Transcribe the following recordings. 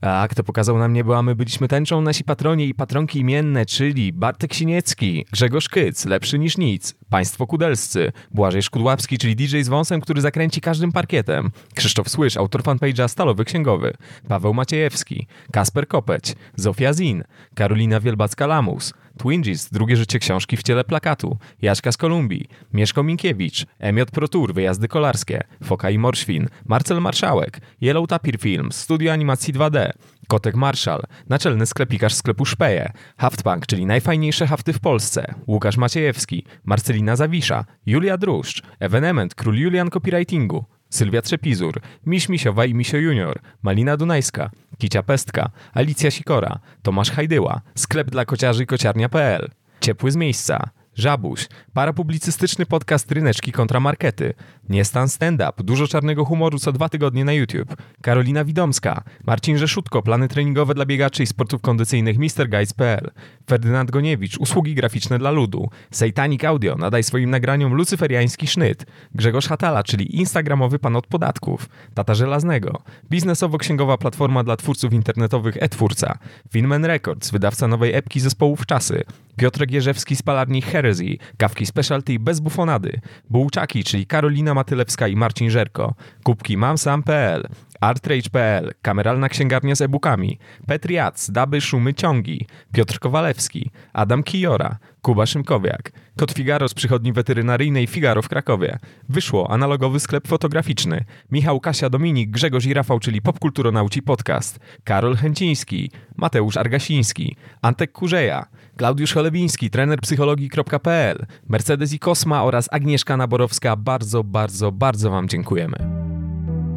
A kto pokazał nam niebo, a my byliśmy tęczą, nasi patronie i patronki imienne, czyli Bartek Siniecki, Grzegorz Kyc, lepszy niż nic, Państwo Kudelscy, Błażej Szkudłapski, czyli DJ z wąsem, który zakręci każdym parkietem, Krzysztof Słysz, autor fanpage'a Stalowy Księgowy, Paweł Maciejewski, Kasper Kopeć, Zofia Zin, Karolina Wielbacka-Lamus, Twinges, drugie życie książki w ciele plakatu, Jaśka z Kolumbii, Mieszko Minkiewicz, Emiot Protur, wyjazdy kolarskie, Foka i Morświn, Marcel Marszałek, Yellow Tapir Films, studio animacji 2D, Kotek Marszal, naczelny sklepikarz sklepu Szpeje, Haftpunk, czyli najfajniejsze hafty w Polsce, Łukasz Maciejewski, Marcelina Zawisza, Julia Druszcz, Evenement, król Julian Copywritingu, Sylwia Trzepizur, Miś Misiowa i Misio Junior, Malina Dunajska, Kicia Pestka, Alicja Sikora, Tomasz Hajdyła, sklep dla kociarzy i kociarnia.pl, Ciepły z miejsca, Żabuś, parapublicystyczny podcast Ryneczki kontra Markety, Niestan Stand-Up, dużo czarnego humoru co dwa tygodnie na YouTube, Karolina Widomska, Marcin Rzeszutko, plany treningowe dla biegaczy i sportów kondycyjnych MrGuides.pl, Ferdynand Goniewicz, usługi graficzne dla ludu, Sejtanik Audio, nadaj swoim nagraniom lucyferiański sznyt, Grzegorz Hatala, czyli instagramowy pan od podatków, Tata Żelaznego, biznesowo-księgowa platforma dla twórców internetowych e-twórca, Finman Records, wydawca nowej epki zespołów Czasy, Piotr Gierzewski z palarni Heresy, kawki specialty bez bufonady, Bułczaki, czyli Karolina Matylewska i Marcin Żerko, kubki mamsam.pl, artrage.pl, kameralna księgarnia z e-bookami, Petriac, Daby, Szumy, Ciągi, Piotr Kowalewski, Adam Kijora, Kuba Szymkowiak, Kot Figaro z przychodni weterynaryjnej Figaro w Krakowie. Wyszło analogowy sklep fotograficzny. Michał Kasia Dominik, Grzegorz i Rafał, czyli Popkulturonauci Podcast. Karol Chęciński, Mateusz Argasiński, Antek Kurzeja, Klaudiusz Cholewiński, trener psychologii.pl, Mercedes i Kosma oraz Agnieszka Naborowska. Bardzo, bardzo, bardzo Wam dziękujemy.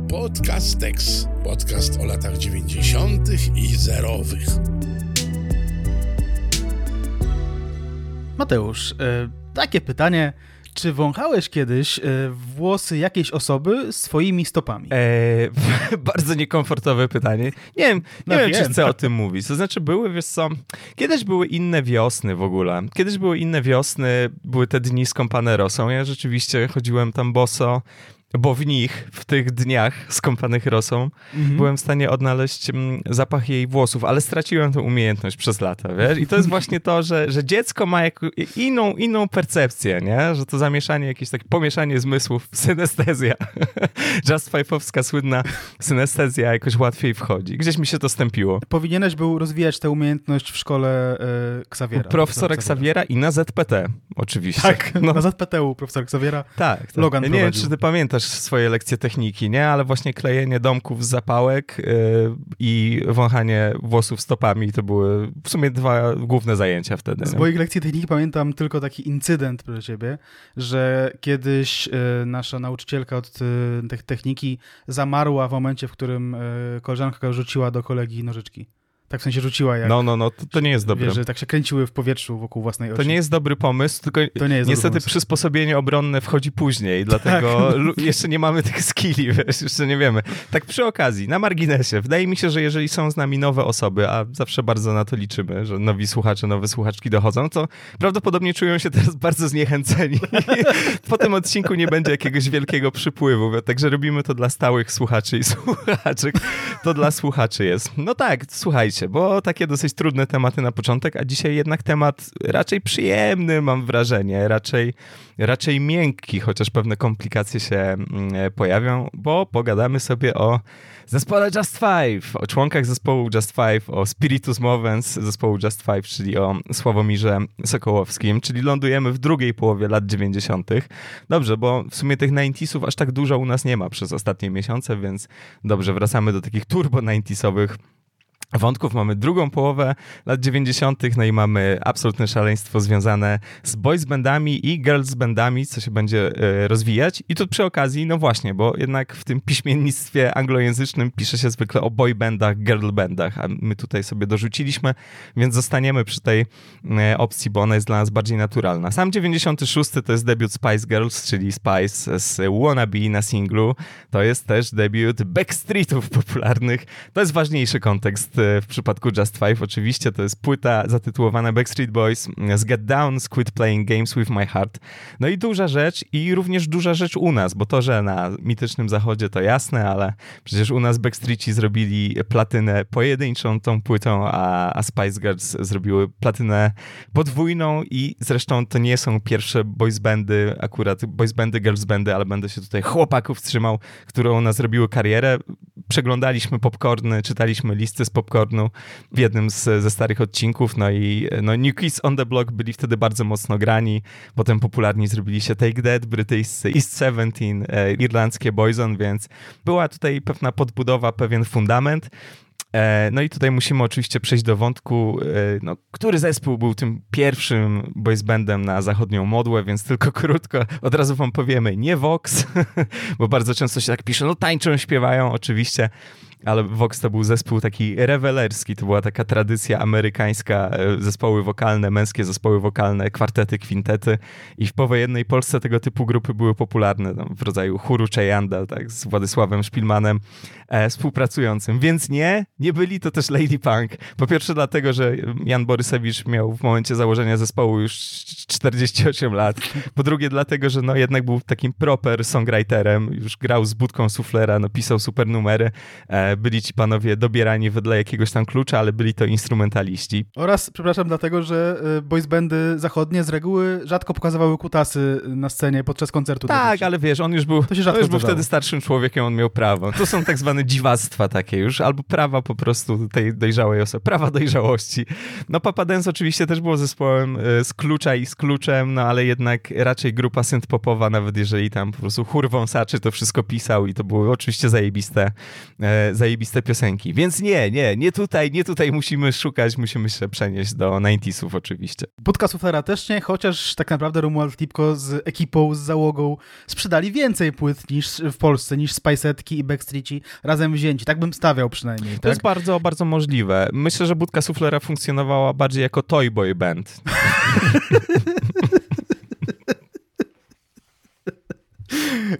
Podcastex. Podcast o latach 90. i zerowych. Mateusz, e, takie pytanie. Czy wąchałeś kiedyś e, włosy jakiejś osoby swoimi stopami? Eee, bardzo niekomfortowe pytanie. Nie wiem, nie No wiem, czy wiem. chcę o tym mówić. To znaczy, były, wiesz co, kiedyś były inne wiosny w ogóle. Kiedyś były inne wiosny, były te dni skąpane rosą. Ja rzeczywiście chodziłem tam boso, bo w nich, w tych dniach skąpanych rosą, Mhm. byłem w stanie odnaleźć mm, zapach jej włosów, ale straciłem tę umiejętność przez lata, wiesz? I to jest właśnie to, że, że dziecko ma jako, inną, inną percepcję, nie? Że to zamieszanie, jakieś takie pomieszanie zmysłów, synestezja. Just Five'owska słynna synestezja jakoś łatwiej wchodzi. Gdzieś mi się to stępiło. Powinieneś był rozwijać tę umiejętność w szkole e, Xaviera. Profesora Xaviera i na ZPT, oczywiście. Tak, no, na ZPTU profesor Xaviera. tak, tak. Logan Ja nie wiem, czy ty pamiętasz swoje lekcje techniki, nie? Ale właśnie klejenie domków z zapałek yy, i wąchanie włosów stopami to były w sumie dwa główne zajęcia wtedy. Z nie? moich lekcji techniki pamiętam tylko taki incydent proszę ciebie, że kiedyś e, nasza nauczycielka od te- techniki zamarła w momencie, w którym e, koleżanka rzuciła do kolegi nożyczki. Tak w sensie rzuciła jak... No, no, no, to, to nie jest dobre. Wiesz, że tak się kręciły w powietrzu wokół własnej osi. To nie jest dobry pomysł, tylko To nie jest niestety przysposobienie obronne wchodzi później, dlatego Tak. jeszcze nie mamy tych skilli, wiesz, jeszcze nie wiemy. Tak przy okazji, na marginesie, wydaje mi się, że jeżeli są z nami nowe osoby, a zawsze bardzo na to liczymy, że nowi słuchacze, nowe słuchaczki dochodzą, to prawdopodobnie czują się teraz bardzo zniechęceni. po tym odcinku nie będzie jakiegoś wielkiego przypływu, także robimy to dla stałych słuchaczy i słuchaczek. To dla słuchaczy jest. No tak, słuchajcie, bo takie dosyć trudne tematy na początek, a dzisiaj jednak temat raczej przyjemny, mam wrażenie, raczej, raczej miękki, chociaż pewne komplikacje się mm, e, pojawią, bo pogadamy sobie o zespole Just Five, o członkach zespołu Just Five, o Spiritus Movens zespołu Just Five, czyli o Sławomirze Sokołowskim, czyli lądujemy w drugiej połowie lat 90. Dobrze, bo w sumie tych 90sów aż tak dużo u nas nie ma przez ostatnie miesiące, więc dobrze, wracamy do takich turbo 90sowych wątków. Mamy drugą połowę lat 90., no i mamy absolutne szaleństwo związane z boys bandami i girls bandami, co się będzie e, rozwijać. I tu przy okazji, no właśnie, bo jednak w tym piśmiennictwie anglojęzycznym pisze się zwykle o boy bandach, girl bandach, a my tutaj sobie dorzuciliśmy, więc zostaniemy przy tej e, opcji, bo ona jest dla nas bardziej naturalna. Sam 96 to jest debiut Spice Girls, czyli Spice z Wannabe na singlu. To jest też debiut Backstreetów popularnych. To jest ważniejszy kontekst w przypadku Just Five oczywiście, to jest płyta zatytułowana Backstreet Boys z Get Down, Quit Playing Games With My Heart. No i duża rzecz i również duża rzecz u nas, bo to, że na mitycznym zachodzie to jasne, ale przecież u nas Backstreetci zrobili platynę pojedynczą tą płytą, a, a Spice Girls zrobiły platynę podwójną i zresztą to nie są pierwsze boys bandy, akurat boys bandy, girls bandy, ale będę się tutaj chłopaków trzymał, które u nas zrobiły karierę. Przeglądaliśmy popcorny, czytaliśmy listy z popcornu w jednym z, ze starych odcinków, no i no, New Kids on the Block byli wtedy bardzo mocno grani, potem popularni zrobili się Take That, brytyjscy East Seventeen, e, irlandzkie Boyzone, więc była tutaj pewna podbudowa, pewien fundament. E, no i tutaj musimy oczywiście przejść do wątku, e, no, który zespół był tym pierwszym boys bandem na zachodnią modłę, więc tylko krótko od razu wam powiemy, nie Vox, bo bardzo często się tak pisze, no tańczą, śpiewają oczywiście, ale Vox to był zespół taki rewelerski, to była taka tradycja amerykańska, e, zespoły wokalne, męskie zespoły wokalne, kwartety, kwintety. I w powojennej Polsce tego typu grupy były popularne, w rodzaju chóru Cheyanda, tak, z Władysławem Szpilmanem e, współpracującym, więc nie, nie byli to też Lady Punk. Po pierwsze dlatego, że Jan Borysewicz miał w momencie założenia zespołu już 48 lat, po drugie dlatego, że no jednak był takim proper songwriterem, już grał z budką suflera, no pisał super numery, e, byli ci panowie dobierani wedle jakiegoś tam klucza, ale byli to instrumentaliści. Oraz, przepraszam, dlatego, że y, boys bandy zachodnie z reguły rzadko pokazywały kutasy na scenie podczas koncertu. Tak, ale wiesz, on już był, to się rzadko już był wtedy starszym człowiekiem, on miał prawo. To są tak zwane dziwactwa takie już, albo prawa po prostu tej dojrzałej osoby, prawa dojrzałości. No Papa Dance oczywiście też było zespołem y, z klucza i z kluczem, no ale jednak raczej grupa synth-popowa, nawet jeżeli tam po prostu chór wąsaczy to wszystko pisał i to były oczywiście zajebiste, e, zajebiste piosenki. Więc nie, nie, nie tutaj, nie tutaj musimy szukać, musimy się przenieść do 90sów oczywiście. Budka Suflera też nie, chociaż tak naprawdę Romuald Tipko z ekipą, z załogą sprzedali więcej płyt niż w Polsce, niż Spiceetki i Backstreetci razem wzięci. Tak bym stawiał przynajmniej. To tak? jest bardzo, bardzo możliwe. Myślę, że Budka Suflera funkcjonowała bardziej jako toy boy band.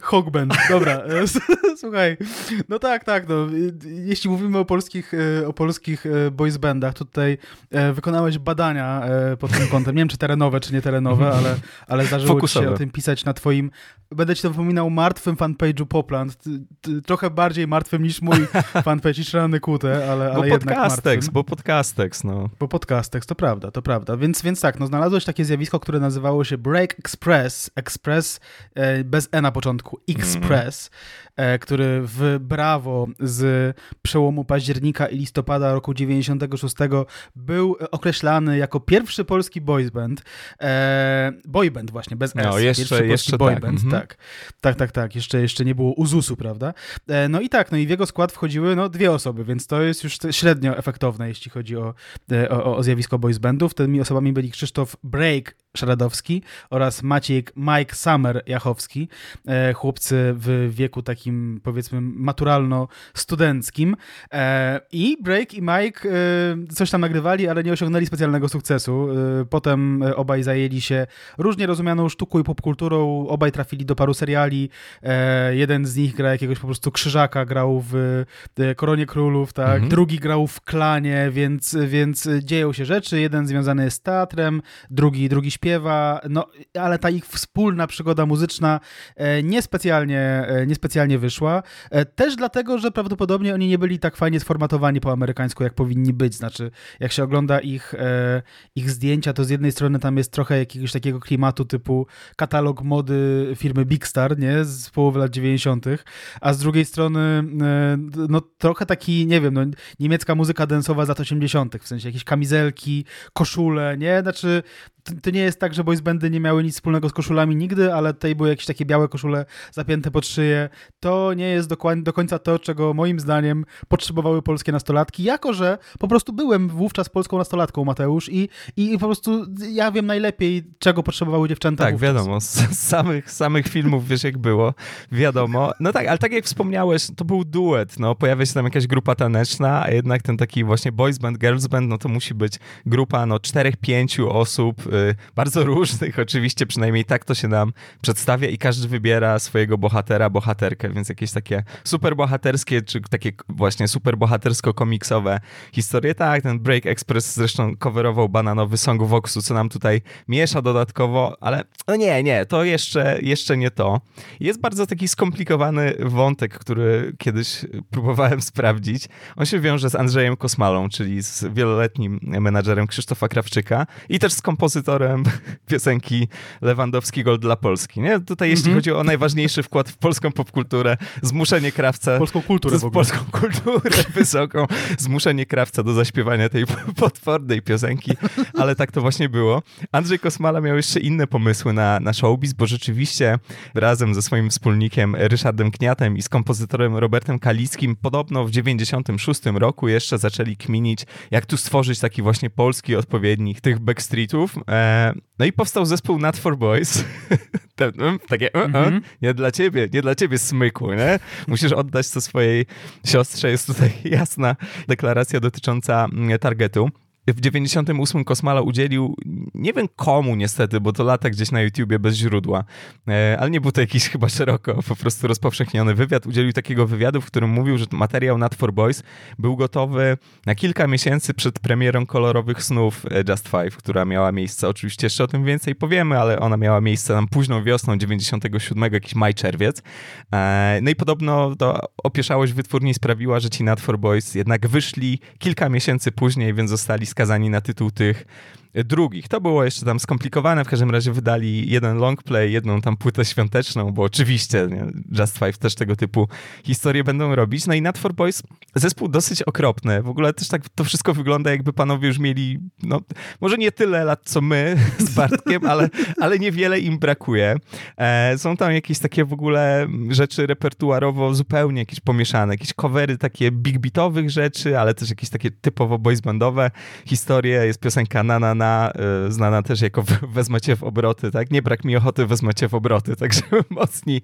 Hogband, dobra. E, słuchaj, no tak, tak, no. Jeśli mówimy o polskich, e, o polskich e, boys bandach, tutaj wykonałeś badania pod tym kątem. Nie wiem, czy terenowe, czy nie terenowe, ale, ale zdarzyło ci się o tym pisać na twoim, będę ci to wypominał, martwym fanpage'u Popland. Trochę bardziej martwym niż mój fanpage i Szrany Kute, ale, ale bo jednak podcastex, Bo podcastex, no. Bo podcastex, to prawda, to prawda. Więc, więc tak, no znalazłeś takie zjawisko, które nazywało się Break Express, Express bez N na początku, Express, mm. Który w Brawo z przełomu października i listopada roku 96 był określany jako pierwszy polski boys band. E, boyband właśnie, bez no, S. Jeszcze, pierwszy jeszcze boyband, tak. Mm -hmm. tak. Tak, tak, tak. Jeszcze, jeszcze nie było Uzusu, prawda? E, no i tak, no i w jego skład wchodziły no, dwie osoby, więc to jest już średnio efektowne, jeśli chodzi o, e, o, o zjawisko boys bandów. Tymi osobami byli Krzysztof Break Szradowski oraz Maciek Mike Summer Jachowski. E, chłopcy w wieku takim powiedzmy maturalno-studenckim. E, I Break i Mike e, coś tam nagrywali, ale nie osiągnęli specjalnego sukcesu. Potem obaj zajęli się różnie rozumianą sztuką i popkulturą. Obaj trafili do paru seriali. Jeden z nich gra jakiegoś po prostu krzyżaka, grał w Koronie Królów, tak? Mhm. Drugi grał w Klanie, więc, więc dzieją się rzeczy. Jeden związany jest z teatrem, drugi, drugi śpiewa, no ale ta ich wspólna przygoda muzyczna niespecjalnie, e, niespecjalnie wyszła. E, też dlatego, że prawdopodobnie oni nie byli tak fajnie sformatowani po amerykańsku, jak powinni być. Znaczy, jak się ogląda ich, e, ich zdjęcia, to z jednej strony tam jest trochę jakiegoś takiego klimatu typu katalog mody firmy Big Star, nie? Z połowy lat 90., a z drugiej strony no trochę taki, nie wiem, no, niemiecka muzyka densowa z lat 80., w sensie jakieś kamizelki, koszule, nie? Znaczy, to nie jest tak, że boys bandy nie miały nic wspólnego z koszulami nigdy, ale tutaj były jakieś takie białe koszule zapięte pod szyję. To nie jest dokładnie do końca to, czego moim zdaniem potrzebowały polskie nastolatki, jako że po prostu byłem wówczas polską nastolatką, Mateusz, i, i po prostu ja wiem najlepiej, czego potrzebowały dziewczęta Tak, wówczas. wiadomo, z samych, samych filmów wiesz jak było, wiadomo. No tak, ale tak jak wspomniałeś, to był duet, no, pojawia się tam jakaś grupa taneczna, a jednak ten taki właśnie boys band, girls band, no to musi być grupa, no, czterech, pięciu osób, bardzo różnych oczywiście, przynajmniej tak to się nam przedstawia i każdy wybiera swojego bohatera, bohaterkę, więc jakieś takie superbohaterskie, czy takie właśnie superbohatersko-komiksowe historie. Tak, ten Break Express zresztą coverował bananowy song Voxu, co nam tutaj miesza dodatkowo, ale no nie, nie, to jeszcze, jeszcze nie to. Jest bardzo taki skomplikowany wątek, który kiedyś próbowałem sprawdzić. On się wiąże z Andrzejem Kosmalą, czyli z wieloletnim menadżerem Krzysztofa Krawczyka i też z kompozytorem piosenki Lewandowski Gold dla Polski. Nie? Tutaj jeśli mm -hmm. chodzi o najważniejszy wkład w polską popkulturę, zmuszenie krawca... Polską kulturę w Polską kulturę wysoką, zmuszenie krawca do zaśpiewania tej potwornej piosenki, ale tak to właśnie było. Andrzej Kosmala miał jeszcze inne pomysły na, na showbiz, bo rzeczywiście razem ze swoim wspólnikiem Ryszardem Kniatem i z kompozytorem Robertem Kalickim podobno w 96 roku jeszcze zaczęli kminić, jak tu stworzyć taki właśnie polski odpowiednik tych backstreetów. E, no i powstał zespół Not for Boys. Takie, uh, uh, nie dla ciebie, nie dla ciebie smyku, nie? Musisz oddać to swojej siostrze. Jest tutaj jasna deklaracja dotycząca mm, targetu. W 98 Kosmala udzielił, nie wiem komu niestety, bo to lata gdzieś na YouTubie bez źródła, e, ale nie był to jakiś chyba szeroko po prostu rozpowszechniony wywiad. Udzielił takiego wywiadu, w którym mówił, że materiał Not for Boys był gotowy na kilka miesięcy przed premierą kolorowych snów e, Just Five, która miała miejsce, oczywiście jeszcze o tym więcej powiemy, ale ona miała miejsce tam późną wiosną 97, jakiś maj, czerwiec. E, no i podobno to opieszałość wytwórni sprawiła, że ci Not for Boys jednak wyszli kilka miesięcy później, więc zostali skazani na tytuł tych drugich. To było jeszcze tam skomplikowane, w każdym razie wydali jeden long play, jedną tam płytę świąteczną, bo oczywiście nie, Just Five też tego typu historie będą robić. No i Not for Boys, zespół dosyć okropny. W ogóle też tak to wszystko wygląda, jakby panowie już mieli, no może nie tyle lat, co my z Bartkiem, ale, ale niewiele im brakuje. E, są tam jakieś takie w ogóle rzeczy repertuarowo zupełnie jakieś pomieszane, jakieś covery takie big beatowych rzeczy, ale też jakieś takie typowo boys bandowe historie. Jest piosenka na na znana, y, znana też jako wezmę cię w obroty, tak? Nie brak mi ochoty, wezmę cię w obroty, także mocni,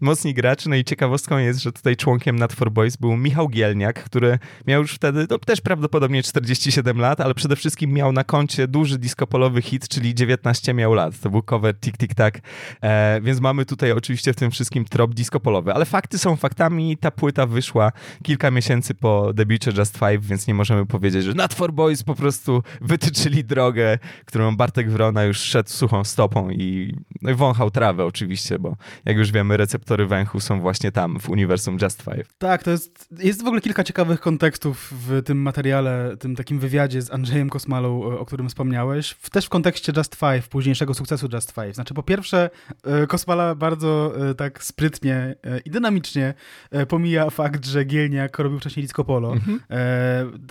mocni gracze. No i ciekawostką jest, że tutaj członkiem Nat for Boys był Michał Gielniak, który miał już wtedy, no też prawdopodobnie 47 lat, ale przede wszystkim miał na koncie duży disco-polowy hit, czyli 19 miał lat. To był cover Tik Tik Tak, e, więc mamy tutaj oczywiście w tym wszystkim trop disco-polowy, ale fakty są faktami. Ta płyta wyszła kilka miesięcy po debiucie Just Five, więc nie możemy powiedzieć, że Nat for Boys po prostu wytyczyli drogę drogę, którą Bartek Wrona już szedł suchą stopą i, no i wąchał trawę oczywiście, bo jak już wiemy, receptory węchu są właśnie tam, w uniwersum Just Five. Tak, to jest, jest w ogóle kilka ciekawych kontekstów w tym materiale, tym takim wywiadzie z Andrzejem Kosmalą, o którym wspomniałeś, też w kontekście Just Five, późniejszego sukcesu Just Five. Znaczy, po pierwsze, e, Kosmala bardzo e, tak sprytnie e, i dynamicznie pomija fakt, że Gielniak robił wcześniej disco polo. Mhm.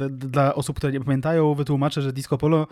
Dla osób, które nie pamiętają, wytłumaczę, że disco polo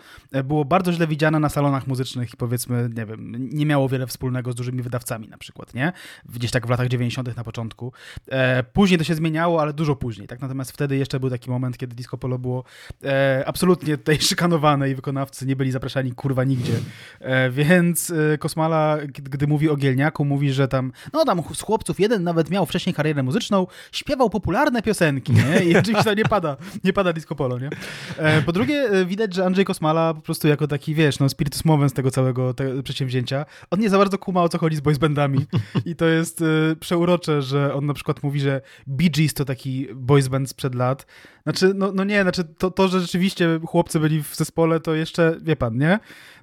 było bardzo źle widziane na salonach muzycznych i powiedzmy, nie wiem, nie miało wiele wspólnego z dużymi wydawcami na przykład, nie? Gdzieś tak w latach 90. na początku. E, później to się zmieniało, ale dużo później, tak? Natomiast wtedy jeszcze był taki moment, kiedy disco polo było e, absolutnie tutaj szykanowane i wykonawcy nie byli zapraszani kurwa nigdzie. E, więc e, Kosmala, gdy mówi o Gielniaku, mówi, że tam, no tam z chłopców jeden nawet miał wcześniej karierę muzyczną, śpiewał popularne piosenki, nie? I oczywiście nie pada, nie pada disco polo, nie? E, po drugie, e, widać, że Andrzej Kosmala po prostu prostu jako taki, wiesz, no spiritus movens tego całego te przedsięwzięcia. On nie za bardzo kuma o co chodzi z boysbandami i to jest y, przeurocze, że on na przykład mówi, że Bee Gees to taki boysband sprzed lat. Znaczy, no, no nie, znaczy to, to, że rzeczywiście chłopcy byli w zespole, to jeszcze, wie pan, nie?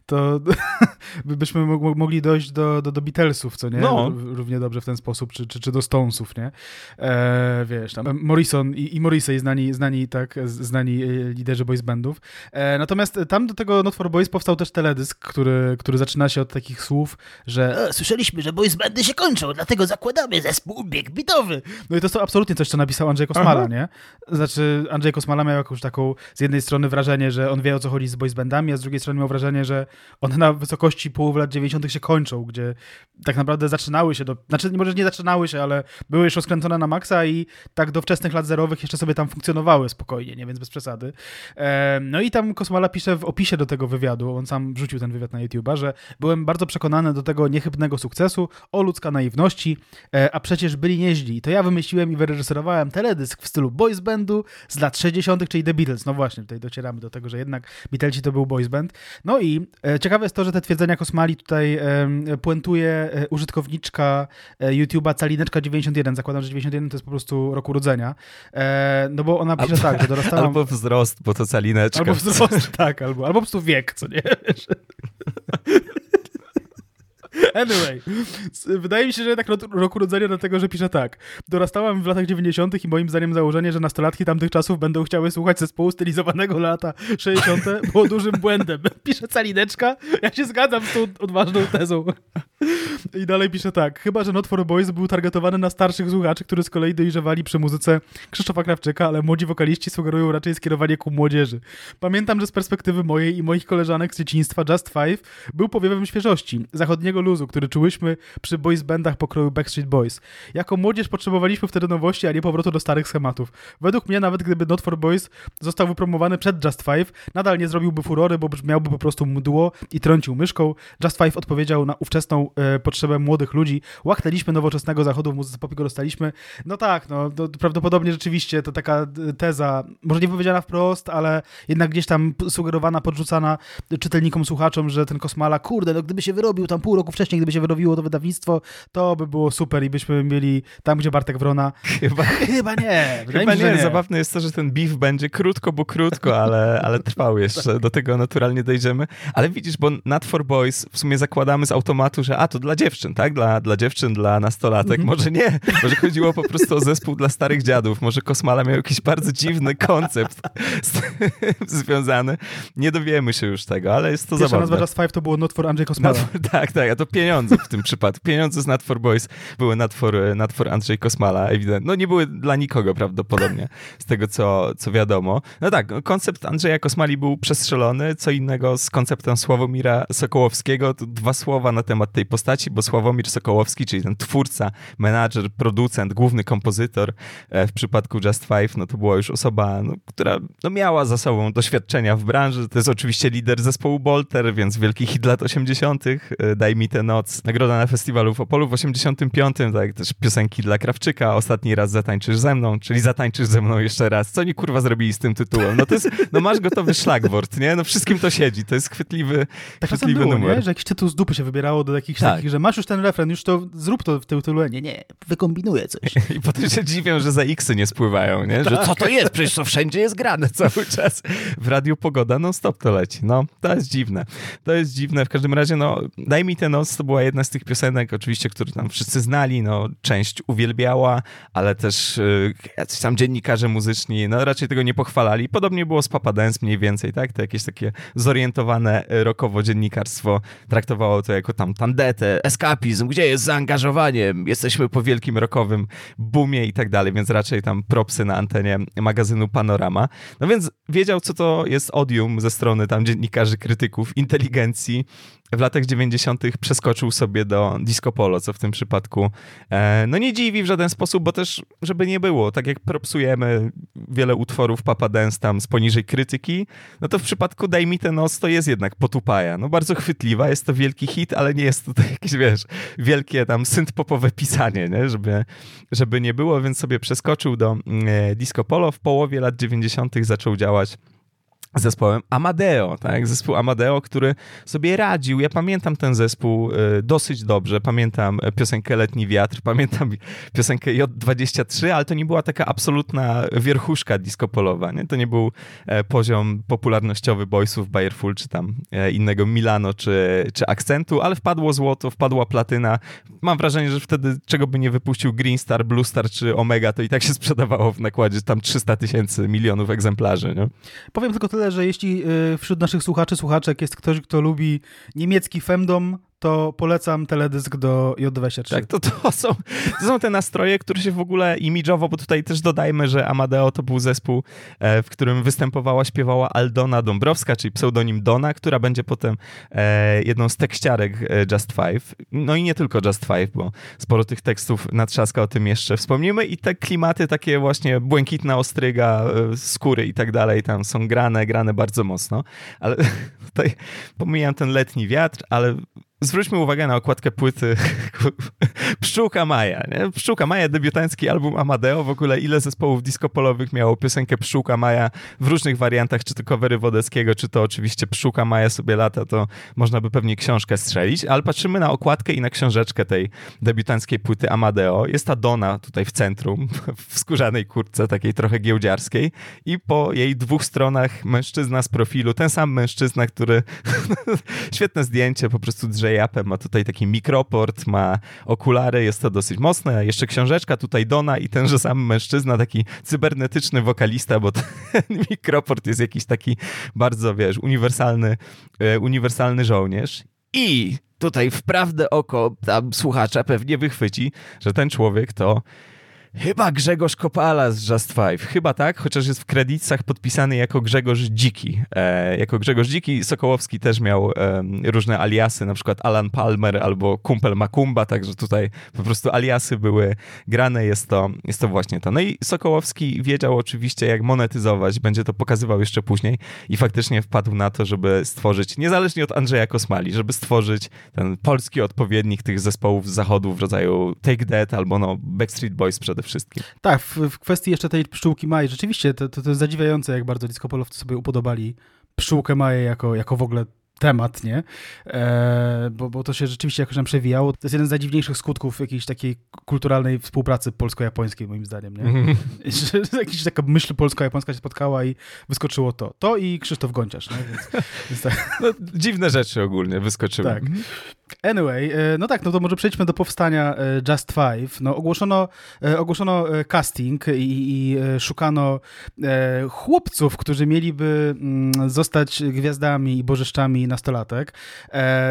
To byśmy mogli dojść do, do, do Beatlesów, co nie? No. Równie dobrze w ten sposób, czy, czy, czy do Stonesów, nie? E, wiesz, tam Morrison i, i Morrissey, znani, znani, tak, znani e, liderzy boys bandów. E, natomiast tam do tego Not for Boys powstał też teledysk, który, który zaczyna się od takich słów, że e, słyszeliśmy, że boys bandy się kończą, dlatego zakładamy zespół bieg bitowy. No i to jest absolutnie coś, co napisał Andrzej Kosmala, Aha. nie? Znaczy, Andrzej Kosmala miał jakąś taką, z jednej strony wrażenie, że on wie o co chodzi z boys bandami, a z drugiej strony miał wrażenie, że one na wysokości połowy lat 90. się kończą, gdzie tak naprawdę zaczynały się, do, znaczy może nie zaczynały się, ale były już rozkręcone na maksa i tak do wczesnych lat zerowych jeszcze sobie tam funkcjonowały spokojnie, nie więc bez przesady. E, no i tam Kosmala pisze w opisie do, tego wywiadu, on sam wrzucił ten wywiad na YouTube'a, że byłem bardzo przekonany do tego niechybnego sukcesu, o ludzka naiwności, e, a przecież byli nieźli. To ja wymyśliłem i wyreżyserowałem teledysk w stylu boys bandu z lat 60., czyli The Beatles. No właśnie, tutaj docieramy do tego, że jednak Beatlesi to był boys band. No i ciekawe jest to, że te twierdzenia Kosmali tutaj e, puentuje e, użytkowniczka e, YouTube'a Calineczka91. Zakładam, że 91 to jest po prostu rok urodzenia. E, no bo ona pisze Albo- tak, że dorastałam... Albo wzrost, bo to calineczka. Albo wzrost, tak, albo, albo po prostu wiek, co nie? Anyway, wydaje mi się, że jednak rok, rok urodzenia dlatego, że pisze tak. Dorastałam w latach 90. i moim zdaniem założenie, że nastolatki tamtych czasów będą chciały słuchać zespołu stylizowanego lata 60. było dużym błędem. Pisze Calineczka, ja się zgadzam z tą odważną tezą. I dalej pisze tak. Chyba, że Not for Boys był targetowany na starszych słuchaczy, którzy z kolei dojrzewali przy muzyce Krzysztofa Krawczyka, ale młodzi wokaliści sugerują raczej skierowanie ku młodzieży. Pamiętam, że z perspektywy mojej i moich koleżanek z dzieciństwa Just Five był powiewem świeżości, zachodniego luzu, który czułyśmy przy boys bandach pokroju Backstreet Boys. Jako młodzież potrzebowaliśmy wtedy nowości, a nie powrotu do starych schematów. Według mnie nawet gdyby Not for Boys został wypromowany przed Just Five, nadal nie zrobiłby furory, bo brzmiałby po prostu mdło i trącił myszką. Just Five odpowiedział na ówczesną e, potrzebę młodych ludzi. Łachnęliśmy nowoczesnego zachodu w muzyce pop i go dostaliśmy. No tak, no to prawdopodobnie rzeczywiście to taka e, teza, może nie powiedziana wprost, ale jednak gdzieś tam sugerowana, podrzucana czytelnikom, słuchaczom, że ten Kosmala, kurde, no gdyby się wyrobił tam pół roku wcześniej, gdyby się wyrobiło to wydawnictwo, to by było super i byśmy mieli tam, gdzie Bartek Wrona. Chyba, Chyba nie, chyba nie. nie. Zabawne jest to, że ten beef będzie krótko, bo krótko, ale, ale trwał jeszcze. Do tego naturalnie dojdziemy. Ale widzisz, bo Not for Boys w sumie zakładamy z automatu, że a, to dla dziewczyn, tak? Dla, dla dziewczyn, dla nastolatek. Może nie. Może chodziło po prostu o zespół dla starych dziadów. Może Kosmala miał jakiś bardzo dziwny koncept związany. Nie dowiemy się już tego, ale jest to Pierwsza zabawne. nazwa Just Five to było Not for Andrzej Kosmala. Tak, tak, a to pieniądze w tym przypadku. Pieniądze z Not for Boys były Not for Andrzej Kosmala, ewidentnie. No nie były dla nikogo prawdopodobnie, z tego co, co wiadomo. No tak, koncept Andrzeja Kosmali był przestrzelony, co innego z konceptem Sławomira Sokołowskiego. To dwa słowa na temat tej postaci, bo Sławomir Sokołowski, czyli ten twórca, menadżer, producent, główny kompozytor e, w przypadku Just Five, no to była już osoba, no, która no, miała za sobą doświadczenia w branży. To jest oczywiście lider zespołu Bolter, więc wielki hit lat 80. e, Daj mi tę noc. Nagroda na festiwalu w Opolu w 85. Tak, też piosenki dla Krawczyka. Ostatni raz zatańczysz ze mną, czyli zatańczysz ze mną jeszcze raz. Co oni kurwa zrobili z tym tytułem? No to jest, no masz gotowy szlagwort, nie? No wszystkim to siedzi. To jest chwytliwy, Tak chwytliwy było, numer. nie? że jakiś tytuł z dupy się wybierało do jakichś Tak. takich, że masz już ten refren, już to zrób to w tytule. Nie, nie, wykombinuję coś. I potem się dziwią, że za X-y nie spływają, nie? Że co to jest? Przecież to wszędzie jest grane cały czas. W radiu pogoda non stop to leci. No, to jest dziwne. To jest dziwne. W każdym razie, no, Daj mi tę noc to była jedna z tych piosenek, oczywiście, które tam wszyscy znali, no, część uwielbiała, ale też y, jacyś tam dziennikarze muzyczni, no, raczej tego nie pochwalali. Podobnie było z Papa Dance mniej więcej, tak? To jakieś takie zorientowane y, rockowo dziennikarstwo traktowało to jako tam tandetę, eskapizm, gdzie jest zaangażowanie, jesteśmy po wielkim rockowym boomie i tak dalej, więc raczej tam propsy na antenie magazynu Panorama. No więc wiedział, co to jest odium ze strony tam dziennikarzy, krytyków, inteligencji. W latach 90. przeskoczył sobie do disco polo, co w tym przypadku e, no nie dziwi w żaden sposób, bo też, żeby nie było, tak jak propsujemy wiele utworów Papa Dance tam z poniżej krytyki, no to w przypadku Daj mi ten nos to jest jednak potupaja. No bardzo chwytliwa, jest to wielki hit, ale nie jest to tak jakieś, wiesz, wielkie tam synth-popowe pisanie, nie? Żeby, żeby nie było, więc sobie przeskoczył do e, disco polo. W połowie lat 90. zaczął działać zespołem Amadeo, tak? Zespół Amadeo, który sobie radził. Ja pamiętam ten zespół e, dosyć dobrze. Pamiętam piosenkę Letni Wiatr, pamiętam piosenkę J23, ale to nie była taka absolutna wierchuszka disco polowa, nie? To nie był e, poziom popularnościowy Boysów, Bayerful, czy tam e, innego Milano, czy, czy Akcentu, ale wpadło złoto, wpadła platyna. Mam wrażenie, że wtedy czego by nie wypuścił Green Star, Blue Star, czy Omega, to i tak się sprzedawało w nakładzie tam 300 tysięcy milionów egzemplarzy, nie? Powiem tylko tyle, że jeśli y, wśród naszych słuchaczy, słuchaczek jest ktoś, kto lubi niemiecki femdom, to polecam teledysk do J23. Tak, to, to, są, to są te nastroje, które się w ogóle imidżowo, bo tutaj też dodajmy, że Amadeo to był zespół, e, w którym występowała, śpiewała Aldona Dąbrowska, czyli pseudonim Dona, która będzie potem e, jedną z tekściarek e, Just Five. No i nie tylko Just Five, bo sporo tych tekstów natrzaska o tym jeszcze wspomnimy i te klimaty takie właśnie błękitna ostryga, skóry i tak dalej tam są grane, grane bardzo mocno, ale tutaj pomijam ten letni wiatr, ale zwróćmy uwagę na okładkę płyty Pszczółka Maja. Nie? Pszczółka Maja, debiutancki album Amadeo. W ogóle ile zespołów disco polowych miało piosenkę Pszczółka Maja w różnych wariantach, czy to covery Wodeckiego, czy to oczywiście Pszczółka Maja sobie lata, to można by pewnie książkę strzelić, ale patrzymy na okładkę i na książeczkę tej debiutanckiej płyty Amadeo. Jest ta Dona tutaj w centrum, w skórzanej kurtce, takiej trochę giełdziarskiej i po jej dwóch stronach mężczyzna z profilu, ten sam mężczyzna, który świetne zdjęcie, po prostu drze Japem, ma tutaj taki mikroport, ma okulary, jest to dosyć mocne. Jeszcze książeczka, tutaj Dona i tenże sam mężczyzna, taki cybernetyczny wokalista, bo ten mikroport jest jakiś taki bardzo, wiesz, uniwersalny, e, uniwersalny żołnierz. I tutaj wprawdę oko tam słuchacza pewnie wychwyci, że ten człowiek to Chyba Grzegorz Kopala z Just Five. Chyba tak, chociaż jest w kredytach podpisany jako Grzegorz Dziki. E, jako Grzegorz Dziki. Sokołowski też miał e, różne aliasy, na przykład Alan Palmer albo Kumpel Makumba, także tutaj po prostu aliasy były grane. Jest to, jest to właśnie to. No i Sokołowski wiedział oczywiście, jak monetyzować. Będzie to pokazywał jeszcze później i faktycznie wpadł na to, żeby stworzyć, niezależnie od Andrzeja Kosmali, żeby stworzyć ten polski odpowiednik tych zespołów z zachodu w rodzaju Take That albo no Backstreet Boys przede wszystkim. Tak, w, w kwestii jeszcze tej pszczółki Maj, rzeczywiście to, to, to jest zadziwiające, jak bardzo diskopolowcy sobie upodobali pszczółkę Maję jako, jako w ogóle temat, nie? E, bo, bo to się rzeczywiście jakoś nam przewijało. To jest jeden z najdziwniejszych skutków jakiejś takiej kulturalnej współpracy polsko-japońskiej, moim zdaniem, nie? Mm. Jakaś taka myśl polsko-japońska się spotkała i wyskoczyło to. To i Krzysztof Gonciarz, nie? Więc, więc tak. no, dziwne rzeczy ogólnie wyskoczyły. Tak. Anyway, e, no tak, no to może przejdźmy do powstania e, Just Five. No ogłoszono, e, ogłoszono casting i, i szukano chłopców, którzy mieliby mm, zostać gwiazdami i bożyszczami nastolatek.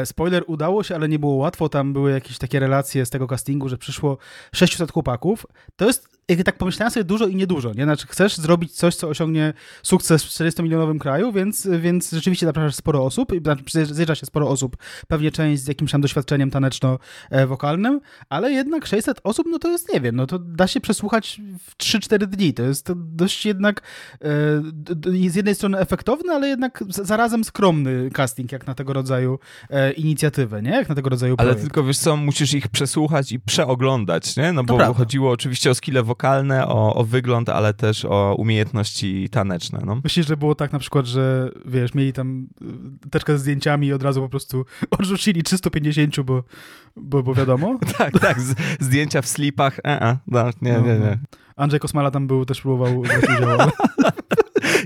Spoiler, udało się, ale nie było łatwo. Tam były jakieś takie relacje z tego castingu, że przyszło 600 chłopaków. To jest jak tak pomyślałem sobie dużo i niedużo, nie? Znaczy chcesz zrobić coś, co osiągnie sukces w 40-milionowym kraju, więc, więc rzeczywiście zapraszasz sporo osób, znaczy zjeżdża się sporo osób, pewnie część z jakimś tam doświadczeniem taneczno-wokalnym, ale jednak 600 osób, no to jest, nie wiem, no to da się przesłuchać w 3-4 dni, to jest dość jednak e, z jednej strony efektowny, ale jednak zarazem skromny casting, jak na tego rodzaju e, inicjatywę, nie? Jak na tego rodzaju projekt. Ale tylko, wiesz co, musisz ich przesłuchać i przeoglądać, nie? No bo chodziło oczywiście o skille wokalne, o, o wygląd, ale też o umiejętności taneczne. No. Myślisz, że było tak na przykład, że wiesz, mieli tam y, teczkę ze zdjęciami i od razu po prostu odrzucili 350, bo, bo, bo wiadomo? tak, tak, z, zdjęcia w slipach, e, e, no, nie, no, nie, nie. Andrzej Kosmala tam był, też próbował brać udział.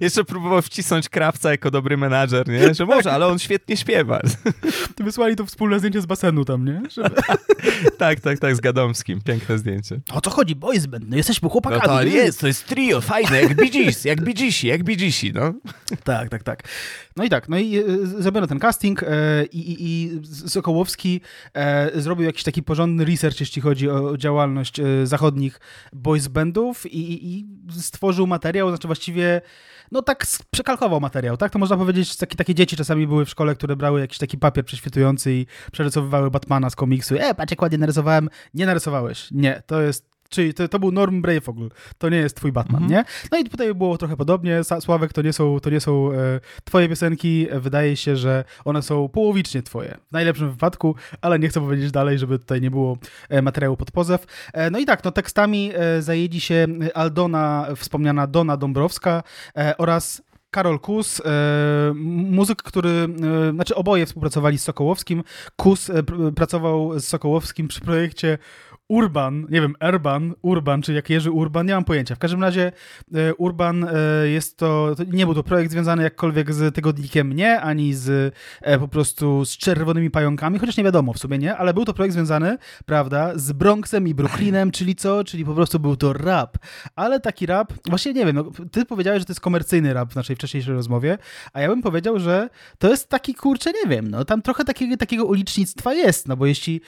Jeszcze próbował wcisnąć krawca jako dobry menadżer, nie? Że może, ale on świetnie śpiewa. Wysłali to wspólne zdjęcie z basenu tam, nie? Żeby... tak, tak, tak, z Gadomskim. Piękne zdjęcie. O co chodzi? Boys band, no jesteśmy chłopakami. No to jest, to jest trio, fajne, jak BGs, jak BGsi, jak BGsi, no. tak, tak, tak. No i tak, no i e, zrobiono ten casting e, i, i, i Sokołowski e, zrobił jakiś taki porządny research, jeśli chodzi o działalność e, zachodnich boys bandów i, i stworzył materiał, znaczy właściwie no tak przekalkował materiał, tak? To można powiedzieć, takie, takie dzieci czasami były w szkole, które brały jakiś taki papier prześwitujący i przerysowywały Batmana z komiksu. E, patrz jak ładnie narysowałem. Nie narysowałeś. Nie, to jest Czyli to, to był Norm Brayfogle, to nie jest twój Batman, mhm. nie? No i tutaj było trochę podobnie. Sławek, to nie są, to nie są e, twoje piosenki. Wydaje się, że one są połowicznie twoje. W najlepszym wypadku, ale nie chcę powiedzieć dalej, żeby tutaj nie było e, materiału pod pozew. E, no i tak, no tekstami e, zajedzi się Aldona, wspomniana Dona Dąbrowska e, oraz Karol Kus, e, muzyk, który, znaczy oboje współpracowali z Sokołowskim. Kus pr pracował z Sokołowskim przy projekcie Urban, nie wiem, Urban, Urban, czy jak Jerzy Urban, nie mam pojęcia. W każdym razie e, Urban e, jest to, nie był to projekt związany jakkolwiek z tygodnikiem nie, ani z e, po prostu z czerwonymi pająkami, chociaż nie wiadomo w sumie nie, ale był to projekt związany, prawda, z Bronxem i Brooklynem, czyli co? Czyli po prostu był to rap. Ale taki rap, właśnie nie wiem, no, ty powiedziałeś, że to jest komercyjny rap w naszej wcześniejszej rozmowie, a ja bym powiedział, że to jest taki, kurczę, nie wiem, no tam trochę takiego, takiego ulicznictwa jest, no bo jeśli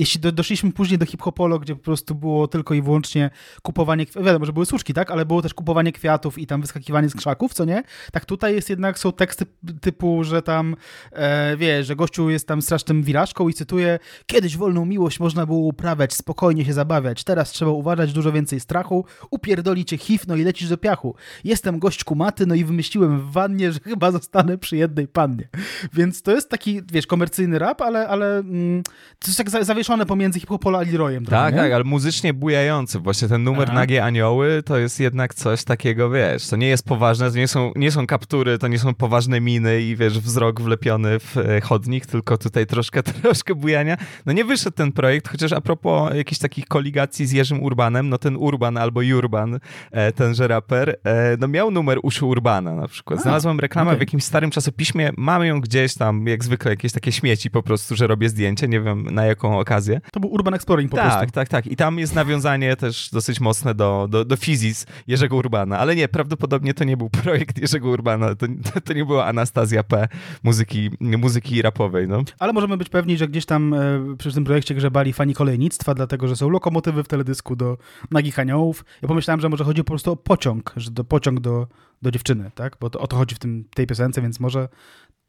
jeśli do, doszliśmy później do hip-hopolo, gdzie po prostu było tylko i wyłącznie kupowanie, wiadomo, że były słuczki, tak, ale było też kupowanie kwiatów i tam wyskakiwanie z krzaków, co nie? Tak tutaj jest jednak, są teksty typu, że tam, e, że gościu jest tam strasznym wirażką i cytuję, kiedyś wolną miłość można było uprawiać, spokojnie się zabawiać, teraz trzeba uważać, dużo więcej strachu, upierdoli cię hif, no i lecisz do piachu. Jestem gość kumaty, no i wymyśliłem w wannie, że chyba zostanę przy jednej pannie. Więc to jest taki, wiesz, komercyjny rap, ale, ale mm, to jest tak pomiędzy hip-hopolo a Leroyem. Tak, tak, ale muzycznie bujający. Właśnie ten numer Aha. Nagie Anioły to jest jednak coś takiego, wiesz, to nie jest poważne, to nie są, nie są kaptury, to nie są poważne miny i wiesz, wzrok wlepiony w e, chodnik, tylko tutaj troszkę, troszkę bujania. No nie wyszedł ten projekt, chociaż a propos jakichś takich koligacji z Jerzym Urbanem, no ten Urban albo Jurban, e, tenże raper, e, no miał numer uszu Urbana na przykład. Znalazłem reklamę okay. w jakimś starym czasopiśmie, mamy ją gdzieś tam, jak zwykle, jakieś takie śmieci po prostu, że robię zdjęcie, nie wiem na jaką okazję. To był Urban Exploring po tak, prostu. Tak, tak, tak. I tam jest nawiązanie też dosyć mocne do, do, do Fizis Jerzego Urbana, ale nie, prawdopodobnie to nie był projekt Jerzego Urbana, to, to nie była Anastazja P. muzyki, muzyki rapowej, no. Ale możemy być pewni, że gdzieś tam e, przy tym projekcie grzebali fani kolejnictwa, dlatego, że są lokomotywy w teledysku do Nagich Aniołów. Ja pomyślałem, że może chodzi po prostu o pociąg, że do, pociąg do, do dziewczyny, tak? Bo to, o to chodzi w tym, tej piosence, więc może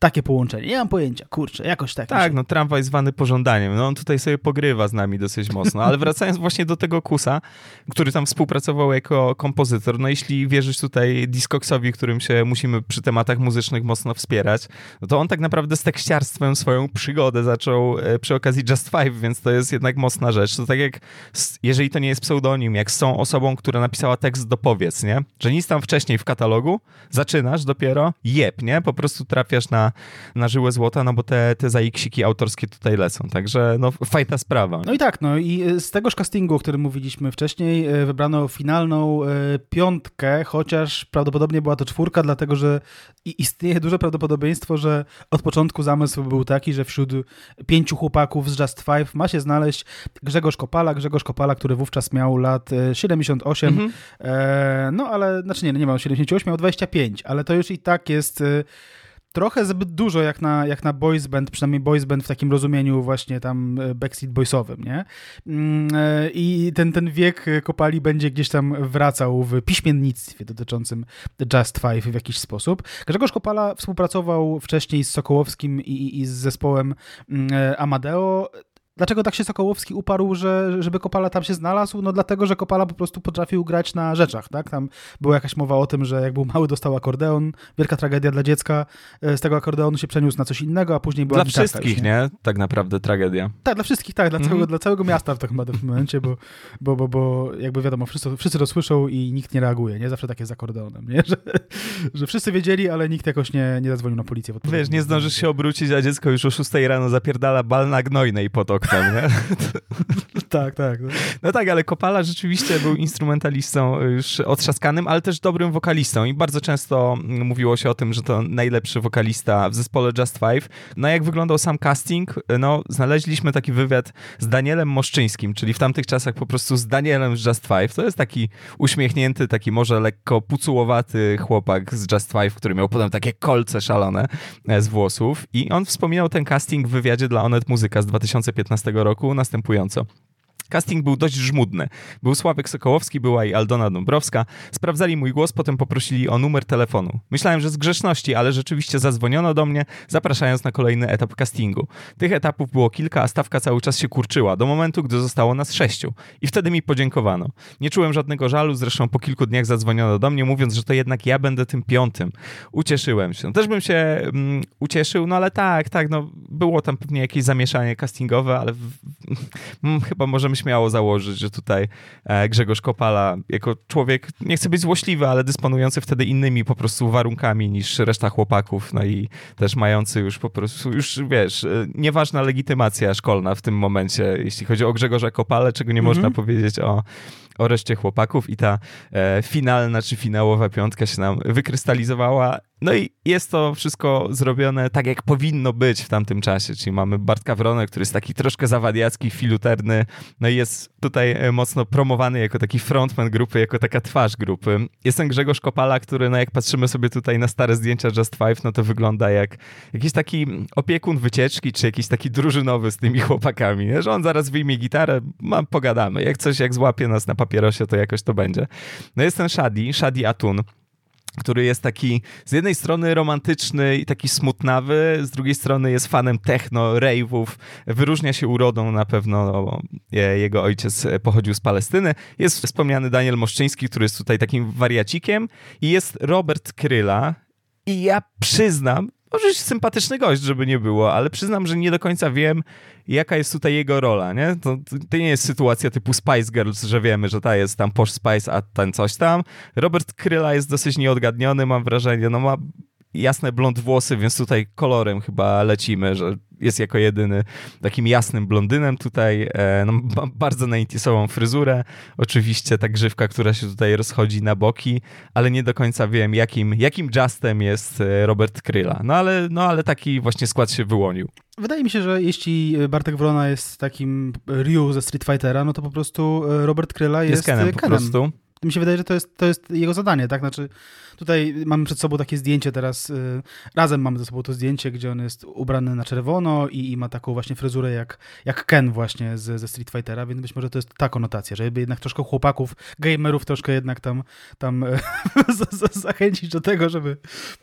takie połączenie. Nie mam pojęcia, kurczę, jakoś tak. Tak, no tramwaj zwany pożądaniem. No on tutaj sobie pogrywa z nami dosyć mocno, ale wracając właśnie do tego Kusa, który tam współpracował jako kompozytor, no jeśli wierzyć tutaj Discogsowi, którym się musimy przy tematach muzycznych mocno wspierać, no to on tak naprawdę z tekściarstwem swoją przygodę zaczął e, przy okazji Just Five, więc to jest jednak mocna rzecz. To tak jak, jeżeli to nie jest pseudonim, jak z tą osobą, która napisała tekst do powiedz, nie? Że nic tam wcześniej w katalogu, zaczynasz dopiero, jeb, nie? Po prostu trafiasz na na, żyłę złota, no bo te, te zaiksiki autorskie tutaj lecą, także no fajna sprawa. No i tak, no i e, z tegoż castingu, o którym mówiliśmy wcześniej, e, wybrano finalną e, piątkę, chociaż prawdopodobnie była to czwórka, dlatego że istnieje duże prawdopodobieństwo, że od początku zamysł był taki, że wśród pięciu chłopaków z Just Five ma się znaleźć Grzegorz Kopala, Grzegorz Kopala, który wówczas miał lat 78, mhm. no ale, znaczy nie, nie miał 78, miał 25, ale to już i tak jest trochę zbyt dużo jak na, jak na boys band, przynajmniej boys band w takim rozumieniu właśnie tam e, Backstreet Boysowym, nie? Mm, e, I ten, ten wiek Kopali będzie gdzieś tam wracał w piśmiennictwie dotyczącym Just Five w jakiś sposób. Grzegorz Kopala współpracował wcześniej z Sokołowskim i, i z zespołem mm, e, Amadeo. Dlaczego tak się Sokołowski uparł, że, żeby Kopala tam się znalazł? No dlatego, że Kopala po prostu potrafił grać na rzeczach, tak? Tam była jakaś mowa o tym, że jak był mały dostał akordeon, wielka tragedia dla dziecka, e, z tego akordeonu się przeniósł na coś innego, a później była Dla wszystkich, nie? nie? Tak naprawdę tragedia. Tak, dla wszystkich, tak, dla, mm -hmm. całego, dla całego miasta w takim momencie, bo, bo, bo, bo jakby wiadomo, wszyscy, wszyscy to słyszą i nikt nie reaguje, nie? Zawsze tak jest z akordeonem, nie? Że, że wszyscy wiedzieli, ale nikt jakoś nie, nie zadzwonił na policję. Wiesz, nie zdążysz się obrócić, a dziecko już o 6 rano zapierdala bal na gnojnej pod oknem, nie? tak, tak. No. tak, ale Kopala rzeczywiście był instrumentalistą już otrzaskanym, ale też dobrym wokalistą i bardzo często mówiło się o tym, że to najlepszy wokalista w zespole Just Five. No jak wyglądał sam casting? No znaleźliśmy taki wywiad z Danielem Moszczyńskim, czyli w tamtych czasach po prostu z Danielem z Just Five. To jest taki uśmiechnięty, taki może lekko pucułowaty chłopak z Just Five, który miał potem takie kolce szalone e, z włosów i on wspominał ten casting w wywiadzie dla Onet Muzyka z 2015 roku następująco. Casting był dość żmudny. Był Sławek Sokołowski, była i Aldona Dąbrowska. Sprawdzali mój głos, potem poprosili o numer telefonu. Myślałem, że z grzeszności, ale rzeczywiście zadzwoniono do mnie, zapraszając na kolejny etap castingu. Tych etapów było kilka, a stawka cały czas się kurczyła, do momentu, gdy zostało nas sześciu. I wtedy mi podziękowano. Nie czułem żadnego żalu, zresztą po kilku dniach zadzwoniono do mnie, mówiąc, że to jednak ja będę tym piątym. Ucieszyłem się. Też bym się mm, ucieszył, no ale tak, tak, no było tam pewnie jakieś zamieszanie castingowe, ale w, w, chyba możemy śmiało założyć, że tutaj e, Grzegorz Kopala, jako człowiek, nie chcę być złośliwy, ale dysponujący wtedy innymi po prostu warunkami niż reszta chłopaków, no i też mający już po prostu, już wiesz, e, nieważna legitymacja szkolna w tym momencie, jeśli chodzi o Grzegorza Kopale, czego nie mm -hmm. można powiedzieć o, o reszcie chłopaków i ta e, finalna czy finałowa piątka się nam wykrystalizowała No i jest to wszystko zrobione tak, jak powinno być w tamtym czasie, czyli mamy Bartka Wronę, który jest taki troszkę zawadiacki, filuterny, no i jest tutaj e, mocno promowany jako taki frontman grupy, jako taka twarz grupy. Jest ten Grzegorz Kopala, który, no jak patrzymy sobie tutaj na stare zdjęcia Just Five, no to wygląda jak jakiś taki opiekun wycieczki, czy jakiś taki drużynowy z tymi chłopakami, nie? że on zaraz wyjmie gitarę, ma, pogadamy, jak coś, jak złapie nas na papierosie, to jakoś to będzie. No jest ten Shadi, Shadi Atun, który jest taki z jednej strony romantyczny i taki smutnawy, z drugiej strony jest fanem techno, rave'ów, wyróżnia się urodą na pewno, no, jego ojciec pochodził z Palestyny. Jest wspomniany Daniel Moszczyński, który jest tutaj takim wariacikiem i jest Robert Kryla i ja przyznam, może jest sympatyczny gość, żeby nie było, ale przyznam, że nie do końca wiem, jaka jest tutaj jego rola, nie? To, to nie jest sytuacja typu Spice Girls, że wiemy, że ta jest tam Posh Spice, a ten coś tam. Robert Kryla jest dosyć nieodgadniony, mam wrażenie, no ma jasne blond włosy, więc tutaj kolorem chyba lecimy, że jest jako jedyny takim jasnym blondynem tutaj, e, no, bardzo naintisową fryzurę, oczywiście ta grzywka, która się tutaj rozchodzi na boki, ale nie do końca wiem, jakim, jakim justem jest e, Robert Kryla. No ale, no ale taki właśnie skład się wyłonił. Wydaje mi się, że jeśli Bartek Wrona jest takim Ryu ze Street Fightera, no to po prostu e, Robert Kryla jest, jest Kenem. Po prostu. Mi się wydaje, że to jest, to jest jego zadanie, tak? Znaczy, Tutaj mamy przed sobą takie zdjęcie teraz, y, razem mamy ze sobą to zdjęcie, gdzie on jest ubrany na czerwono i, i ma taką właśnie fryzurę jak, jak Ken właśnie z, ze Street Fightera, więc być może to jest ta konotacja, żeby jednak troszkę chłopaków, gamerów troszkę jednak tam, tam zachęcić do tego, żeby,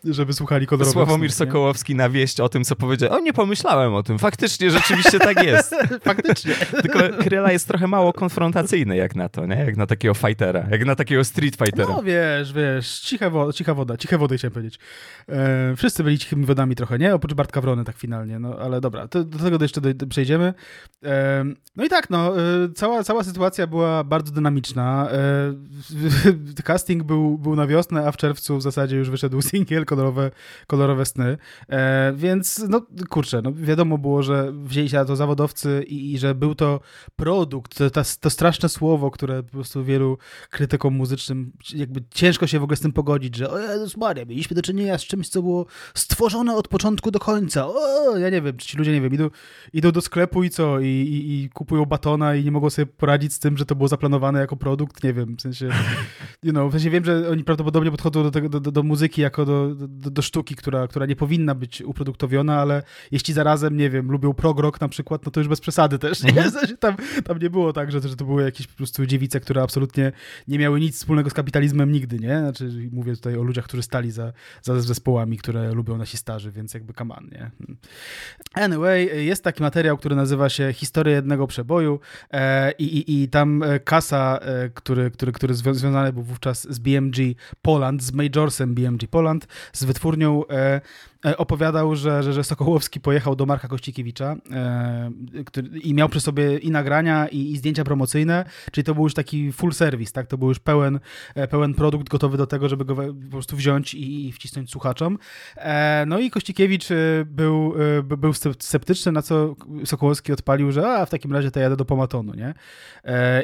żeby słuchali kolorowych Sławomir snów, Sokołowski na wieść o tym, co powiedział. O, nie pomyślałem o tym. Faktycznie, rzeczywiście tak jest. Faktycznie. Tylko Kryla jest trochę mało konfrontacyjny jak na to, nie? Jak na takiego fightera, jak na takiego street fightera. No wiesz, wiesz, ciche woda, cicha woda, ciche wody chciałem powiedzieć. E, wszyscy byli cichymi wodami trochę, nie? Oprócz Bartka Wrony tak finalnie, no ale dobra, to, do tego jeszcze do, do przejdziemy. E, no i tak, no, e, cała, cała sytuacja była bardzo dynamiczna. E, casting był, był na wiosnę, a w czerwcu w zasadzie już wyszedł singiel, kolorowe, kolorowe sny, e, więc no kurczę, no wiadomo było, że wzięli się na to zawodowcy i, i że był to produkt, to, to, to straszne słowo, które po prostu wielu krytykom muzycznym jakby ciężko się w ogóle z tym pogodzić, że o Jezus Maria, mieliśmy do czynienia z czymś, co było stworzone od początku do końca. O, ja nie wiem, czy ci ludzie, nie wiem, idą, idą do sklepu i co, i, i, i kupują batona i nie mogą sobie poradzić z tym, że to było zaplanowane jako produkt, nie wiem, w sensie, you know, w sensie wiem, że oni prawdopodobnie podchodzą do, tego, do, do, do muzyki jako do, do, do, sztuki, która, która nie powinna być uproduktowiona, ale jeśli zarazem, nie wiem, lubią prog rock na przykład, no to już bez przesady też, nie? W sensie tam, tam nie było tak, że, że to były jakieś po prostu dziewice, które absolutnie nie miały nic wspólnego z kapitalizmem nigdy, nie? Znaczy, mówię tutaj o ludziach, którzy stali za, za zespołami, które lubią nasi starzy, więc jakby come nie? Anyway, jest taki materiał, który nazywa się Historia jednego przeboju e, i, i, i tam e, Kasa, e, który, który, który związany był wówczas z BMG Poland, z Majorsem BMG Poland, z wytwórnią opowiadał, że, że, że Sokołowski pojechał do Marka Kościkiewicza e, który, i miał przy sobie i nagrania, i, i, zdjęcia promocyjne, czyli to był już taki full service, tak? To był już pełen, e, pełen produkt gotowy do tego, żeby go po prostu wziąć i, i wcisnąć słuchaczom. E, no i Kościkiewicz e, był, e, był sceptyczny, na co Sokołowski odpalił, że a, w takim razie to jadę do Pomatonu, nie?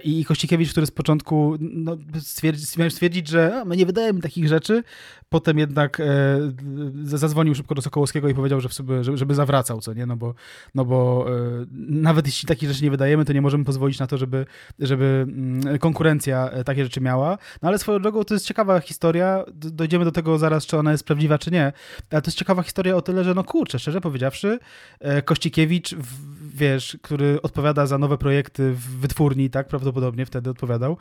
I Kościkiewicz, który z początku no, stwierdzi, miał stwierdzić, że a, my nie wydajemy takich rzeczy, potem jednak zadzwonił szybko do Sokołowskiego i powiedział, że sobie, żeby zawracał, co nie, no bo, no bo e, nawet jeśli takie rzeczy nie wydajemy, to nie możemy pozwolić na to, żeby, żeby mm, konkurencja e, takie rzeczy miała. No ale swoją drogą to jest ciekawa historia, dojdziemy do tego zaraz, czy ona jest prawdziwa, czy nie, ale to jest ciekawa historia o tyle, że no kurczę, szczerze powiedziawszy, e, Kościkiewicz, wiesz, który odpowiada za nowe projekty w wytwórni, tak, prawdopodobnie wtedy odpowiadał,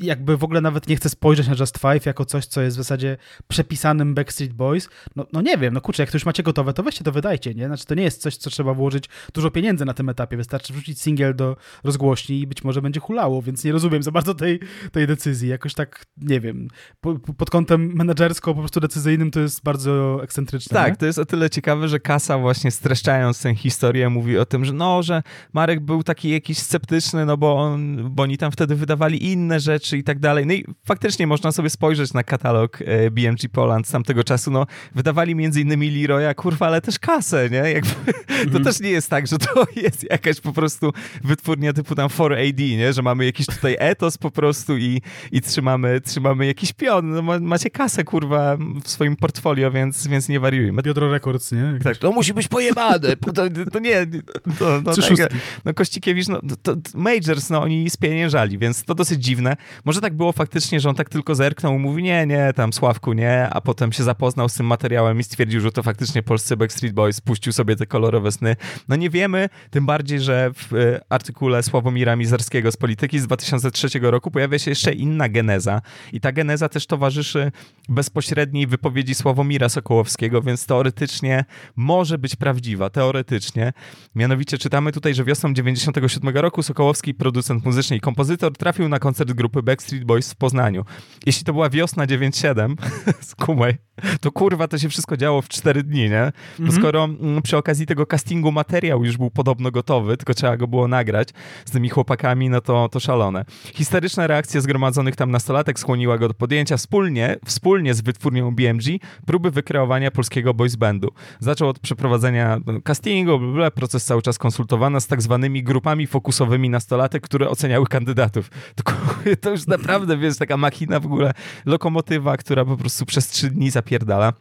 jakby w ogóle nawet nie chcę spojrzeć na Just Five jako coś, co jest w zasadzie przepisanym Backstreet Boys, no, no nie wiem, no kurczę, jak to już macie gotowe, to weźcie to wydajcie, nie? Znaczy to nie jest coś, co trzeba włożyć dużo pieniędzy na tym etapie, wystarczy wrzucić singiel do rozgłośni i być może będzie hulało, więc nie rozumiem za bardzo tej, tej decyzji, jakoś tak, nie wiem, po, pod kątem menedżersko po prostu decyzyjnym to jest bardzo ekscentryczne. Tak, nie? to jest o tyle ciekawe, że Kasa właśnie streszczając tę historię mówi o tym, że no, że Marek był taki jakiś sceptyczny, no bo, on, bo oni tam wtedy wydawali inne rzeczy, rzeczy i tak dalej. No i faktycznie można sobie spojrzeć na katalog e, BMG Poland z tamtego czasu. No, wydawali między innymi Leroya, kurwa, ale też kasę, nie? Jakby, to mm. też nie jest tak, że to jest jakaś po prostu wytwórnia typu tam 4AD, nie? Że mamy jakiś tutaj etos po prostu i, i trzymamy, trzymamy jakiś pion. No, macie kasę, kurwa, w swoim portfolio, więc, więc nie wariujmy. Biodro Records, nie? Tak, to musi być pojebane. To, to nie, to, no, tak, no Kościkiewicz, no, to, to Majors, no oni spieniężali, więc to dosyć dziwne. Może tak było faktycznie, że on tak tylko zerknął mówi, nie, nie, tam Sławku, nie, a potem się zapoznał z tym materiałem i stwierdził, że to faktycznie polscy Backstreet Boys puścił sobie te kolorowe sny. No nie wiemy, tym bardziej, że w y, artykule Sławomira Mizarskiego z Polityki z 2003 roku pojawia się jeszcze inna geneza i ta geneza też towarzyszy bezpośredniej wypowiedzi Sławomira Sokołowskiego, więc teoretycznie może być prawdziwa, teoretycznie. Mianowicie czytamy tutaj, że wiosną 97 roku Sokołowski, producent muzyczny i kompozytor, trafił na koncert grupy Backstreet Boys w Poznaniu. Jeśli to była wiosna 97, skumaj, to kurwa to się wszystko działo w 4 dni, nie? Bo mhm. skoro mm, przy okazji tego castingu materiał już był podobno gotowy, tylko trzeba go było nagrać z tymi chłopakami, no to, to szalone. Historyczna reakcja zgromadzonych tam nastolatek skłoniła go do podjęcia wspólnie, wspólnie z wytwórnią BMG próby wykreowania polskiego boys bandu. Zaczął od przeprowadzenia no, castingu, bla, proces cały czas konsultowano z tak zwanymi grupami fokusowymi nastolatek, które oceniały kandydatów. To, to już naprawdę, wiesz, taka machina w ogóle, lokomotywa, która po prostu przez trzy dni zapierdala.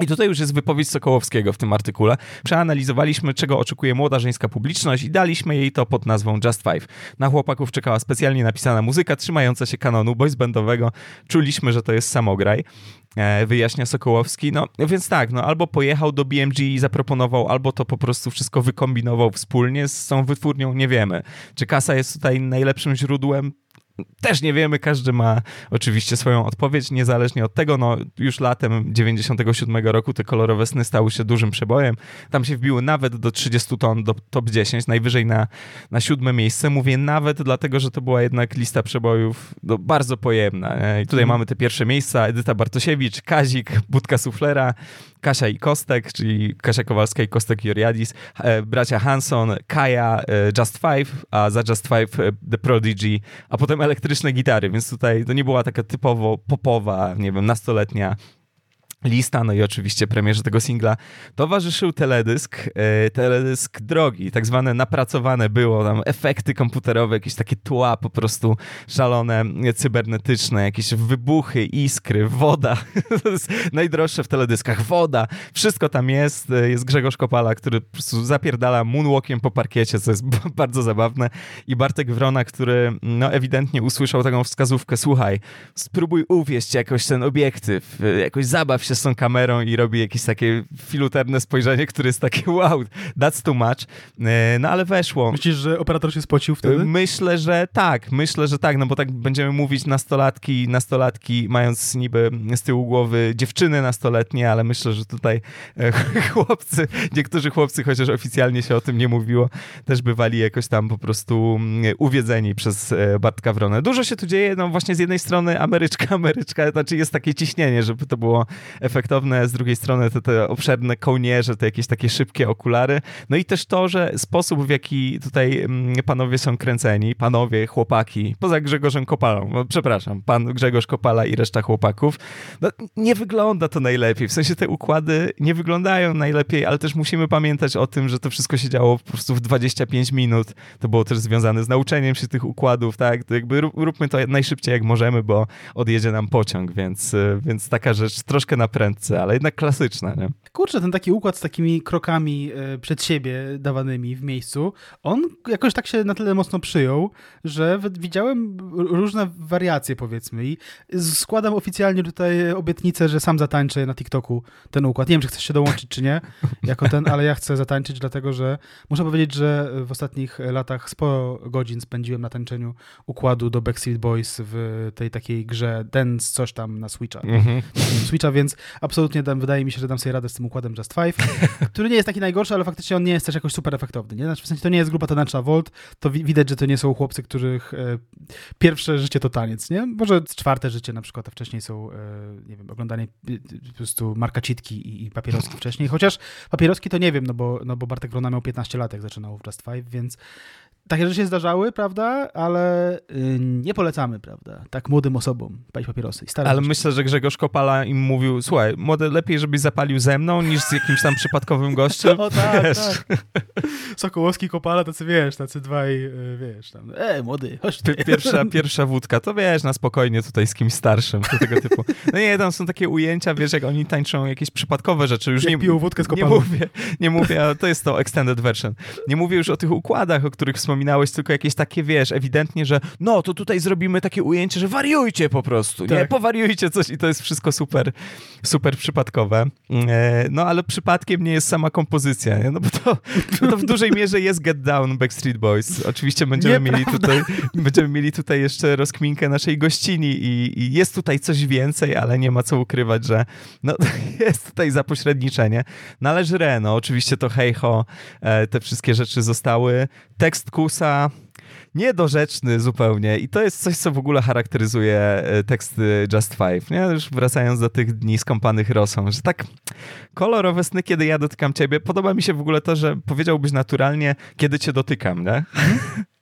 I tutaj już jest wypowiedź Sokołowskiego w tym artykule. Przeanalizowaliśmy, czego oczekuje młoda żeńska publiczność i daliśmy jej to pod nazwą Just Five. Na chłopaków czekała specjalnie napisana muzyka trzymająca się kanonu boys bandowego. Czuliśmy, że to jest samograj. E, wyjaśnia Sokołowski. No więc tak, no albo pojechał do BMG i zaproponował, albo to po prostu wszystko wykombinował wspólnie z tą wytwórnią, nie wiemy. Czy kasa jest tutaj najlepszym źródłem? Też nie wiemy, każdy ma oczywiście swoją odpowiedź, niezależnie od tego, no już latem 97 roku te kolorowe sny stały się dużym przebojem, tam się wbiły nawet do 30 ton, do top 10, najwyżej na, na siódme miejsce, mówię nawet dlatego, że to była jednak lista przebojów no, bardzo pojemna i tutaj mm. mamy te pierwsze miejsca, Edyta Bartosiewicz, Kazik, Budka Suflera, Kasia i Kostek, czyli Kasia Kowalska i Kostek Joriadis, e, bracia Hanson, Kaja, e, Just Five, a za Just Five e, The Prodigy, a potem elektryczne gitary, więc tutaj to nie była taka typowo popowa, nie wiem, nastoletnia lista, no i oczywiście premierze tego singla towarzyszył teledysk, e, teledysk drogi, tak zwane napracowane było, tam efekty komputerowe, jakieś takie tła po prostu szalone, cybernetyczne, jakieś wybuchy, iskry, woda, najdroższe w teledyskach, woda, wszystko tam jest, e, jest Grzegorz Kopala, który po prostu zapierdala moonwalkiem po parkiecie, co jest bardzo zabawne. I Bartek Wrona, który no ewidentnie usłyszał taką wskazówkę, słuchaj, spróbuj uwieść jakoś ten obiektyw, e, jakoś zabaw się z tą kamerą i robi jakieś takie filuterne spojrzenie, które jest takie wow, that's too much. E, no ale weszło. Myślisz, że operator się spocił wtedy? Myślę, że tak, myślę, że tak, no bo tak będziemy mówić nastolatki, nastolatki mając niby z tyłu głowy dziewczyny nastoletnie, ale myślę, że tutaj e, chłopcy, niektórzy chłopcy, chociaż oficjalnie się o tym nie mówiło, też bywali jakoś tam po prostu mm, uwiedzeni przez e, Bartka Wronę. Dużo się tu dzieje, no właśnie z jednej strony Ameryczka, Ameryczka, znaczy jest takie ciśnienie, żeby to było efektowne, z drugiej strony te, te obszerne kołnierze, te jakieś takie szybkie okulary. No i też to, że sposób, w jaki tutaj mm, panowie są kręceni, panowie, chłopaki, poza Grzegorzem Kopalą, przepraszam, pan Grzegorz Kopala i reszta chłopaków, no, nie wygląda to najlepiej. W sensie te układy nie wyglądają najlepiej, ale też musimy pamiętać o tym, że to wszystko się działo po prostu w 25 minut. To było też związane z nauczeniem się tych układów, tak? To jakby róbmy to najszybciej jak możemy, bo odjedzie nam pociąg, więc, więc taka rzecz troszkę na prędce, ale jednak klasyczna, nie? Kurczę, ten taki układ z takimi krokami e, przed siebie dawanymi w miejscu, on jakoś tak się na tyle mocno przyjął, że widziałem różne wariacje, powiedzmy, i składam oficjalnie tutaj obietnicę, że sam zatańczę na TikToku ten układ. Nie wiem, czy chcesz się dołączyć, czy nie, jako ten, ale ja chcę zatańczyć, dlatego że muszę powiedzieć, że w ostatnich latach sporo godzin spędziłem na tańczeniu układu do Backstreet Boys w tej takiej grze Dance coś tam na Switcha. Mm-hmm. Switcha, więc absolutnie dam, wydaje mi się, że dam sobie radę z tym układem Just Five, który nie jest taki najgorszy, ale faktycznie on nie jest też jakoś super efektowny. Nie? Znaczy, w sensie to nie jest grupa taneczna Volt, to wi widać, że to nie są chłopcy, których e, pierwsze życie to taniec, nie? Może czwarte życie na przykład, a wcześniej są, e, nie wiem, oglądanie e, po prostu Marka Citki i, i papieroski wcześniej, chociaż papieroski to nie wiem, no bo, no bo Bartek Rona miał 15 lat, jak zaczynał w Just Five, więc takie rzeczy się zdarzały, prawda, ale y, nie polecamy, prawda, tak młodym osobom palić papierosy. I ale myślę, że Grzegorz Kopala im mówił, słuchaj, młody, lepiej, żebyś zapalił ze mną, niż z jakimś tam przypadkowym gościem. O tak, wiesz. tak. Sokołowski, Kopala, tacy, wiesz, tacy dwaj, y, wiesz, tam, e, młody, chodź tutaj. Pierwsza, pierwsza wódka, to wiesz, na spokojnie tutaj z kimś starszym, to tego typu. No nie, tam są takie ujęcia, wiesz, jak oni tańczą jakieś przypadkowe rzeczy. Już jak nie, piją wódkę z nie mówię, nie mówię, to jest to extended version. Nie mówię już o tych układach, o których wspominałeś, tylko jakieś takie, wiesz, ewidentnie, że no, to tutaj zrobimy takie ujęcie, że wariujcie po prostu, tak. nie? Powariujcie coś i to jest wszystko super, super przypadkowe. E, no, ale przypadkiem nie jest sama kompozycja, nie? No bo to, to w dużej mierze jest Get Down Backstreet Boys. Oczywiście będziemy mieli tutaj, będziemy mieli tutaj jeszcze rozkminkę naszej gościni i, i jest tutaj coś więcej, ale nie ma co ukrywać, że no, jest tutaj zapośredniczenie. Należy Reno, oczywiście to hejho, e, te wszystkie rzeczy zostały. Tekst Kusa niedorzeczny zupełnie i to jest coś, co w ogóle charakteryzuje e, teksty Just Five, nie? Już wracając do tych dni skąpanych rosą, że tak kolorowe sny, kiedy ja dotykam ciebie, podoba mi się w ogóle to, że powiedziałbyś naturalnie, kiedy cię dotykam, nie?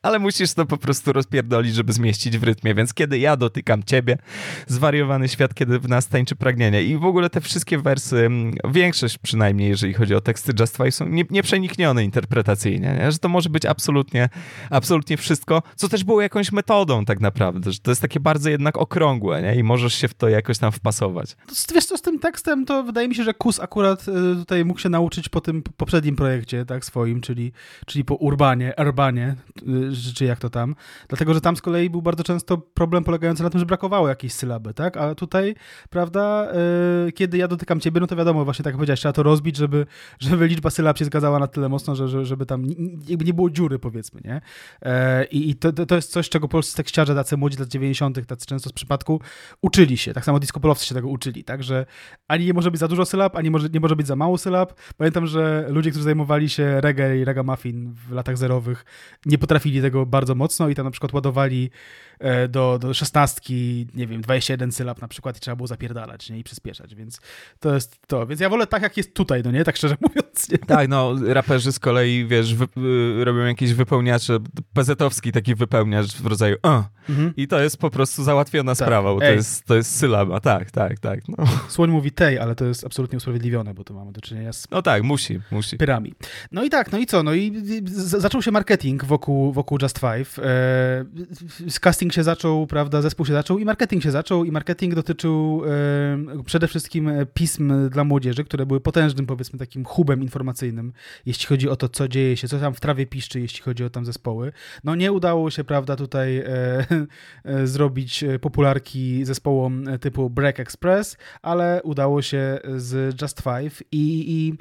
Ale musisz to po prostu rozpierdolić, żeby zmieścić w rytmie, więc kiedy ja dotykam ciebie, zwariowany świat, kiedy w nas tańczy pragnienie i w ogóle te wszystkie wersy, mm, większość przynajmniej, jeżeli chodzi o teksty Just Five, są nie, nieprzeniknione interpretacyjnie, nie? że to może być absolutnie, absolutnie wszystko, co też było jakąś metodą tak naprawdę, że to jest takie bardzo jednak okrągłe nie? i możesz się w to jakoś tam wpasować. Wiesz co, z tym tekstem to wydaje mi się, że Kus akurat y, tutaj mógł się nauczyć po tym poprzednim projekcie, tak, swoim, czyli, czyli po Urbanie, Urbanie, y, czy jak to tam. Dlatego, że tam z kolei był bardzo często problem polegający na tym, że brakowało jakiejś sylaby, tak? A tutaj, prawda, yy, kiedy ja dotykam ciebie, no to wiadomo, właśnie tak jak powiedziałeś, trzeba to rozbić, żeby, żeby liczba sylab się zgadzała na tyle mocno, że, żeby tam jakby nie było dziury, powiedzmy, nie? Yy, I to, to jest coś, czego polscy tekściarze, tacy młodzi lat 90., tacy często z przypadku, uczyli się. Tak samo disco się tego uczyli, tak? Że ani nie może być za dużo sylab, ani może, nie może być za mało sylab. Pamiętam, że ludzie, którzy zajmowali się reggae i ragamuffin w latach zerowych, nie potrafili tego bardzo mocno i tam na przykład ładowali e, do, do szesnastki, nie wiem, 21 sylab na przykład i trzeba było zapierdalać nie? i przyspieszać, więc to jest to. Więc ja wolę tak, jak jest tutaj, no nie? Tak szczerze mówiąc. Nie? Tak, no raperzy z kolei, wiesz, wy, y, robią jakieś wypełniacze, pezetowski taki wypełniacz w rodzaju uh, mhm. i to jest po prostu załatwiona tak. sprawa, bo to jest, to jest sylaba, tak, tak, tak. No. Słoń mówi tej, ale to jest absolutnie usprawiedliwione, bo tu mamy do czynienia z No tak, musi, musi. Pyrami. No i tak, no i co? No i zaczął się marketing wokół, wokół Just Five. E, casting się zaczął, prawda, zespół się zaczął i marketing się zaczął i marketing dotyczył e, przede wszystkim pism dla młodzieży, które były potężnym, powiedzmy, takim hubem informacyjnym, jeśli chodzi o to, co dzieje się, co tam w trawie piszczy, jeśli chodzi o tam zespoły. No nie udało się, prawda, tutaj e, zrobić popularki zespołom typu Break Express, ale udało się z Just Five i, i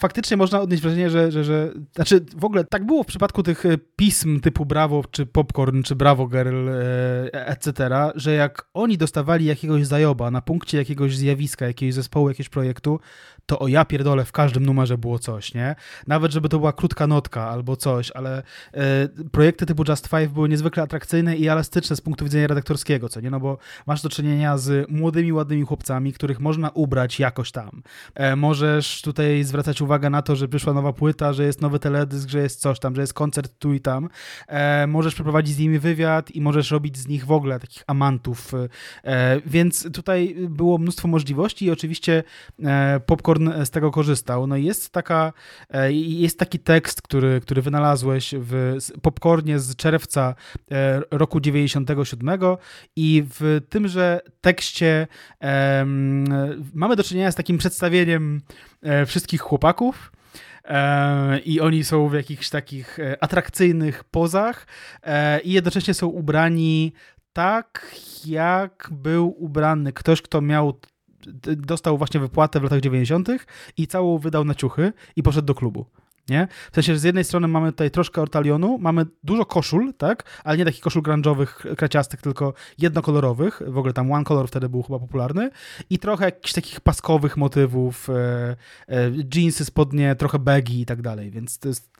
faktycznie można odnieść wrażenie, że, że, że. Znaczy, w ogóle tak było w przypadku tych e, pism typu Bravo, czy Popcorn, czy Bravo Girl, e, etc., że jak oni dostawali jakiegoś zajoba na punkcie jakiegoś zjawiska, jakiegoś zespołu, jakiegoś projektu, to o ja pierdolę, w każdym numerze było coś, nie? Nawet, żeby to była krótka notka albo coś, ale e, projekty typu Just Five były niezwykle atrakcyjne i elastyczne z punktu widzenia redaktorskiego, co nie? No bo masz do czynienia z młodymi, ładnymi chłopcami, których można ubrać jakoś tam. E, możesz tutaj zwracać uwagę na to, że przyszła nowa płyta, że jest nowy teledysk, że jest coś tam, że jest koncert tu i tam. E, możesz przeprowadzić z nimi wywiad i możesz robić z nich w ogóle takich amantów. E, więc tutaj było mnóstwo możliwości i oczywiście e, Popcorn Popcorn z tego korzystał. No i jest taka, e, jest taki tekst, który, który wynalazłeś w Popcornie z czerwca e, roku 97 i w tymże tekście um, mamy do czynienia z takim przedstawieniem e, wszystkich chłopaków, i oni są w jakichś takich atrakcyjnych pozach i jednocześnie są ubrani tak, jak był ubrany ktoś, kto miał dostał właśnie wypłatę w latach 90. i całą wydał na ciuchy i poszedł do klubu. Nie? W sensie, że z jednej strony mamy tutaj troszkę ortalionu, mamy dużo koszul, tak? Ale nie takich koszul grunge'owych, kraciastych, tylko jednokolorowych. W ogóle tam One Color wtedy był chyba popularny. I trochę jakichś takich paskowych motywów, e, e, jeansy, spodnie, trochę baggy i tak dalej, więc to jest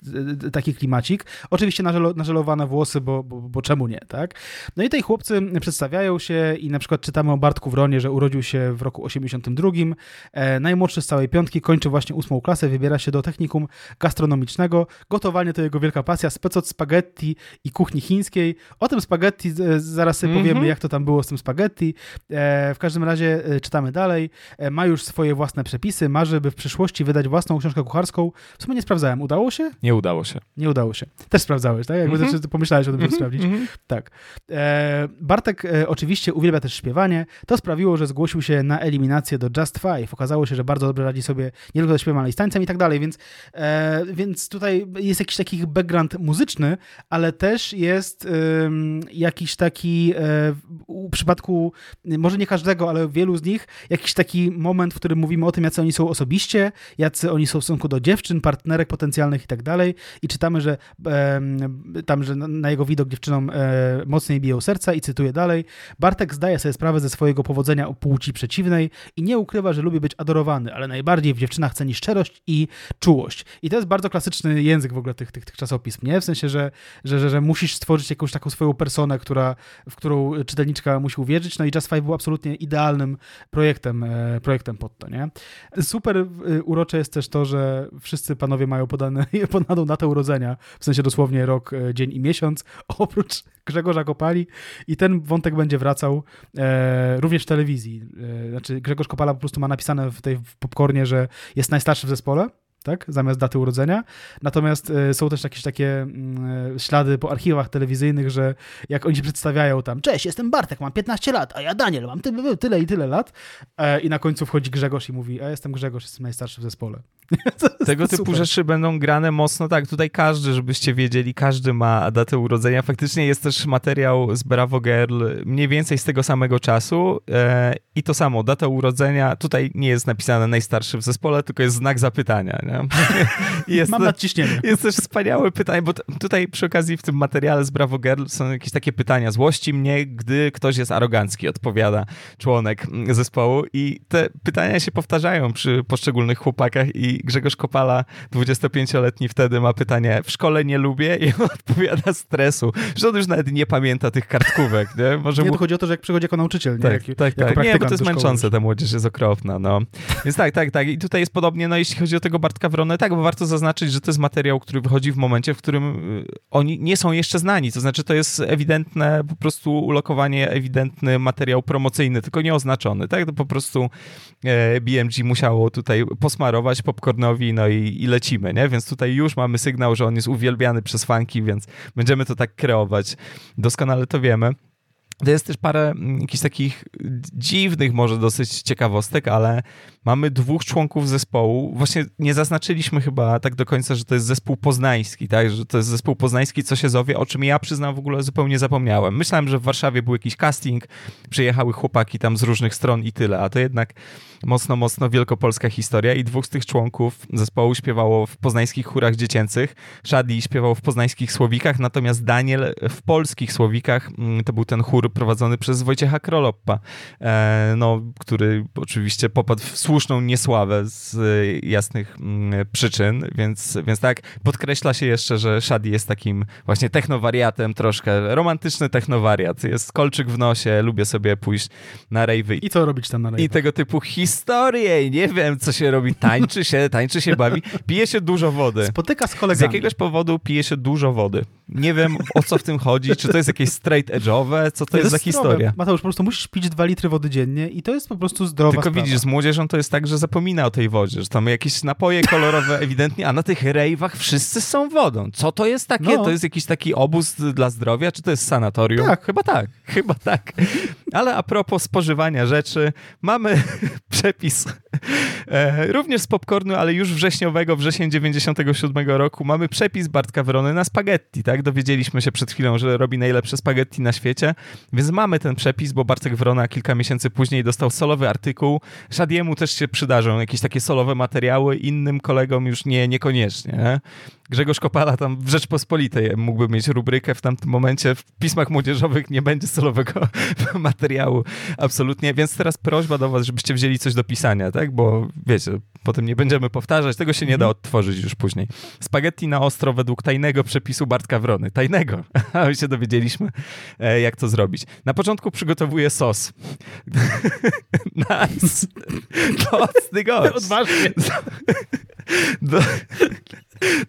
e, taki klimacik. Oczywiście nażelo, nażelowane włosy, bo, bo, bo czemu nie, tak? No i tej chłopcy przedstawiają się i na przykład czytamy o Bartku Wronie, że urodził się w roku 82. E, najmłodszy z całej piątki, kończy właśnie ósmą klasę, wybiera się do technikum gastronomicznego gastronomicznego. Gotowanie to jego wielka pasja, spec od spaghetti i kuchni chińskiej. O tym spaghetti zaraz sobie powiemy, jak to tam było z tym spaghetti. E, w każdym razie e, czytamy dalej. E, ma już swoje własne przepisy, marzy, by w przyszłości wydać własną książkę kucharską. W sumie nie sprawdzałem. Udało się? Nie udało się. Nie udało się. Też sprawdzałeś, tak? Jakby Mhm. też pomyślałeś o tym, żeby Mhm, sprawdzić. mhm. Tak. E, Bartek oczywiście uwielbia też śpiewanie. To sprawiło, że zgłosił się na eliminację do Just Five. Okazało się, że bardzo dobrze radzi sobie nie tylko ze śpiewem, ale i z tańcem i tak dalej, więc, e, więc tutaj jest jakiś taki background muzyczny, ale też jest jakiś taki e, w przypadku, może nie każdego, ale wielu z nich, jakiś taki moment, w którym mówimy o tym, jacy oni są osobiście, jacy oni są w stosunku do dziewczyn, partnerek potencjalnych i tak dalej. I czytamy, że tam, że na- na jego widok dziewczynom e, mocniej biją serca i cytuję dalej. Bartek zdaje sobie sprawę ze swojego powodzenia o płci przeciwnej i nie ukrywa, że lubi być adorowany, ale najbardziej w dziewczynach ceni szczerość i czułość. I to jest bardzo klasyczny język w ogóle tych, tych, tych czasopism, nie? W sensie, że, że, że, że musisz stworzyć jakąś taką swoją personę, która, w którą czytelniczka musi uwierzyć. No i Just Five był absolutnie idealnym projektem, e, projektem pod to, nie? Super e, urocze jest też to, że wszyscy panowie mają podane, podaną datę urodzenia, w sensie dosłownie rok, e, dzień i miesiąc, oprócz Grzegorza Kopali i ten wątek będzie wracał e, również w telewizji. E, znaczy Grzegorz Kopala po prostu ma napisane w tej w popcornie, że jest najstarszy w zespole, tak, zamiast daty urodzenia. Natomiast e, są też jakieś takie mm, e, ślady po archiwach telewizyjnych, że jak oni się przedstawiają tam, cześć, jestem Bartek, mam 15 lat, a ja Daniel, mam ty, tyle i tyle lat. E, I na końcu wchodzi Grzegorz i mówi, a jestem Grzegorz, jestem najstarszy w zespole. Tego typu Super. rzeczy będą grane mocno, tak, tutaj każdy, żebyście wiedzieli, każdy ma datę urodzenia. Faktycznie jest też materiał z Bravo Girl mniej więcej z tego samego czasu e, i to samo, data urodzenia, tutaj nie jest napisane najstarszy w zespole, tylko jest znak zapytania, nie? I jest Mam nadciśnienie. jest też wspaniałe pytanie, bo tutaj przy okazji w tym materiale z Bravo Girl są jakieś takie pytania. Złości mnie, gdy ktoś jest arogancki, odpowiada członek zespołu i te pytania się powtarzają przy poszczególnych chłopakach i Grzegorz Kopala, 25-letni wtedy ma pytanie, w szkole nie lubię i on odpowiada stresu, że on już nawet nie pamięta tych kartkówek, nie? Może Nie, mu to chodzi o to, że jak przychodzi jako nauczyciel, nie? tak, jak, tak, tak. Nie, bo to jest męczące, ta młodzież jest okropna, no. Więc tak, tak, tak. I tutaj jest podobnie, no jeśli chodzi o tego Tak, bo warto zaznaczyć, że to jest materiał, który wychodzi w momencie, w którym y, oni nie są jeszcze znani, to znaczy to jest ewidentne po prostu ulokowanie, ewidentny materiał promocyjny, tylko nieoznaczony, tak, to po prostu e, BMG musiało tutaj posmarować popcornowi, no i, i lecimy, nie, więc tutaj już mamy sygnał, że on jest uwielbiany przez fanki, więc będziemy to tak kreować, doskonale to wiemy. To jest też parę mm, jakichś takich dziwnych może dosyć ciekawostek, ale mamy dwóch członków zespołu. Właśnie nie zaznaczyliśmy chyba tak do końca, że to jest zespół poznański, tak? Że to jest zespół poznański, co się zowie, o czym ja przyznam w ogóle zupełnie zapomniałem. Myślałem, że w Warszawie był jakiś casting, przyjechały chłopaki tam z różnych stron i tyle, a to jednak mocno, mocno wielkopolska historia i dwóch z tych członków zespołu śpiewało w poznańskich chórach dziecięcych. Shadi śpiewał w poznańskich słowikach, natomiast Daniel w polskich słowikach. Mm, To był ten chór prowadzony przez Wojciecha Kroloppa, e, no, który oczywiście popadł w słuszną niesławę z e, jasnych mm, przyczyn, więc, więc tak, podkreśla się jeszcze, że Shadi jest takim właśnie technowariatem troszkę, romantyczny technowariat. Jest kolczyk w nosie, lubię sobie pójść na rejwy I co robić tam na i rejwie? tego typu historie. Nie wiem, co się robi. Tańczy się, tańczy się, bawi. Pije się dużo wody. Spotyka z Z kolegami. jakiegoś powodu pije się dużo wody. Nie wiem, o co w tym chodzi. Czy to jest jakieś straight edge'owe? Co to, jest za zdrowe. historia? Mateusz, po prostu musisz pić dwa litry wody dziennie i to jest po prostu zdrowa Tylko sprawa. widzisz, z młodzieżą to jest tak, że zapomina o tej wodzie, że tam jakieś napoje kolorowe ewidentnie, a na tych rejwach wszyscy są wodą. Co to jest takie? No. To jest jakiś taki obóz dla zdrowia, czy to jest sanatorium? Tak. Chyba tak, chyba tak. Ale a propos spożywania rzeczy, mamy przepis również z popcornu, ale już wrześniowego, wrzesień 97 roku, mamy przepis Bartka Werony na spaghetti, tak? Dowiedzieliśmy się przed chwilą, że robi najlepsze spaghetti na świecie, więc mamy ten przepis, bo Bartek Wrona kilka miesięcy później dostał solowy artykuł. Shadiemu też się przydarzą jakieś takie solowe materiały, innym kolegom już nie, niekoniecznie. Nie? Grzegorz Kopala tam w Rzeczpospolitej mógłby mieć rubrykę w tamtym momencie. W pismach młodzieżowych nie będzie solowego materiału. Absolutnie. Więc teraz prośba do was, żebyście wzięli coś do pisania, tak? Bo wiecie, potem nie będziemy powtarzać. Tego się nie da odtworzyć już później. Spaghetti na ostro według tajnego przepisu Bartka Wrony. Tajnego. A my się dowiedzieliśmy, e, jak to zrobić. Na początku przygotowuję sos. nice. Mocny gość. Odważnie. Do,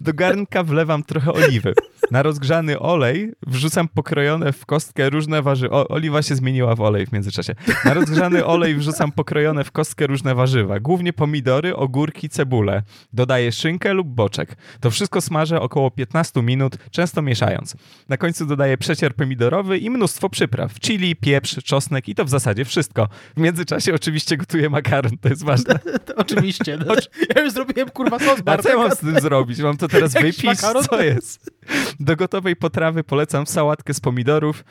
Do garnka wlewam trochę oliwy. Na rozgrzany olej wrzucam pokrojone w kostkę różne warzywa. Oliwa się zmieniła w olej w międzyczasie. Na rozgrzany olej wrzucam pokrojone w kostkę różne warzywa. Głównie pomidory, ogórki, cebulę. Dodaję szynkę lub boczek. To wszystko smażę około 15 minut, często mieszając. Na końcu dodaję przecier pomidorowy i mnóstwo przypraw. Chili, pieprz, czosnek i to w zasadzie wszystko. W międzyczasie oczywiście gotuję makaron, to jest ważne. Oczywiście. No, ja już zrobiłem kurwa sos A co ja mam z tym zrobić? Mam to teraz wypić? makaron? Co jest? Do gotowej potrawy polecam sałatkę z pomidorów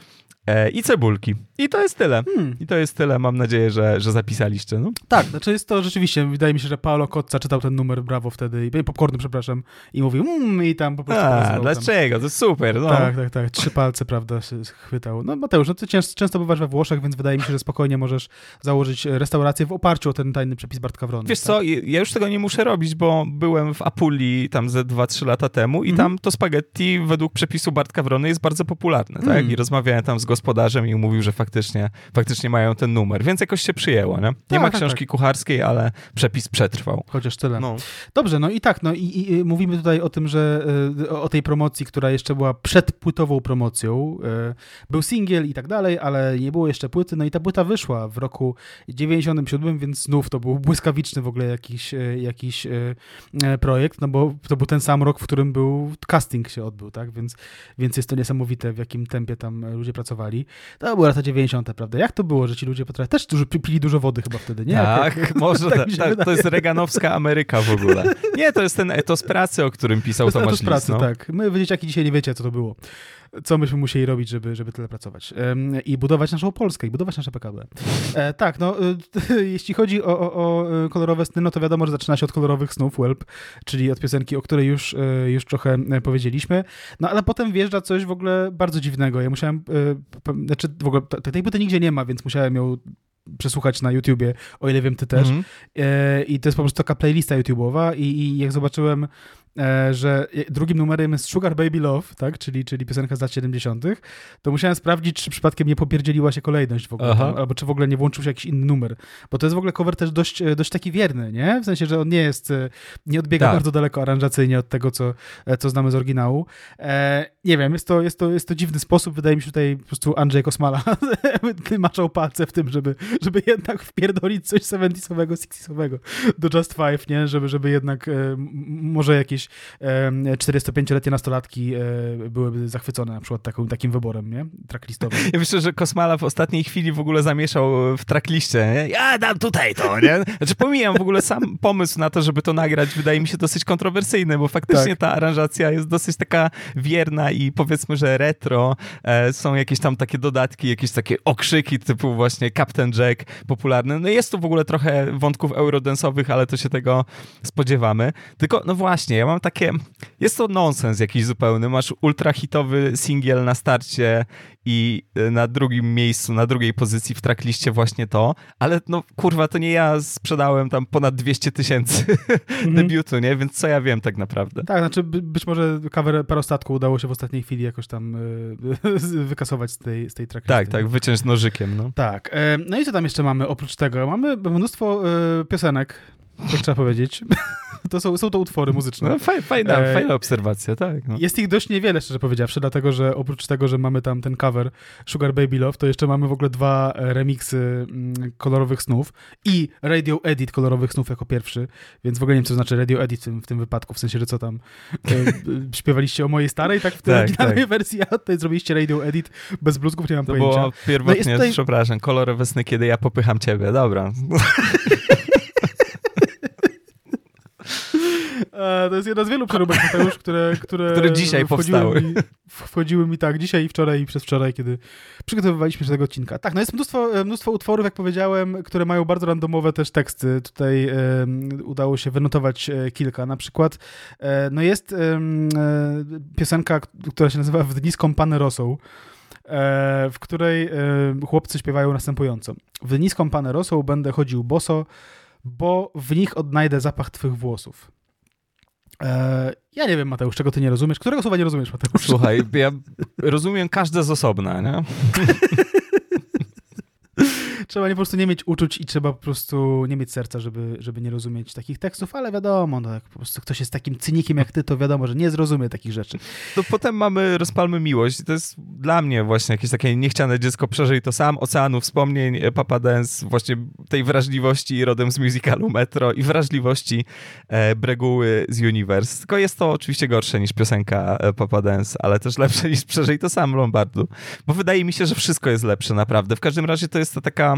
i cebulki. I to jest tyle. Hmm. I to jest tyle. Mam nadzieję, że, że zapisaliście. No. Tak, znaczy jest to rzeczywiście, wydaje mi się, że Paolo Kotza czytał ten numer Brawo wtedy, i popcorny, przepraszam, i mówił mmm, i tam po prostu A, pokazywał tam. dlaczego? To super. No. Tak, tak, tak. Trzy palce, prawda, się chwytał. No Mateusz, no ty często, bywasz we Włoszech, więc wydaje mi się, że spokojnie możesz założyć restaurację w oparciu o ten tajny przepis Bartka Wrony. Wiesz tak? co, ja już tego nie muszę robić, bo byłem w Apulii tam ze 2-3 lata temu i Mhm. tam to spaghetti według przepisu Bartka Wrony jest bardzo popularne, tak? Mm. I rozmawiałem tam z gospodarzem i mówił, że faktycznie, faktycznie mają ten numer, więc jakoś się przyjęło, nie? Nie Tak, ma tak, książki kucharskiej, ale przepis przetrwał. Chociaż tyle. No. Dobrze, no i tak, no i, i mówimy tutaj o tym, że y, o, tej promocji, która jeszcze była przedpłytową promocją. y, Był singiel i tak dalej, ale nie było jeszcze płyty, no i ta płyta wyszła w roku 97, więc znów to był błyskawiczny w ogóle jakiś, y, jakiś e, projekt, no bo to był ten sam rok, w którym był casting się odbył, tak, więc, więc jest to niesamowite, w jakim tempie tam e, ludzie pracowali. To były lata 90., prawda? Jak to było, że ci ludzie potrafili? Też dużo, pili dużo wody chyba wtedy, nie? Tak, Jak- może tak tak, to jest reganowska Ameryka w ogóle. Nie, to jest ten etos pracy, o którym pisał To Tomasz etos pracy, Lis. No. tak. My, wy dzieciaki, dzisiaj nie wiecie, co to było. Co myśmy musieli robić, żeby, żeby tyle pracować. I budować naszą Polskę, i budować nasze PKB. E, tak, no, y, jeśli chodzi o, o, o kolorowe sny, no to wiadomo, że zaczyna się od kolorowych snów, Whelp, czyli od piosenki, o której już, y, już trochę e, powiedzieliśmy. No, ale potem wjeżdża coś w ogóle bardzo dziwnego. Ja musiałem, znaczy w ogóle tej płyty nigdzie nie ma, więc musiałem ją przesłuchać na YouTubie, o ile wiem, ty też. Mhm. E, I to jest po prostu taka playlista YouTube'owa i, i jak zobaczyłem, e, że drugim numerem jest Sugar Baby Love, tak, czyli, czyli piosenka z lat 70., to musiałem sprawdzić, czy przypadkiem nie popierdzieliła się kolejność w ogóle, tam, albo czy w ogóle nie włączył się jakiś inny numer. Bo to jest w ogóle cover też dość, e, dość taki wierny, nie? W sensie, że on nie jest, e, nie odbiega Tak. bardzo daleko aranżacyjnie od tego, co, e, co znamy z oryginału. E, nie wiem, jest to, jest, to, jest to dziwny sposób. Wydaje mi się tutaj po prostu Andrzej Kosmala maczał palce w tym, żeby, żeby jednak wpierdolić coś 70-owego, 60-owego do Just Five, nie? Żeby, żeby jednak e, może jakieś e, 45-letnie nastolatki e, byłyby zachwycone na przykład taką, takim wyborem, nie? Tracklistowym. Ja myślę, że Kosmala w ostatniej chwili w ogóle zamieszał w trackliście, nie? Ja dam tutaj to, nie? Znaczy pomijam w ogóle sam pomysł na to, żeby to nagrać, wydaje mi się dosyć kontrowersyjny, bo faktycznie Tak. ta aranżacja jest dosyć taka wierna i powiedzmy, że retro. E, są jakieś tam takie dodatki, jakieś takie okrzyki typu właśnie Captain Jack popularny. No jest tu w ogóle trochę wątków eurodensowych, ale to się tego spodziewamy. Tylko, no właśnie, ja mam takie... Jest to nonsens jakiś zupełny. Masz ultrahitowy singiel na starcie i y, na drugim miejscu, na drugiej pozycji w trackliście właśnie to, ale no kurwa, to nie ja sprzedałem tam ponad 200 tysięcy debiutu, nie? Więc co ja wiem tak naprawdę. Tak, znaczy by, być może cover parostatku udało się w ostatniej chwili jakoś tam e, wykasować z tej, z tej tracklisty. Tak, tak, wyciąć nożykiem, no. Tak. e, No i co tam jeszcze mamy oprócz tego? Mamy mnóstwo e, piosenek, tak trzeba powiedzieć. To są, są to utwory muzyczne. no faj, fajna, E, fajna obserwacja, tak. No. Jest ich dość niewiele, szczerze powiedziawszy, dlatego że oprócz tego, że mamy tam ten cover Sugar Baby Love, to jeszcze mamy w ogóle dwa e, remiksy mm, kolorowych snów i radio edit kolorowych snów jako pierwszy, więc w ogóle nie wiem, co znaczy radio edit w tym, w tym wypadku, w sensie, że co tam e, śpiewaliście o mojej starej, tak w tej Tak, tak. wersji, a tutaj zrobiliście radio edit bez bluzgów, nie mam To pojęcia. było pierwotnie, No tutaj- przepraszam, kolorowe sny, kiedy ja popycham ciebie, dobra. E, to jest jedna z wielu przeróbek, Mateusz, które, które, Które dzisiaj wchodziły powstały. Mi, wchodziły mi tak, dzisiaj i wczoraj i przez wczoraj, kiedy przygotowywaliśmy się do tego odcinka. Tak, no jest mnóstwo, e, mnóstwo utworów, jak powiedziałem, które mają bardzo randomowe też teksty. Tutaj e, udało się wynotować e, kilka. Na przykład e, no jest e, e, piosenka, która się nazywa W dni skąpane rosą. e, W której e, chłopcy śpiewają następująco. W dni skąpane rosą będę chodził boso, bo w nich odnajdę zapach twych włosów. E, ja nie wiem, Mateusz, czego ty nie rozumiesz. Którego słowa nie rozumiesz, Mateusz? Słuchaj, ja rozumiem każde z osobna, nie? trzeba po prostu nie mieć uczuć i trzeba po prostu nie mieć serca, żeby, żeby nie rozumieć takich tekstów, ale wiadomo, no, jak po prostu ktoś jest takim cynikiem jak ty, to wiadomo, że nie zrozumie takich rzeczy. To potem mamy Rozpalmy Miłość. To jest dla mnie właśnie jakieś takie niechciane dziecko przeżyj to sam, oceanu wspomnień, e, Papa Dance, właśnie tej wrażliwości rodem z musicalu Metro i wrażliwości e, Breguły z Universe. Tylko jest to oczywiście gorsze niż piosenka e, Papa Dance, ale też lepsze niż przeżyj to sam Lombardu. Bo wydaje mi się, że wszystko jest lepsze naprawdę. W każdym razie to jest to taka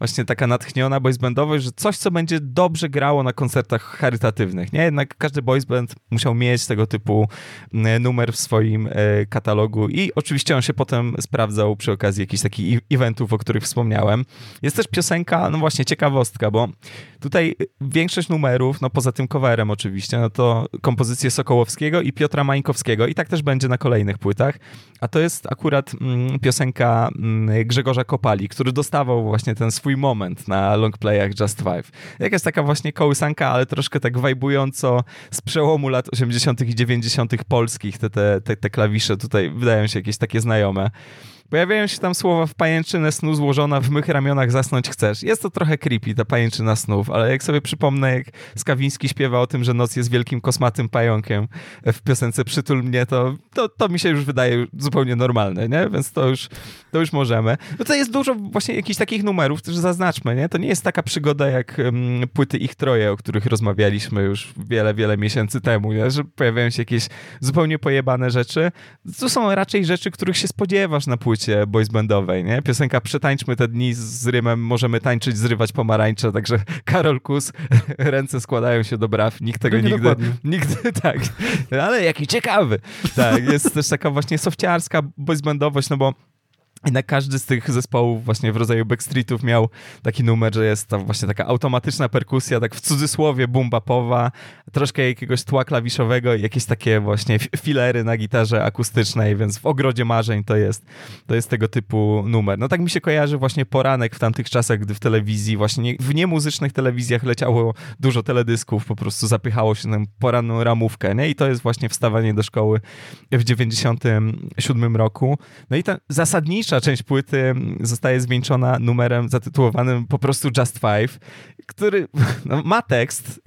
właśnie taka natchniona boysbandowość, że coś, co będzie dobrze grało na koncertach charytatywnych, nie? Jednak każdy boysband musiał mieć tego typu numer w swoim e, katalogu i oczywiście on się potem sprawdzał przy okazji jakichś takich eventów, o których wspomniałem. Jest też piosenka, no właśnie ciekawostka, bo tutaj większość numerów, no poza tym coverem oczywiście, no to kompozycje Sokołowskiego i Piotra Mańkowskiego i tak też będzie na kolejnych płytach, a to jest akurat mm, piosenka mm, Grzegorza Kopali, który dostawał właśnie ten swój swój moment na longplayach Just Five. Jakaś taka właśnie kołysanka, ale troszkę tak wajbująco z przełomu lat 80. i 90. polskich te, te, te, te klawisze tutaj wydają się jakieś takie znajome. Pojawiają się tam słowa w pajęczynę snu złożona, w mych ramionach zasnąć chcesz. Jest to trochę creepy, ta pajęczyna snów, ale jak sobie przypomnę, jak Skawiński śpiewa o tym, że noc jest wielkim kosmatym pająkiem w piosence Przytul mnie, to, to, to mi się już wydaje zupełnie normalne, nie? Więc to już, to już możemy. No to jest dużo właśnie jakichś takich numerów, też zaznaczmy, nie? To nie jest taka przygoda jak um, płyty Ich Troje, o których rozmawialiśmy już wiele, wiele miesięcy temu, nie? Że pojawiają się jakieś zupełnie pojebane rzeczy. To są raczej rzeczy, których się spodziewasz na płycie płycie boys bandowej, nie? Piosenka Przetańczmy te dni z rymem Możemy tańczyć, zrywać pomarańcze, także Karol Kus, ręce składają się do braw, nikt tego no nigdy, dokładnie. nigdy, tak, ale jaki ciekawy. Tak, jest też taka właśnie sofciarska boys bandowość, no bo jednak każdy z tych zespołów właśnie w rodzaju backstreetów miał taki numer, że jest tam właśnie taka automatyczna perkusja, tak w cudzysłowie bumbapowa, troszkę jakiegoś tła klawiszowego i jakieś takie właśnie filery na gitarze akustycznej, więc w Ogrodzie Marzeń to jest, to jest tego typu numer. No tak mi się kojarzy właśnie poranek w tamtych czasach, gdy w telewizji, właśnie w niemuzycznych telewizjach leciało dużo teledysków, po prostu zapychało się na poranną ramówkę, nie? I to jest właśnie wstawanie do szkoły w 97 roku. No i ta zasadnicza najważniejsza część płyty zostaje zwieńczona numerem zatytułowanym po prostu Just Five, który no, ma tekst.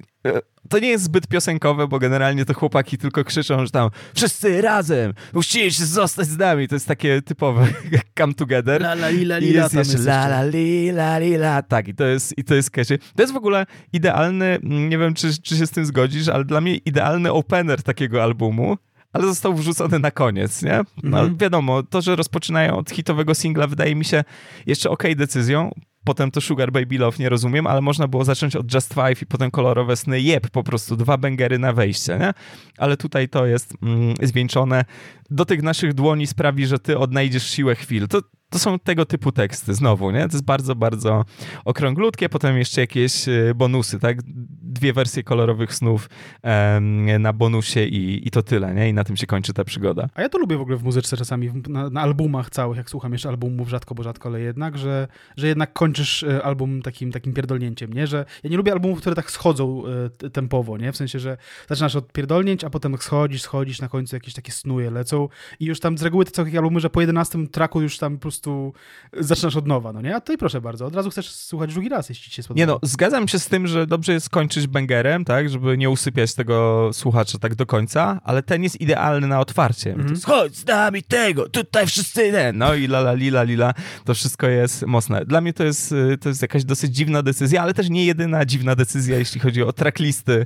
To nie jest zbyt piosenkowe, bo generalnie to chłopaki tylko krzyczą, że tam wszyscy razem, musisz zostać z nami. To jest takie typowe come together. La la li la li la. Jest la la li la li la. Tak, i to jest, i to jest catchy. To jest w ogóle idealny, nie wiem czy, czy się z tym zgodzisz, ale dla mnie idealny opener takiego albumu ale został wrzucony na koniec, nie? No mhm. wiadomo, to, że rozpoczynają od hitowego singla wydaje mi się jeszcze okej okay decyzją, potem to Sugar Baby Love nie rozumiem, ale można było zacząć od Just Five i potem kolorowe sny, jeb, po prostu dwa bęgery na wejście, nie? Ale tutaj to jest mm, zwieńczone. Do tych naszych dłoni sprawi, że ty odnajdziesz siłę chwil. To to są tego typu teksty znowu, nie? To jest bardzo, bardzo okrąglutkie, potem jeszcze jakieś e, bonusy, tak? Dwie wersje kolorowych snów um, na bonusie i, i to tyle, nie? I na tym się kończy ta przygoda. A ja to lubię w ogóle w muzyce czasami, na, na albumach całych, jak słucham jeszcze albumów rzadko, bo rzadko, ale jednak, że, że jednak kończysz e, album takim, takim pierdolnięciem, nie? Że ja nie lubię albumów, które tak schodzą e, tempowo, nie? W sensie, że zaczynasz od pierdolnięć, a potem schodzisz, schodzisz, na końcu jakieś takie snuje lecą i już tam z reguły te całe albumy, że po 11 traku już tam po prostu zaczynasz od nowa, no nie? A tutaj proszę bardzo, od razu chcesz słuchać drugi raz, jeśli ci się spodoba. Nie no, zgadzam się z tym, że dobrze jest kończyć bangerem, tak, żeby nie usypiać tego słuchacza tak do końca, ale ten jest idealny na otwarcie. Mm -hmm. Chodź z nami tego, tutaj wszyscy ten. No i lala lila lila, to wszystko jest mocne. Dla mnie to jest, y, to jest jakaś dosyć dziwna decyzja, ale też nie jedyna dziwna decyzja, jeśli chodzi o tracklisty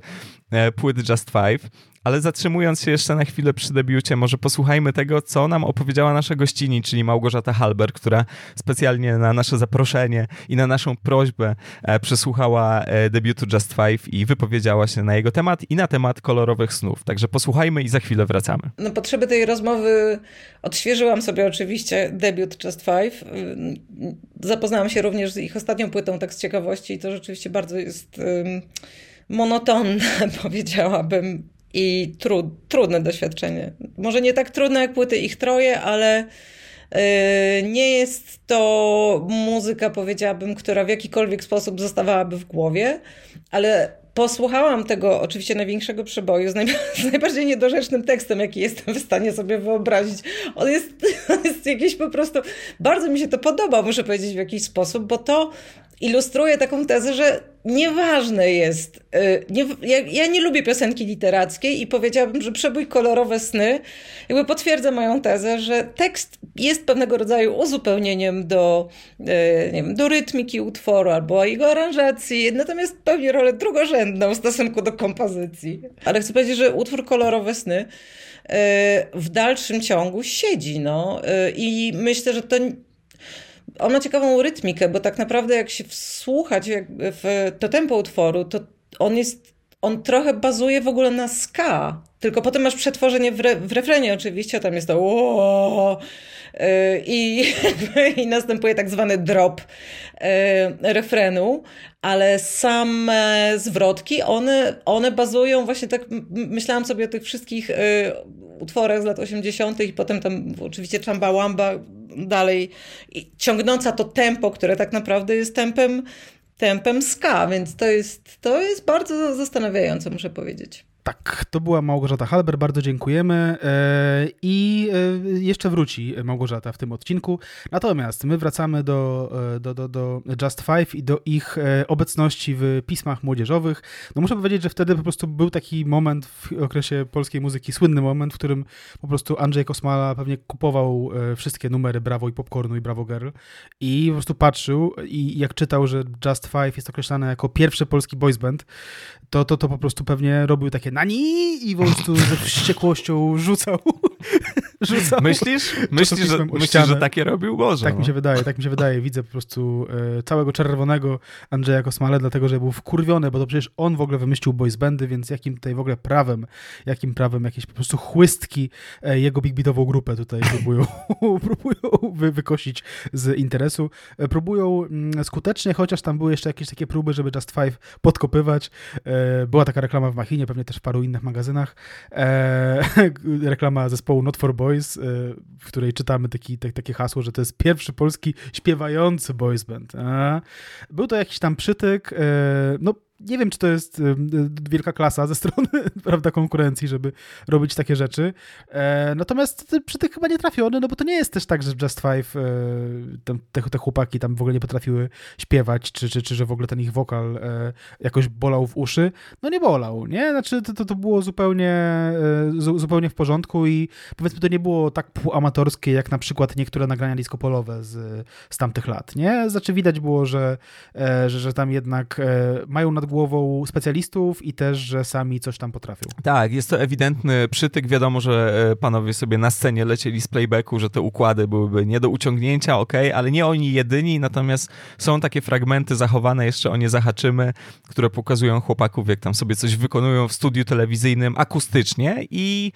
e, płyt Just Five. Ale zatrzymując się jeszcze na chwilę przy debiucie, może posłuchajmy tego, co nam opowiedziała nasza gościni, czyli Małgorzata Halber, która specjalnie na nasze zaproszenie i na naszą prośbę e, przesłuchała e, debiutu Just Five i wypowiedziała się na jego temat i na temat kolorowych snów. Także posłuchajmy i za chwilę wracamy. Na potrzeby tej rozmowy odświeżyłam sobie oczywiście debiut Just Five. Zapoznałam się również z ich ostatnią płytą, tak z ciekawości i to rzeczywiście bardzo jest monotonne, powiedziałabym i trud, trudne doświadczenie. Może nie tak trudne jak płyty ich troje, ale yy, nie jest to muzyka, powiedziałabym, która w jakikolwiek sposób zostawałaby w głowie, ale posłuchałam tego oczywiście największego przeboju z, naj, z, najbardziej niedorzecznym tekstem, jaki jestem w stanie sobie wyobrazić. On jest, on jest jakiś po prostu, bardzo mi się to podoba, muszę powiedzieć w jakiś sposób, bo to ilustruje taką tezę, że nieważne jest. Y, nie, ja, ja, nie lubię piosenki literackiej i powiedziałabym, że przebój kolorowe sny jakby potwierdza moją tezę, że tekst jest pewnego rodzaju uzupełnieniem do, y, nie wiem, do rytmiki utworu albo jego aranżacji, natomiast pełni rolę drugorzędną w stosunku do kompozycji. Ale chcę powiedzieć, że utwór kolorowe sny y, w dalszym ciągu siedzi. No. I myślę, że to on ma ciekawą rytmikę, bo tak naprawdę jak się wsłuchać w to tempo utworu, to on jest, on trochę bazuje w ogóle na ska, tylko potem masz przetworzenie w, re, w refrenie oczywiście, tam jest to i, i następuje tak zwany drop refrenu, ale same zwrotki, one, one bazują właśnie tak, myślałam sobie o tych wszystkich utworach z lat 80. i potem tam oczywiście Chamba Wamba dalej ciągnąca to tempo, które tak naprawdę jest tempem, tempem ska, więc to jest, to jest bardzo zastanawiające, muszę powiedzieć. Tak, to była Małgorzata Halber, bardzo dziękujemy e, i e, jeszcze wróci Małgorzata w tym odcinku. Natomiast my wracamy do, e, do, do, do Just Five i do ich obecności w pismach młodzieżowych. No muszę powiedzieć, że wtedy po prostu był taki moment w okresie polskiej muzyki, słynny moment, w którym po prostu Andrzej Kosmala pewnie kupował wszystkie numery Brawo i Popcornu i Brawo Girl i po prostu patrzył i jak czytał, że Just Five jest określane jako pierwszy polski boys band, to, to, to po prostu pewnie robił takie nani i po prostu ze wściekłością rzucał. Rzucał myślisz, myślisz, że, myślisz że takie robił? Boże. Tak no. mi się wydaje, tak mi się wydaje. Widzę po prostu e, całego czerwonego Andrzeja Kosmale, dlatego, że był wkurwiony, bo to przecież on w ogóle wymyślił boys bandy, więc jakim tutaj w ogóle prawem, jakim prawem jakieś po prostu chłystki e, jego big beatową grupę tutaj próbują, próbują wy, wykosić z interesu. E, próbują mm, skutecznie, chociaż tam były jeszcze jakieś takie próby, żeby Just Five podkopywać. E, była taka reklama w Machinie, pewnie też w paru innych magazynach. E, reklama zespołu Not for Boys, e, w której czytamy taki, te, takie hasło, że to jest pierwszy polski śpiewający boys band. był to jakiś tam przytyk. no, nie wiem, czy to jest wielka klasa ze strony prawda, konkurencji, żeby robić takie rzeczy. E, natomiast przy tych chyba nie trafiony, no bo to nie jest też tak, że Just Five e, te, te, chłopaki tam w ogóle nie potrafiły śpiewać, czy, czy, czy że w ogóle ten ich wokal e, jakoś bolał w uszy. No nie bolał, nie? Znaczy to, to było zupełnie, zupełnie w porządku i powiedzmy to nie było tak półamatorskie, jak na przykład niektóre nagrania disco-polowe z, z tamtych lat, nie? Znaczy widać było, że, że, że tam jednak mają nad głową specjalistów i też, że sami coś tam potrafią. Tak, jest to ewidentny przytyk. Wiadomo, że e, panowie sobie na scenie lecieli z playbacku, że te układy byłyby nie do uciągnięcia, ok, ale nie oni jedyni, natomiast są takie fragmenty zachowane, jeszcze o nie zahaczymy, które pokazują chłopaków, jak tam sobie coś wykonują w studiu telewizyjnym akustycznie i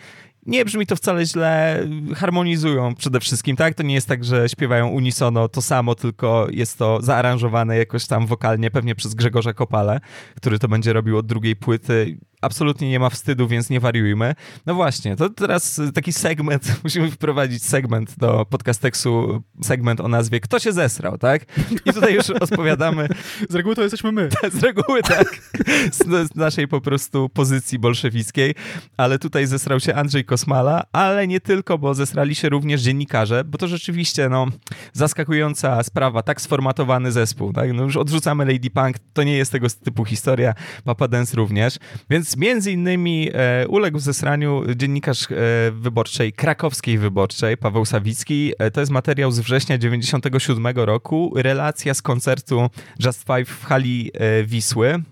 nie brzmi to wcale źle, harmonizują przede wszystkim, tak? To nie jest tak, że śpiewają unisono to samo, tylko jest to zaaranżowane jakoś tam wokalnie, pewnie przez Grzegorza Kopale, który to będzie robił od drugiej płyty absolutnie nie ma wstydu, więc nie wariujmy. No właśnie, to teraz taki segment, musimy wprowadzić segment do podcasteksu, segment o nazwie Kto się zesrał, tak? I tutaj już odpowiadamy. Z reguły to jesteśmy my. Z reguły tak. Z, naszej po prostu pozycji bolszewickiej, ale tutaj zesrał się Andrzej Kosmala, ale nie tylko, bo zesrali się również dziennikarze, bo to rzeczywiście, no, zaskakująca sprawa, tak sformatowany zespół, tak? No już odrzucamy Lady Punk, to nie jest tego typu historia, Papa Dance również, więc między innymi e, uległ zesraniu dziennikarz e, wyborczej, krakowskiej wyborczej, Paweł Sawicki. E, to jest materiał z września 97 roku, relacja z koncertu Just Five w hali e, Wisły.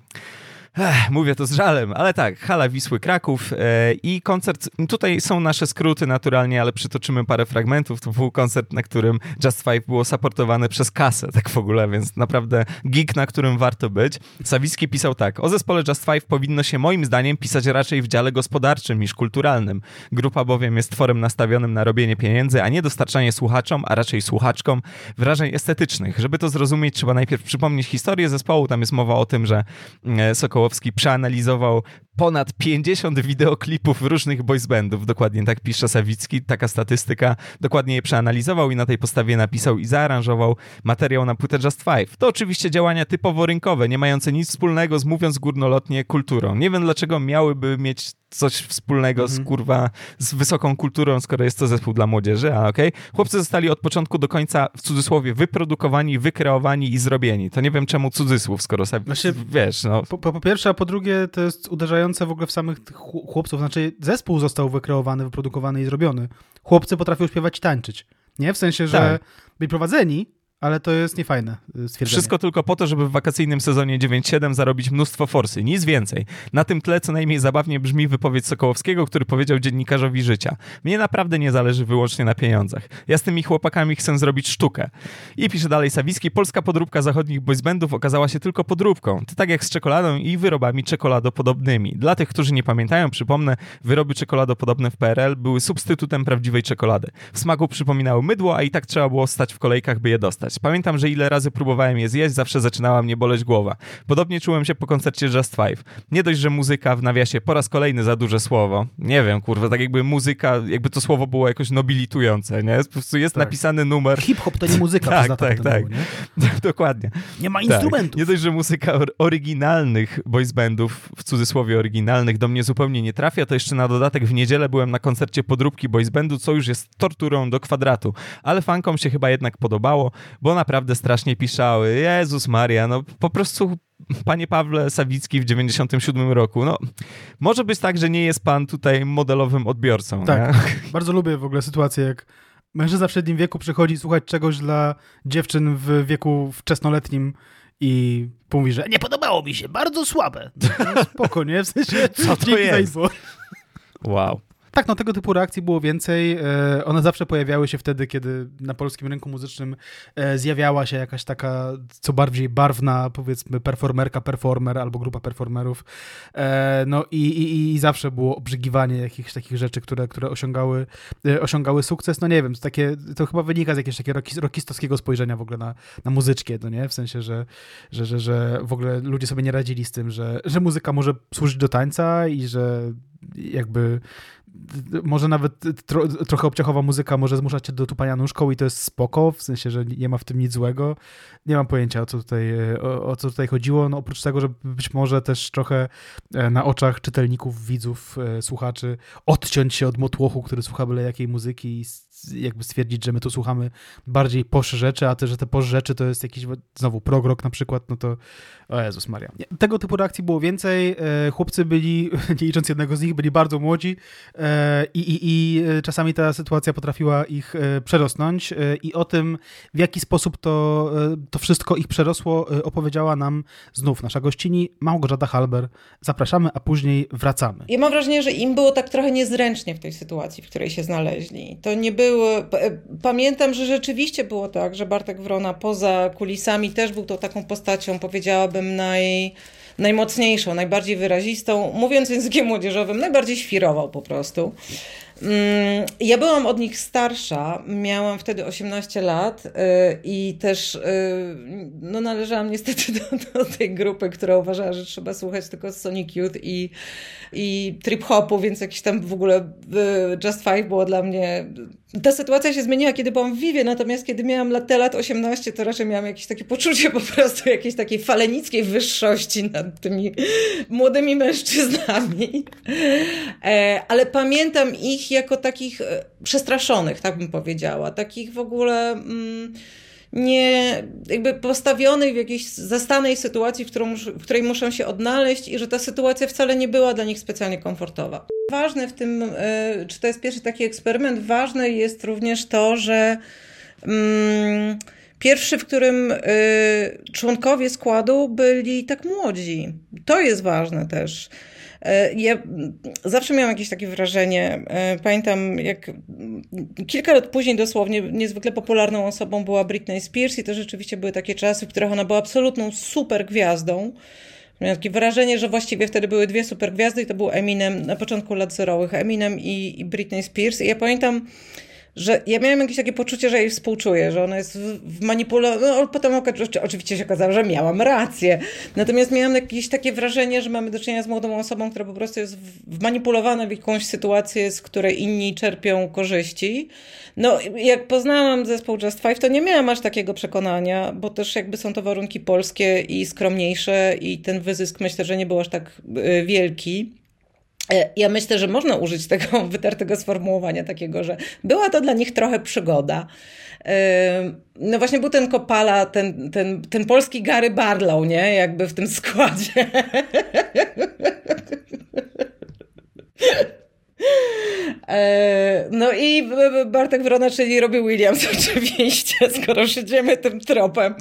Ech, mówię to z żalem, ale tak, Hala Wisły Kraków e, i koncert, tutaj są nasze skróty naturalnie, ale przytoczymy parę fragmentów. To był koncert, na którym Just Five było supportowane przez kasę, tak w ogóle, więc naprawdę geek, na którym warto być. Sawicki pisał tak, o zespole Just Five powinno się moim zdaniem pisać raczej w dziale gospodarczym niż kulturalnym. Grupa bowiem jest tworem nastawionym na robienie pieniędzy, a nie dostarczanie słuchaczom, a raczej słuchaczkom wrażeń estetycznych. Żeby to zrozumieć, trzeba najpierw przypomnieć historię zespołu. Tam jest mowa o tym, że e, Sokołowski przeanalizował ponad 50 wideoklipów różnych boysbandów, dokładnie tak pisze Sawicki, taka statystyka, dokładnie je przeanalizował i na tej podstawie napisał i zaaranżował materiał na płytę Just Five. To oczywiście działania typowo rynkowe, nie mające nic wspólnego z, mówiąc górnolotnie, kulturą. Nie wiem, dlaczego miałyby mieć coś wspólnego z Mhm. kurwa, z wysoką kulturą, skoro jest to zespół dla młodzieży, a okej. Chłopcy zostali od początku do końca, w cudzysłowie, wyprodukowani, wykreowani i zrobieni. To nie wiem czemu cudzysłów, skoro sobie, Właśnie- wiesz, no, Po, po, po pierwsze, a po drugie to jest uderzające w ogóle w samych tych chł- chłopców. Znaczy zespół został wykreowany, wyprodukowany i zrobiony. Chłopcy potrafią śpiewać i tańczyć. Nie? W sensie, że Tak. byli prowadzeni, ale to jest niefajne y, stwierdzenie. Wszystko tylko po to, żeby w wakacyjnym sezonie 9-7 zarobić mnóstwo forsy, nic więcej. Na tym tle co najmniej zabawnie brzmi wypowiedź Sokołowskiego, który powiedział dziennikarzowi życia. Mnie naprawdę nie zależy wyłącznie na pieniądzach. Ja z tymi chłopakami chcę zrobić sztukę. I pisze dalej Sawicki, polska podróbka zachodnich boysbandów okazała się tylko podróbką. To tak jak z czekoladą i wyrobami czekoladopodobnymi. Dla tych, którzy nie pamiętają, przypomnę, wyroby czekoladopodobne w PRL były substytutem prawdziwej czekolady. W smaku przypominały mydło, a i tak trzeba było stać w kolejkach, by je dostać. Pamiętam, że ile razy próbowałem je zjeść, zawsze zaczynała mnie boleć głowa. Podobnie czułem się po koncercie Just Five. Nie dość, że muzyka w nawiasie po raz kolejny za duże słowo. Nie wiem, kurwa, tak jakby muzyka, jakby to słowo było jakoś nobilitujące, nie? Po prostu jest Tak. napisany numer. Hip-hop to nie muzyka Tak, tak, potem tak. było, nie? Dokładnie. Nie ma Tak. instrumentów. Nie dość, że muzyka or- oryginalnych boysbandów, w cudzysłowie oryginalnych, do mnie zupełnie nie trafia, to jeszcze na dodatek w niedzielę byłem na koncercie podróbki boysbandu, co już jest torturą do kwadratu. Ale fankom się chyba jednak podobało, bo naprawdę strasznie piszały. Jezus Maria, no po prostu panie Pawle Sawicki w 97 roku, no może być tak, że nie jest pan tutaj modelowym odbiorcą. Tak. Nie? Bardzo lubię w ogóle sytuację, jak mężczyzna w średnim wieku przychodzi słuchać czegoś dla dziewczyn w wieku wczesnoletnim i mówi, że nie podobało mi się, bardzo słabe. No, spoko, nie? W sensie, Co to jest? Wow. Tak, no tego typu reakcji było więcej. E, One zawsze pojawiały się wtedy, kiedy na polskim rynku muzycznym e, zjawiała się jakaś taka co bardziej barwna, powiedzmy, performerka, performer albo grupa performerów. E, No i, i, i zawsze było obrzygiwanie jakichś takich rzeczy, które, które osiągały, osiągały sukces. No nie wiem, to, takie, to chyba wynika z jakiegoś takiego roki- rokistowskiego spojrzenia w ogóle na, na muzyczkę, no nie? W sensie, że, że, że, że w ogóle ludzie sobie nie radzili z tym, że, że muzyka może służyć do tańca i że jakby może nawet tro, trochę obciachowa muzyka może zmuszać cię do tupania nóżką i to jest spoko, w sensie, że nie ma w tym nic złego. Nie mam pojęcia, o co tutaj, e, o, o co tutaj chodziło. No, oprócz tego, że być może też trochę e, na oczach czytelników, widzów, e, słuchaczy odciąć się od motłochu, który słucha byle jakiej muzyki i jakby stwierdzić, że my tu słuchamy bardziej posz rzeczy, a też, że te posz rzeczy to jest jakiś znowu progrok na przykład, no to o Jezus Maria. Nie, Tego typu reakcji było więcej. E, Chłopcy byli, nie licząc jednego z nich, byli bardzo młodzi e, i, i, i e, czasami ta sytuacja potrafiła ich przerosnąć i o tym, w jaki sposób to, to wszystko ich przerosło, opowiedziała nam znów nasza gościni Małgorzata Halber. Zapraszamy, a później wracamy. Ja mam wrażenie, że im było tak trochę niezręcznie w tej sytuacji, w której się znaleźli. To nie było. P- e, Pamiętam, że rzeczywiście było tak, że Bartek Wrona poza kulisami też był tą taką postacią, powiedziałabym, naj, najmocniejszą, najbardziej wyrazistą. Mówiąc językiem młodzieżowym, najbardziej świrował po prostu. Mm, Ja byłam od nich starsza, miałam wtedy 18 lat y, i też y, no, należałam niestety do, do tej grupy, która uważała, że trzeba słuchać tylko Sonic Youth i, i trip hopu, więc jakiś tam w ogóle y, Just Five było dla mnie... Ta sytuacja się zmieniła, kiedy byłam w Vivie, natomiast kiedy miałam lat, te lat 18, to raczej miałam jakieś takie poczucie po prostu jakiejś takiej falenickiej wyższości nad tymi młodymi mężczyznami. E, ale pamiętam ich jako takich e, przestraszonych, tak bym powiedziała. Takich w ogóle mm, nie, jakby postawionych w jakiejś zastanej sytuacji, w, którą, w której muszą się odnaleźć i że ta sytuacja wcale nie była dla nich specjalnie komfortowa. Ważne w tym, e, czy to jest pierwszy taki eksperyment, ważne jest również to, że mm, Pierwszy, w którym y, członkowie składu byli tak młodzi. To jest ważne też. Y, Ja zawsze miałam jakieś takie wrażenie. y, Pamiętam, jak kilka lat później dosłownie niezwykle popularną osobą była Britney Spears i to rzeczywiście były takie czasy, w których ona była absolutną super gwiazdą. Miałam takie wrażenie, że właściwie wtedy były dwie super gwiazdy i to był Eminem na początku lat zerowych. Eminem i, i Britney Spears. I ja pamiętam, że ja miałam jakieś takie poczucie, że jej współczuję, że ona jest w manipulacji. No, potem oczywiście się okazało, że miałam rację. Natomiast miałam jakieś takie wrażenie, że mamy do czynienia z młodą osobą, która po prostu jest wmanipulowana w jakąś sytuację, z której inni czerpią korzyści. No, jak poznałam zespół Just Five, to nie miałam aż takiego przekonania, bo też jakby są to warunki polskie i skromniejsze i ten wyzysk myślę, że nie był aż tak y, wielki. E, ja myślę, że można użyć tego wytartego sformułowania takiego, że była to dla nich trochę przygoda. E, no właśnie był ten Kopala, ten, ten, ten polski Gary Barlow, nie? Jakby w tym składzie. E, no i Bartek Wrona, czyli robi Williams oczywiście, skoro szydziemy tym tropem.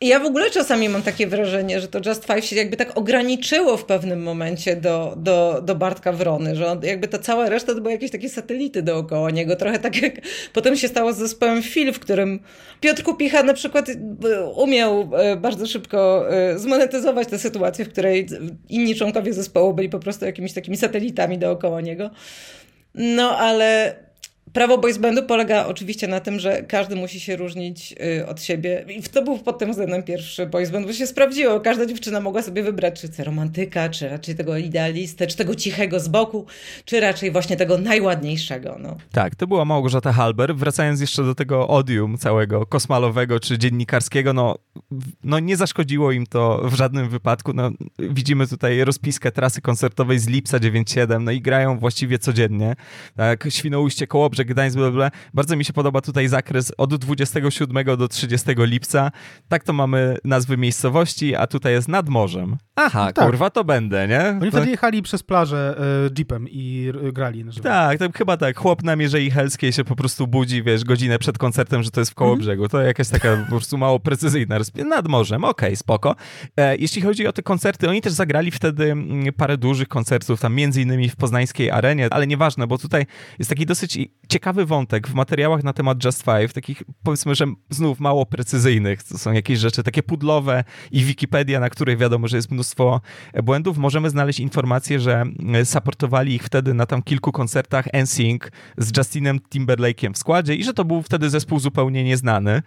Mm, ja w ogóle czasami mam takie wrażenie, że to Just Five się jakby tak ograniczyło w pewnym momencie do, do, do Bartka Wrony, że on, jakby ta cała reszta to były jakieś takie satelity dookoła niego. Trochę tak jak potem się stało z zespołem Phil, w którym Piotr Kupicha na przykład e, umiał e, bardzo szybko e, zmonetyzować tę sytuację, w której inni członkowie zespołu byli po prostu jakimiś takimi satelitami dookoła niego. No ale Prawo boys polega oczywiście na tym, że każdy musi się różnić y, od siebie. I to był pod tym względem pierwszy boys bo się sprawdziło. Każda dziewczyna mogła sobie wybrać, czy chce romantyka, czy raczej tego idealistę, czy tego cichego z boku, czy raczej właśnie tego najładniejszego. No. Tak, to była Małgorzata Halber. Wracając jeszcze do tego odium całego kosmalowego czy dziennikarskiego, no, no nie zaszkodziło im to w żadnym wypadku. No, widzimy tutaj rozpiskę trasy koncertowej z Lipsa 9.7, no i grają właściwie codziennie. Tak, Świnoujście, Kołobrzeg że Gdańsk, bla, bla. Bardzo mi się podoba tutaj zakres od 27 do 30 lipca. Tak to mamy nazwy miejscowości, a tutaj jest nad morzem. Aha, no tak. kurwa, to będę, nie? Oni to... wtedy jechali przez plażę e, jeepem i grali. Na tak, to chyba tak. Chłop na Mierzei Helskiej się po prostu budzi, wiesz, godzinę przed koncertem, że to jest w koło mhm. brzegu. To jakaś taka po prostu mało precyzyjna nad morzem. Okej, okay, spoko. E, jeśli chodzi o te koncerty, oni też zagrali wtedy mm, parę dużych koncertów, tam między innymi w poznańskiej arenie, ale nieważne, bo tutaj jest taki dosyć ciekawy wątek w materiałach na temat Just Five, takich powiedzmy, że znów mało precyzyjnych. To są jakieś rzeczy takie pudlowe i Wikipedia, na której wiadomo, że jest mnóstwo błędów. Możemy znaleźć informację, że e, supportowali ich wtedy na tam kilku koncertach NSYNC z Justinem Timberlake'iem w składzie i że to był wtedy zespół zupełnie nieznany.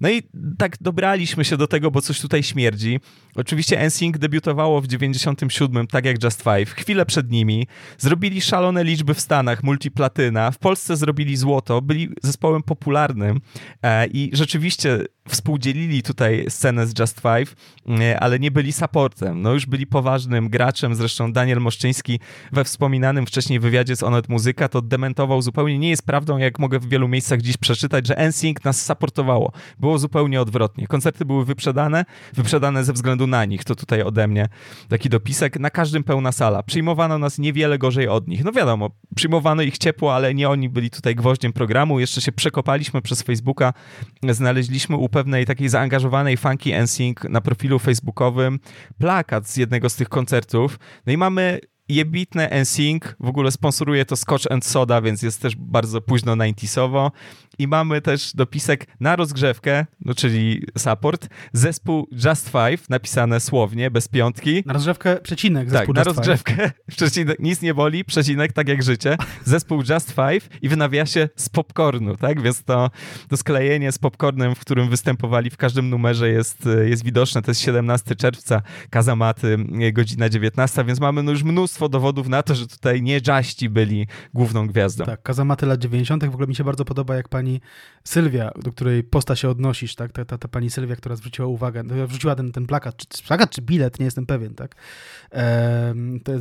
No i tak dobraliśmy się do tego, bo coś tutaj śmierdzi. Oczywiście NSYNC debiutowało w 97, tak jak Just Five, chwilę przed nimi. Zrobili szalone liczby w Stanach, multiplatyna. W Polsce zrobili złoto, byli zespołem popularnym e, i rzeczywiście współdzielili tutaj scenę z Just Five, e, ale nie byli supportem. No już byli poważnym graczem, zresztą Daniel Moszczyński we wspominanym wcześniej wywiadzie z Onet Muzyka to dementował zupełnie. Nie jest prawdą, jak mogę w wielu miejscach dziś przeczytać, że NSYNC nas supportowało. Było zupełnie odwrotnie. Koncerty były wyprzedane, wyprzedane ze względu na nich. To tutaj ode mnie taki dopisek. Na każdym pełna sala. Przyjmowano nas niewiele gorzej od nich. No wiadomo, przyjmowano ich ciepło, ale nie oni byli tutaj gwoździem programu. Jeszcze się przekopaliśmy przez Facebooka, znaleźliśmy u pewnej takiej zaangażowanej funky NSYNC na profilu facebookowym plakat z jednego z tych koncertów. No i mamy jebitne NSYNC, w ogóle sponsoruje to Scotch and Soda, więc jest też bardzo późno 90sowo. I mamy też dopisek na rozgrzewkę, no czyli support, zespół Just Five, napisane słownie, bez piątki. Na rozgrzewkę przecinek zespół tak, Just na rozgrzewkę, przecinek, nic nie boli, przecinek, tak jak życie, zespół Just Five i w nawiasie z popcornu, tak? Więc to, to sklejenie z popcornem, w którym występowali w każdym numerze jest, jest widoczne. To jest 17 czerwca, Kazamaty, godzina 19, więc mamy no już mnóstwo dowodów na to, że tutaj nie Juści byli główną gwiazdą. Tak, Kazamaty lat 90. w ogóle mi się bardzo podoba, jak pani pani Sylwia, do której posta się odnosisz, tak? Ta, ta, ta pani Sylwia, która zwróciła uwagę, no, wrzuciła ten, ten plakat, czy plakat, czy bilet, nie jestem pewien, tak? E, te,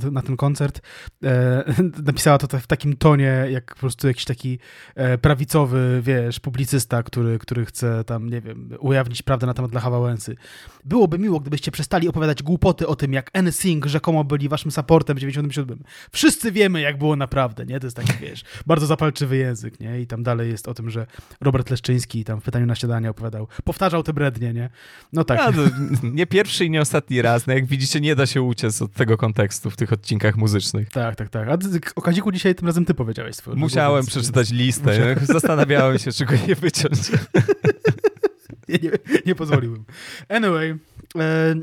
te, na ten koncert. E, napisała to w takim tonie, jak po prostu jakiś taki e, prawicowy, wiesz, publicysta, który, który chce tam, nie wiem, ujawnić prawdę na temat Lecha Wałęsy. Byłoby miło, gdybyście przestali opowiadać głupoty o tym, jak NSYNC rzekomo byli waszym supportem w 97. Wszyscy wiemy, jak było naprawdę, nie? To jest taki, wiesz, bardzo zapalczywy język, nie? I tam dalej jest o tym, że Robert Leszczyński tam w pytaniu na śniadanie opowiadał, powtarzał te brednie, nie? No tak. Ja, no, nie pierwszy i nie ostatni raz. No jak widzicie, nie da się uciec od tego kontekstu w tych odcinkach muzycznych. Tak, tak, tak. A o Kaziku dzisiaj tym razem ty powiedziałeś swoją. Musiałem przeczytać listę. Musiałem. Zastanawiałem się, czego nie wyciąć. nie, nie, nie pozwoliłbym. Anyway, e,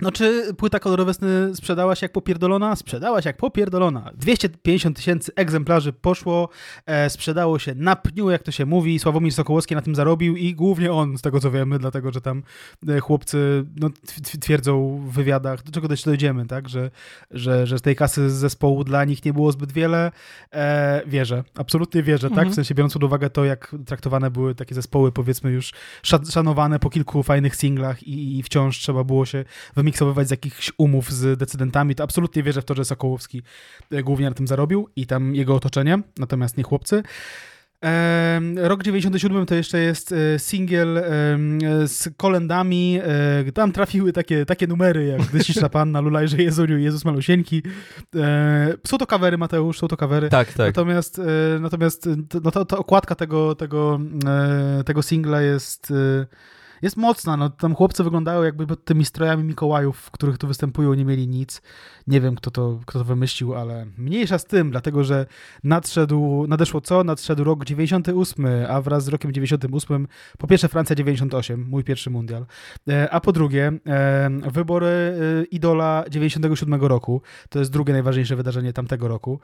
No czy płyta kolorowe sny sprzedała się jak popierdolona? Sprzedała się jak popierdolona. 250 tysięcy egzemplarzy poszło, e, sprzedało się na pniu, jak to się mówi. Sławomir Sokołowski na tym zarobił i głównie on, z tego co wiemy, dlatego że tam e, chłopcy no, twierdzą w wywiadach, do czego też dojdziemy, tak, że, że, że z tej kasy z zespołu dla nich nie było zbyt wiele. E, wierzę, absolutnie wierzę, mhm. tak, w sensie biorąc pod uwagę to, jak traktowane były takie zespoły, powiedzmy już szanowane po kilku fajnych singlach i, i wciąż trzeba było się wymiksowywać z jakichś umów z decydentami, to absolutnie wierzę w to, że Sokołowski e, głównie na tym zarobił i tam jego otoczenie, natomiast nie chłopcy. Rok 97 to jeszcze jest e, singiel z kolendami. E, tam trafiły takie, takie numery jak Gdy Śliczna Panna, Lulajże Jezuniu, Jezus Malusieńki. Są to kawery, Mateusz, są to kawery. Tak, tak. Natomiast, natomiast no to, to okładka tego, tego, tego singla jest jest mocna. No, tam chłopcy wyglądają jakby pod tymi strojami Mikołajów, w których tu występują, nie mieli nic. Nie wiem, kto to, kto to wymyślił, ale mniejsza z tym, dlatego że nadszedł, nadeszło co? Nadszedł rok 98, a wraz z rokiem 98 po pierwsze Francja 98, mój pierwszy mundial, e, a po drugie e, wybory e, idola 97 roku. To jest drugie najważniejsze wydarzenie tamtego roku.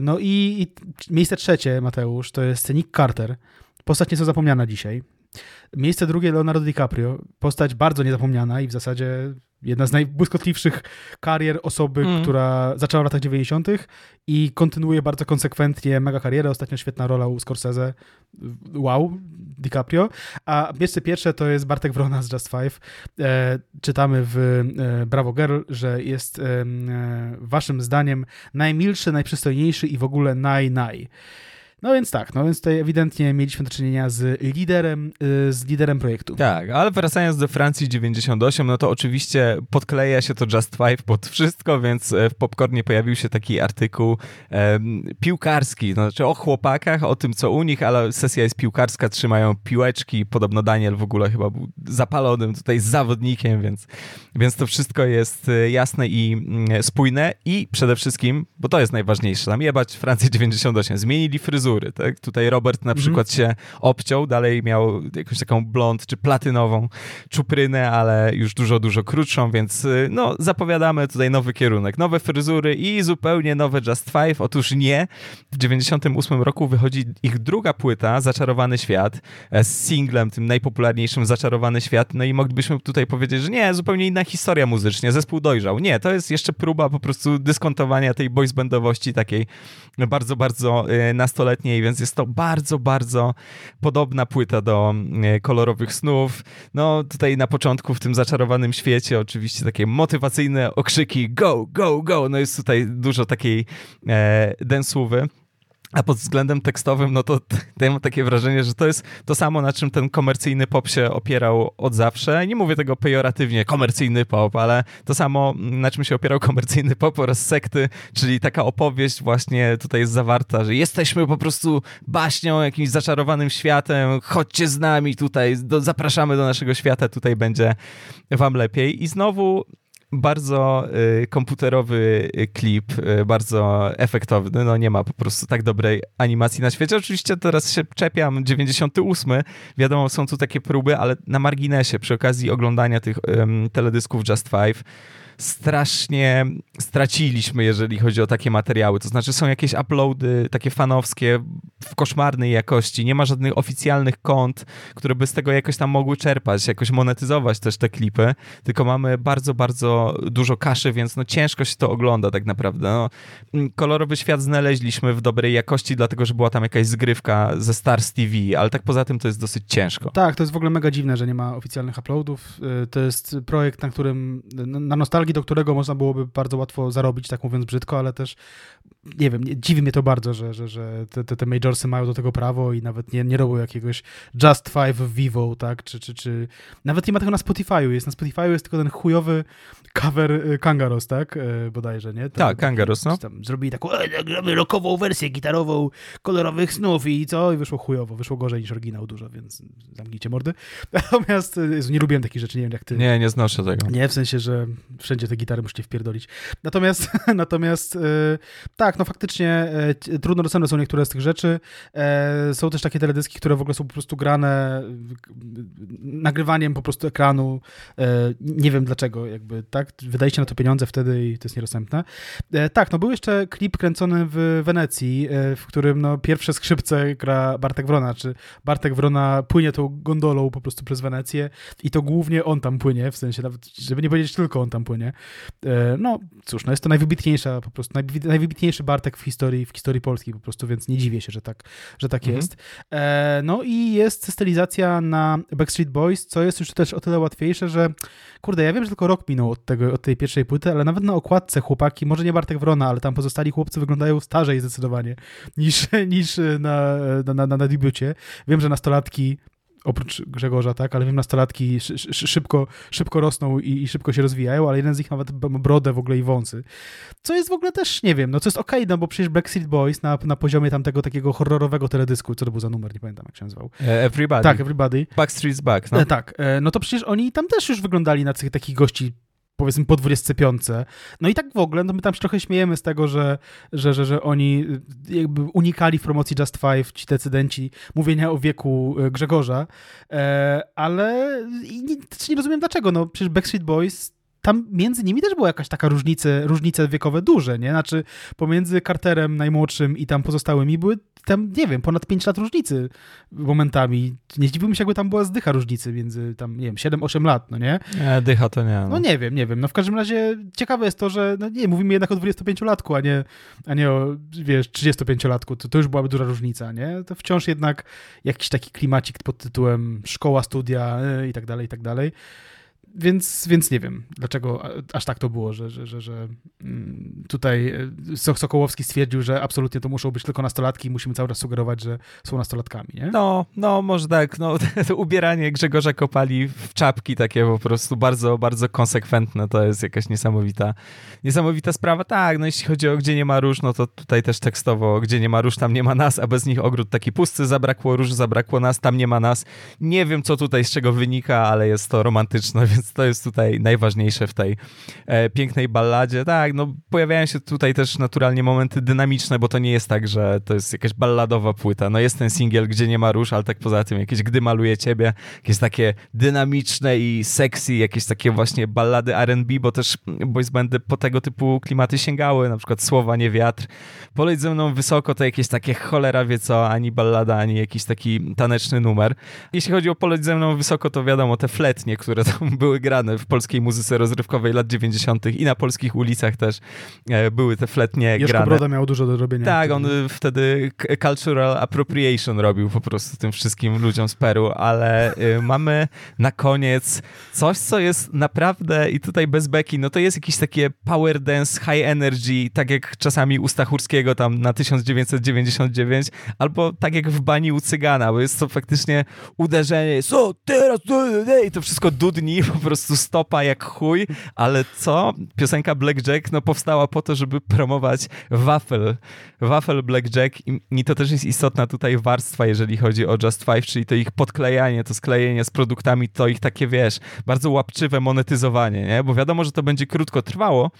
No i, i miejsce trzecie, Mateusz, to jest Nick Carter. Postać nieco zapomniana dzisiaj. Miejsce drugie Leonardo DiCaprio. Postać bardzo niezapomniana i w zasadzie jedna z najbłyskotliwszych karier osoby, mm. która zaczęła w latach 90. i kontynuuje bardzo konsekwentnie mega karierę. Ostatnio świetna rola u Scorsese. Wow, DiCaprio. A miejsce pierwsze to jest Bartek Wrona z Just Five. E, czytamy w e, Bravo Girl, że jest e, waszym zdaniem najmilszy, najprzystojniejszy i w ogóle naj-naj. No więc tak, no więc tutaj ewidentnie mieliśmy do czynienia z liderem, y, z liderem projektu. Tak, ale wracając do Francji 98, no to oczywiście podkleja się to Just Five pod wszystko, więc e, w Popcornie pojawił się taki artykuł e, piłkarski, no, znaczy o chłopakach, o tym co u nich, ale sesja jest piłkarska, trzymają piłeczki, podobno Daniel w ogóle chyba był zapalonym tutaj zawodnikiem, więc, więc to wszystko jest e, jasne i mm, spójne i przede wszystkim, bo to jest najważniejsze, tam jebać Francję 98, zmienili fryzurę, fryzury. Tak? Tutaj Robert na mhm. przykład się obciął, dalej miał jakąś taką blond czy platynową czuprynę, ale już dużo, dużo krótszą, więc y, no, zapowiadamy tutaj nowy kierunek. Nowe fryzury i zupełnie nowe Just Five. Otóż nie. W 98 roku wychodzi ich druga płyta, Zaczarowany Świat, e, z singlem, tym najpopularniejszym Zaczarowany Świat. No i moglibyśmy tutaj powiedzieć, że nie, zupełnie inna historia muzycznie, zespół dojrzał. Nie, to jest jeszcze próba po prostu dyskontowania tej boysbandowości takiej bardzo, bardzo y, nastoletniej więc jest to bardzo, bardzo podobna płyta do e, kolorowych snów. No tutaj na początku w tym zaczarowanym świecie oczywiście takie motywacyjne okrzyki go, go, go, no jest tutaj dużo takiej e, densówy. A pod względem tekstowym, no to mam takie wrażenie, że to jest to samo, na czym ten komercyjny pop się opierał od zawsze. Nie mówię tego pejoratywnie, komercyjny pop, ale to samo, na czym się opierał komercyjny pop oraz sekty, czyli taka opowieść właśnie tutaj jest zawarta, że jesteśmy po prostu baśnią, jakimś zaczarowanym światem, chodźcie z nami tutaj, do, zapraszamy do naszego świata, tutaj będzie wam lepiej. I znowu bardzo y, komputerowy y, klip, y, bardzo efektowny, no nie ma po prostu tak dobrej animacji na świecie. Oczywiście teraz się czepiam, 98, wiadomo, są tu takie próby, ale na marginesie, przy okazji oglądania tych teledysków Just Five, strasznie straciliśmy, jeżeli chodzi o takie materiały. To znaczy są jakieś uploady takie fanowskie w koszmarnej jakości, nie ma żadnych oficjalnych kont, które by z tego jakoś tam mogły czerpać, jakoś monetyzować też te klipy, tylko mamy bardzo, bardzo dużo kaszy, więc no ciężko się to ogląda tak naprawdę. No, kolorowy świat znaleźliśmy w dobrej jakości, dlatego, że była tam jakaś zgrywka ze Stars TV, ale tak poza tym to jest dosyć ciężko. Tak, to jest w ogóle mega dziwne, że nie ma oficjalnych uploadów. Y, to jest projekt, na którym, na nostalgii do którego można byłoby bardzo łatwo zarobić, tak mówiąc brzydko, ale też nie wiem, dziwi mnie to bardzo, że, że, że te, te, te majorsy mają do tego prawo i nawet nie, nie robią jakiegoś Just Five Vivo, tak, czy, czy, czy nawet nie ma tego na Spotify'u, jest na Spotify'u jest tylko ten chujowy cover y, Kangaros, tak, y, bodajże, nie? Tam, tak, Kangaros, no. Tam zrobili taką e, rokową wersję gitarową kolorowych snów i co? I wyszło chujowo, wyszło gorzej niż oryginał dużo, więc zamknijcie mordy. Natomiast y, nie lubiłem takich rzeczy, nie wiem jak ty. Nie, nie znoszę tego. Nie, w sensie, że wszędzie te gitary musicie wpierdolić. Natomiast, natomiast e, tak, no faktycznie e, trudno dostępne są niektóre z tych rzeczy. E, są też takie teledyski, które w ogóle są po prostu grane nagrywaniem po prostu ekranu. Nie wiem dlaczego, jakby, tak? Wydajecie na to pieniądze wtedy i to jest niedostępne. Tak, no był jeszcze klip kręcony w Wenecji, w którym no pierwsze skrzypce gra Bartek Wrona, czy Bartek Wrona płynie tą gondolą po prostu przez Wenecję i to głównie on tam płynie, w sensie nawet, żeby nie powiedzieć tylko on tam płynie. E, no cóż, no jest to najwybitniejsza, po prostu najwybitniejszy Bartek w historii, w historii Polski po prostu, więc nie dziwię się, że tak, że tak mhm. jest. E, no i jest stylizacja na Backstreet Boys, co jest już też o tyle łatwiejsze, że kurde, ja wiem, że tylko rok minął od, tego, od tej pierwszej płyty, ale nawet na okładce chłopaki, może nie Bartek Wrona, ale tam pozostali chłopcy wyglądają starzej zdecydowanie niż, niż na, na, na, na debiucie. Wiem, że nastolatki oprócz Grzegorza, tak, ale wiem, nastolatki szybko, szybko rosną i, i, szybko się rozwijają, ale jeden z nich nawet brodę w ogóle i wąsy. Co jest w ogóle też, nie wiem, no co jest okej, okay, no bo przecież Backstreet Boys na, na poziomie tamtego takiego horrorowego teledysku, co to był za numer, nie pamiętam jak się nazywał. E, everybody. Tak, Everybody. Backstreet's Back, no. E, tak, e, no to przecież oni tam też już wyglądali na tych takich gości powiedzmy po 25. No i tak w ogóle, no my tam się trochę śmiejemy z tego, że, że, że, że oni y, jakby unikali w promocji Just Five, ci decydenci, mówienia o wieku y, Grzegorza, e, ale nie, nie rozumiem dlaczego, no przecież Backstreet Boys tam między nimi też była jakaś taka różnice, różnice wiekowe duże, nie? Znaczy pomiędzy Carterem najmłodszym i tam pozostałymi były tam, nie wiem, ponad 5 lat różnicy momentami. Nie zdziwiłbym się, jakby tam była zdycha różnicy między tam, nie wiem, 7-8 lat, no nie? Nie, dycha to nie. No. no. nie wiem, nie wiem. No w każdym razie ciekawe jest to, że, no nie, mówimy jednak o 25-latku, a nie, a nie o, wiesz, 35-latku. To, to już byłaby duża różnica, nie? To wciąż jednak jakiś taki klimacik pod tytułem szkoła, studia yy, i tak dalej, i tak dalej więc, więc nie wiem, dlaczego aż tak to było, że, że, że, że mm, tutaj e, Sokołowski stwierdził, że absolutnie to muszą być tylko nastolatki i musimy cały czas sugerować, że są nastolatkami, nie? No, no może tak, no to ubieranie Grzegorza Kopali w czapki takie po prostu bardzo, bardzo konsekwentne, to jest jakaś niesamowita, niesamowita sprawa. Tak, no jeśli chodzi o Gdzie nie ma róż, no to tutaj też tekstowo Gdzie nie ma róż, tam nie ma nas, a bez nich ogród taki pusty, zabrakło róż, zabrakło nas, tam nie ma nas. Nie wiem, co tutaj z czego wynika, ale jest to romantyczne, więc to jest tutaj najważniejsze w tej e, pięknej balladzie. Tak, no pojawiają się tutaj też naturalnie momenty dynamiczne, bo to nie jest tak, że to jest jakaś balladowa płyta. No jest ten singiel, gdzie nie ma róż, ale tak poza tym jakieś Gdy maluje ciebie, jakieś takie dynamiczne i sexy, jakieś takie właśnie ballady R&B, bo też boys bandy po tego typu klimaty sięgały, na przykład Słowa nie wiatr. Poleć ze mną wysoko to jakieś takie cholera wie co, ani ballada, ani jakiś taki taneczny numer. Jeśli chodzi o Poleć ze mną wysoko, to wiadomo, te fletnie, które tam były grane w polskiej muzyce rozrywkowej lat 90. i na polskich ulicach też e, były te fletnie Jeszko grane. Broda miał dużo do robienia. Tak, on wtedy cultural appropriation robił po prostu tym wszystkim ludziom z Peru, ale y, mamy na koniec coś, co jest naprawdę i tutaj bez beki, no to jest jakieś takie power dance, high energy, tak jak czasami u Stachurskiego tam na 1999, albo tak jak w bani u Cygana, bo jest to faktycznie uderzenie, co teraz, i to wszystko dudni po prostu prostu stopa jak chuj, ale co? Piosenka Blackjack no, powstała po to, żeby promować wafel, wafel Blackjack i, i to też jest istotna tutaj warstwa, jeżeli chodzi o Just Five, czyli to ich podklejanie, to sklejenie z produktami, to ich takie, wiesz, bardzo łapczywe monetyzowanie, nie? Bo wiadomo, że to będzie krótko trwało,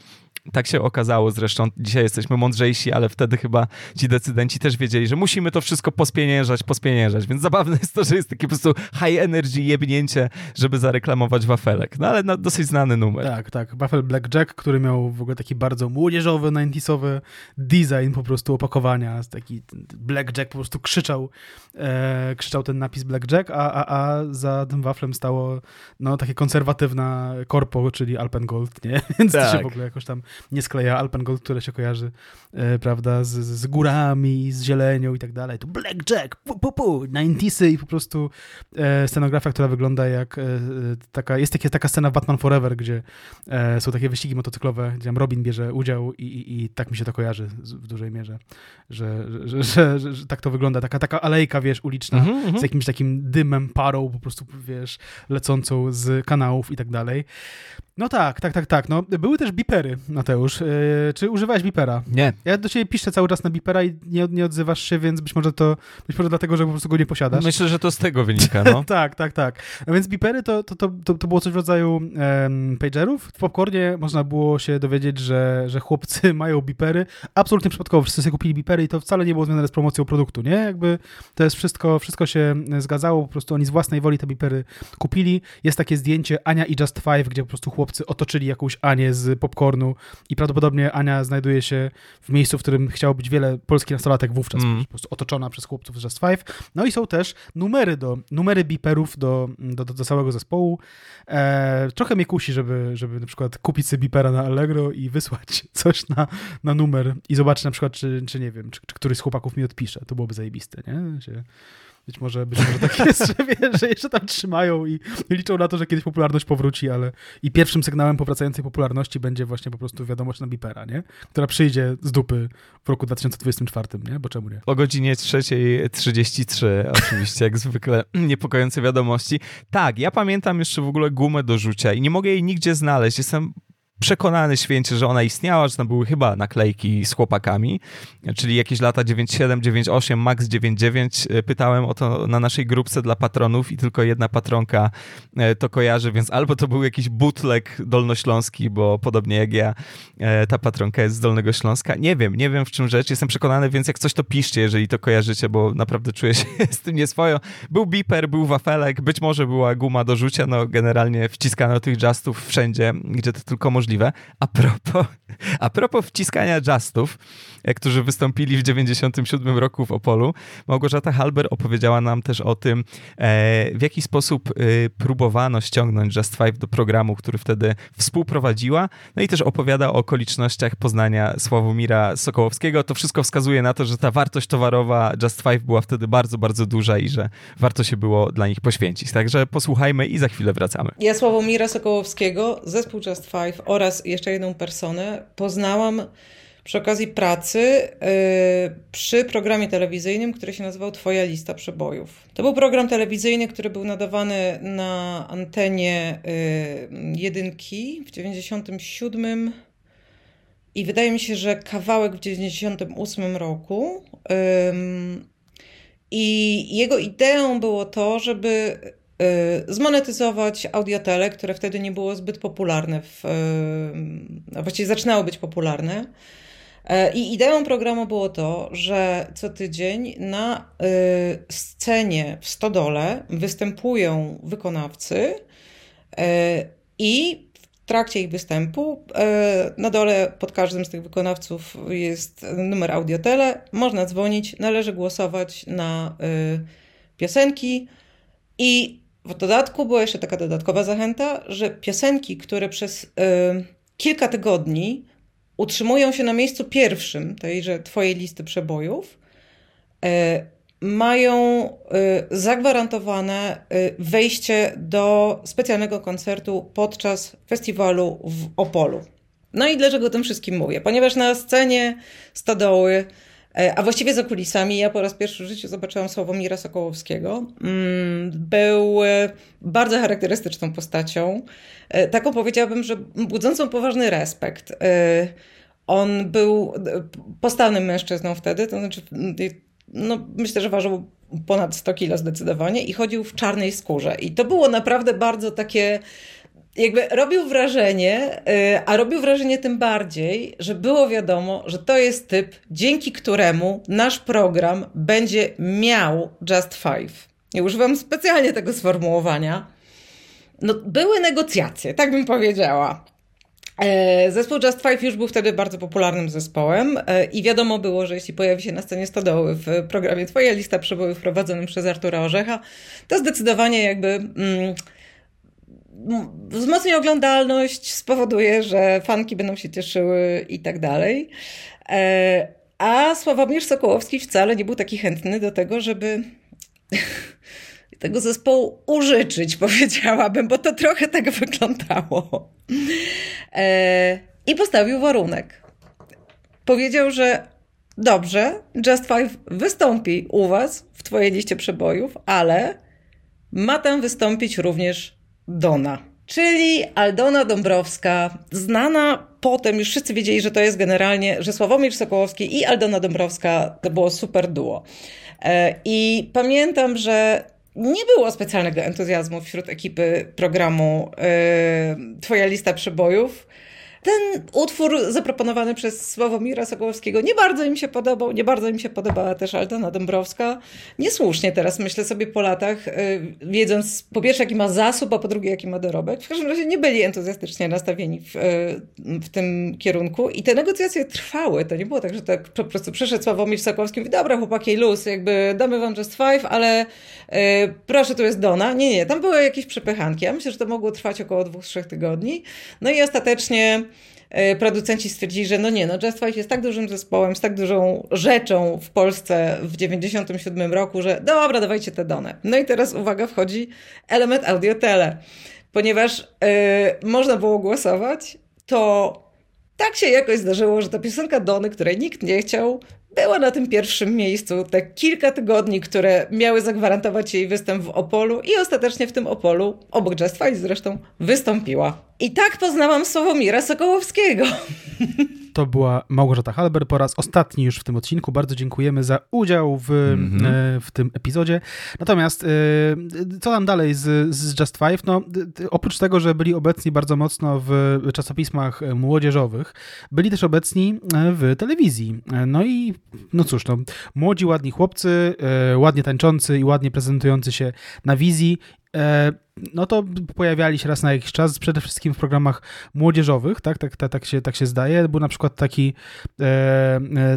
tak się okazało zresztą, dzisiaj jesteśmy mądrzejsi, ale wtedy chyba ci decydenci też wiedzieli, że musimy to wszystko pospieniężać, pospieniężać, więc zabawne jest to, że jest takie po prostu high energy jebnięcie, żeby zareklamować wafelek. No ale no, dosyć znany numer. Tak, tak. Wafel Blackjack, który miał w ogóle taki bardzo młodzieżowy, 90sowy design po prostu opakowania. Taki Blackjack po prostu krzyczał, e, krzyczał ten napis Blackjack, a, a, a za tym waflem stało no takie konserwatywna korpo, czyli Alpengold, nie? Więc tak. to się tak. w ogóle jakoś tam nie skleja Alpengold, które się kojarzy, prawda, z, z górami, z zielenią i tak dalej. Tu Blackjack, pu, pu, pu, 90 i po prostu e, scenografia, która wygląda jak e, taka, jest taka, taka scena Batman Forever, gdzie e, są takie wyścigi motocyklowe, gdzie Robin bierze udział i, i, i tak mi się to kojarzy w dużej mierze, że, że, że, że, tak to wygląda. Taka, taka alejka, wiesz, uliczna, mm -hmm. z jakimś takim dymem, parą po prostu, wiesz, lecącą z kanałów i tak dalej. No tak, tak, tak, tak. No, były też bipery, Mateusz. Czy używałeś bipera? Nie. Ja do ciebie piszę cały czas na bipera i nie, nie odzywasz się, więc być może to, być może dlatego, że po prostu go nie posiadasz. Myślę, że to z tego wynika, no. tak, tak, tak. A więc bipery to, to, to, to, to było coś w rodzaju um, pagerów. W Popcornie można było się dowiedzieć, że, że chłopcy mają bipery. Absolutnie przypadkowo wszyscy sobie kupili bipery i to wcale nie było związane z promocją produktu, nie? Jakby to jest wszystko, wszystko się zgadzało, po prostu oni z własnej woli te bipery kupili. Jest takie zdjęcie Ania i Just Five, gdzie po prostu chłopcy otoczyli jakąś Anię z popcornu i prawdopodobnie Ania znajduje się w miejscu, w którym chciało być wiele polskich nastolatek wówczas, mm. po prostu otoczona przez chłopców z Just Five. No i są też numery do, numery biperów do, do, do, do całego zespołu. E, trochę mnie kusi, żeby, żeby na przykład kupić sobie bipera na Allegro i wysłać coś na, na numer i zobaczyć na przykład, czy, czy nie wiem, czy, czy któryś z chłopaków mi odpisze. To byłoby zajebiste, nie? Się być może, być może tak jest, że, że jeszcze tam trzymają i, i liczą na to, że kiedyś popularność powróci, ale i pierwszym sygnałem powracającej popularności będzie właśnie po prostu wiadomość na Bipera, nie? Która przyjdzie z dupy w roku 2024, nie? Bo czemu nie? O godzinie 3.33 oczywiście, jak zwykle niepokojące wiadomości. Tak, ja pamiętam jeszcze w ogóle gumę do rzucia i nie mogę jej nigdzie znaleźć. Jestem przekonany święcie, że ona istniała, że tam były chyba naklejki z chłopakami, czyli jakieś lata 97, 98, max 99. E, pytałem o to na naszej grupce dla patronów i tylko jedna patronka e, to kojarzy, więc albo to był jakiś bootleg dolnośląski, bo podobnie jak ja, e, ta patronka jest z Dolnego Śląska. Nie wiem, nie wiem w czym rzecz, jestem przekonany, więc jak coś to piszcie, jeżeli to kojarzycie, bo naprawdę czuję się z tym nieswojo. Był biper, był wafelek, być może była guma do rzucia, no generalnie wciskano tych justów wszędzie, gdzie to tylko możliwe możliwe. A propos, a propos wciskania justów, którzy wystąpili w 97 roku w Opolu, Małgorzata Halber opowiedziała nam też o tym, e, w jaki sposób e, próbowano ściągnąć Just Five do programu, który wtedy współprowadziła, no i też opowiada o okolicznościach poznania Sławomira Sokołowskiego. To wszystko wskazuje na to, że ta wartość towarowa Just Five była wtedy bardzo, bardzo duża i że warto się było dla nich poświęcić. Także posłuchajmy i za chwilę wracamy. Ja Sławomira Sokołowskiego, zespół Just Five oraz jeszcze jedną personę poznałam przy okazji pracy yy, przy programie telewizyjnym, który się nazywał Twoja lista przebojów. To był program telewizyjny, który był nadawany na antenie yy, jedynki w 97 i wydaje mi się, że kawałek w 98 roku. I jego ideą było to, żeby Y, zmonetyzować audiotele, które wtedy nie było zbyt popularne, w, y, a właściwie zaczynało być popularne. E, I ideą programu było to, że co tydzień na y, scenie w Stodole występują wykonawcy e, i w trakcie ich występu e, na dole pod każdym z tych wykonawców jest numer audiotele, można dzwonić, należy głosować na piosenki. I w dodatku była jeszcze taka dodatkowa zachęta, że piosenki, które przez y, kilka tygodni utrzymują się na miejscu pierwszym tejże Twojej listy przebojów, y, mają y, zagwarantowane wejście do specjalnego koncertu podczas festiwalu w Opolu. No i dlaczego o tym wszystkim mówię? Ponieważ na scenie Stodoły E, a właściwie za kulisami ja po raz pierwszy w życiu zobaczyłam Sławomira Sokołowskiego. Mm, był e, bardzo charakterystyczną postacią. E, taką powiedziałabym, że budzącą poważny respekt. On był postawnym mężczyzną wtedy, to znaczy no, myślę, że ważył ponad 100 kilo zdecydowanie i chodził w czarnej skórze. I to było naprawdę bardzo takie jakby robił wrażenie, y, a robił wrażenie tym bardziej, że było wiadomo, że to jest typ, dzięki któremu nasz program będzie miał Just Five. I używam specjalnie tego sformułowania. No, były negocjacje, tak bym powiedziała. E, zespół Just Five już był wtedy bardzo popularnym zespołem e, i wiadomo było, że jeśli pojawi się na scenie Stodoły w programie Twoja lista przebojów prowadzonym przez Artura Orzecha, to zdecydowanie jakby... Mm, wzmocni oglądalność, spowoduje, że fanki będą się cieszyły i tak dalej. E, a Sławomir Sokołowski wcale nie był taki chętny do tego, żeby tego zespołu użyczyć, powiedziałabym, bo to trochę tak wyglądało. E, I postawił warunek. Powiedział, że dobrze, Just Five wystąpi u was w twojej liście przebojów, ale ma tam wystąpić również Dona. czyli Aldona Dąbrowska, znana potem, już wszyscy wiedzieli, że to jest generalnie, że Sławomir Sokołowski i Aldona Dąbrowska to było super duo. E, I pamiętam, że nie było specjalnego entuzjazmu wśród ekipy programu yy, Twoja lista przebojów. Ten utwór zaproponowany przez Sławomira Sokołowskiego nie bardzo im się podobał, nie bardzo im się podobała też Aldona Dąbrowska. Niesłusznie teraz myślę sobie po latach, yy, wiedząc po pierwsze jaki ma zasób, a po drugie jaki ma dorobek. W każdym razie nie byli entuzjastycznie nastawieni w, yy, w tym kierunku i te negocjacje trwały. To nie było tak, że tak po prostu przyszedł Sławomir Sokołowski i mówi, dobra chłopaki, luz, jakby damy wam just five, ale proszę, tu jest Dona. Nie, nie, tam były jakieś przepychanki. Ja myślę, że to mogło trwać około dwóch, trzech tygodni. No i ostatecznie producenci stwierdzili, że no nie, no Just jest tak dużym zespołem, z tak dużą rzeczą w Polsce w 97 roku, że dobra, dawajcie te Donę. No i teraz uwaga, wchodzi element audio-tele. Ponieważ yy, można było głosować, to tak się jakoś zdarzyło, że ta piosenka Dony, której nikt nie chciał, była na tym pierwszym miejscu te kilka tygodni, które miały zagwarantować jej występ w Opolu i ostatecznie w tym Opolu, obok Just Five zresztą, wystąpiła. I tak poznałam Sławomira Sokołowskiego. To była Małgorzata Halber po raz ostatni już w tym odcinku. Bardzo dziękujemy za udział w, mm -hmm. w tym epizodzie. Natomiast e, co tam dalej z, z Just Five? No, oprócz tego, że byli obecni bardzo mocno w czasopismach młodzieżowych, byli też obecni w telewizji. No i no cóż, no, młodzi, ładni chłopcy, ładnie tańczący i ładnie prezentujący się na wizji no to pojawiali się raz na jakiś czas, przede wszystkim w programach młodzieżowych, tak, tak, tak, tak, się, tak się zdaje. Był na przykład taki, e,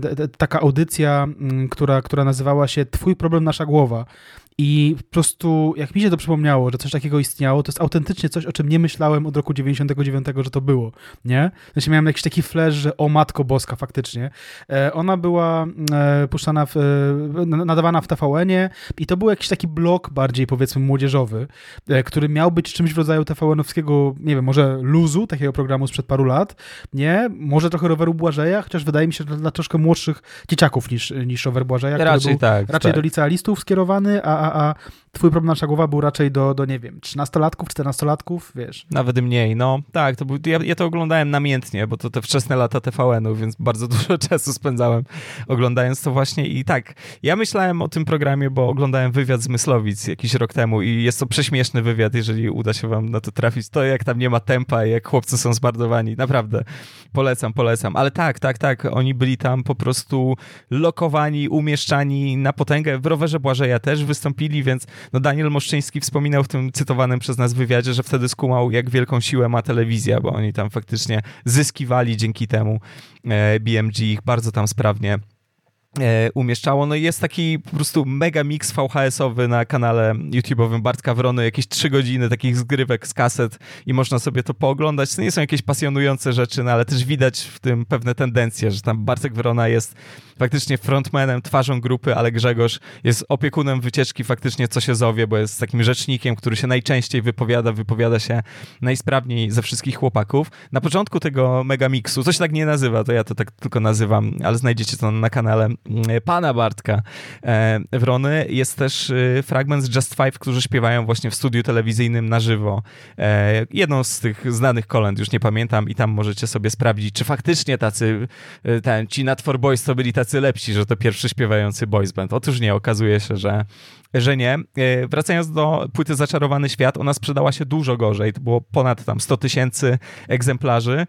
e, taka audycja, która, która nazywała się Twój problem, nasza głowa. I po prostu, jak mi się to przypomniało, że coś takiego istniało, to jest autentycznie coś, o czym nie myślałem od roku 99, że to było, nie? Znaczy miałem jakiś taki flash, że o Matko Boska, faktycznie. E, ona była e, puszczana, w, e, nadawana w TVN-ie i to był jakiś taki blok bardziej, powiedzmy, młodzieżowy, e, który miał być czymś w rodzaju TVN-owskiego, nie wiem, może luzu, takiego programu sprzed paru lat, nie? Może trochę roweru Błażeja, chociaż wydaje mi się, że dla troszkę młodszych dzieciaków niż, niż rower Błażeja, raczej tak, raczej tak. do licealistów skierowany, a, a, a twój problem nasza głowa był raczej do, do nie wiem, 13-latków, 14-latków, wiesz. Nawet mniej, no. Tak, to był, ja, ja to oglądałem namiętnie, bo to te wczesne lata TVN-u, więc bardzo dużo czasu spędzałem oglądając to właśnie. I tak, ja myślałem o tym programie, bo oglądałem wywiad z Myslowic jakiś rok temu i jest to prześmieszny wywiad, jeżeli uda się wam na to trafić, to jak tam nie ma tempa, jak chłopcy są zbardowani, naprawdę polecam, polecam, ale tak, tak, tak, oni byli tam po prostu lokowani, umieszczani na potęgę, w rowerze Błażeja też wystąpili, więc no Daniel Moszczyński wspominał w tym cytowanym przez nas wywiadzie, że wtedy skumał, jak wielką siłę ma telewizja, bo oni tam faktycznie zyskiwali dzięki temu e, BMG ich bardzo tam sprawnie umieszczało. No i jest taki po prostu mega mix VHS-owy na kanale YouTube'owym Bartka Wrony, jakieś trzy godziny takich zgrywek z kaset i można sobie to pooglądać. To nie są jakieś pasjonujące rzeczy, no ale też widać w tym pewne tendencje, że tam Bartek Wrona jest faktycznie frontmanem, twarzą grupy, ale Grzegorz jest opiekunem wycieczki faktycznie co się zowie, bo jest takim rzecznikiem, który się najczęściej wypowiada, wypowiada się najsprawniej ze wszystkich chłopaków. Na początku tego megamixu, coś tak nie nazywa, to ja to tak tylko nazywam, ale znajdziecie to na kanale pana Bartka e, Wrony. Jest też e, fragment z Just Five, którzy śpiewają właśnie w studiu telewizyjnym na żywo. E, jedną z tych znanych kolęd, już nie pamiętam i tam możecie sobie sprawdzić, czy faktycznie tacy, ten, ci na Boys to byli tacy lepsi, że to pierwszy śpiewający boys band. Otóż nie, okazuje się, że, że nie. Wracając do płyty Zaczarowany Świat, ona sprzedała się dużo gorzej. To było ponad tam 100 tysięcy egzemplarzy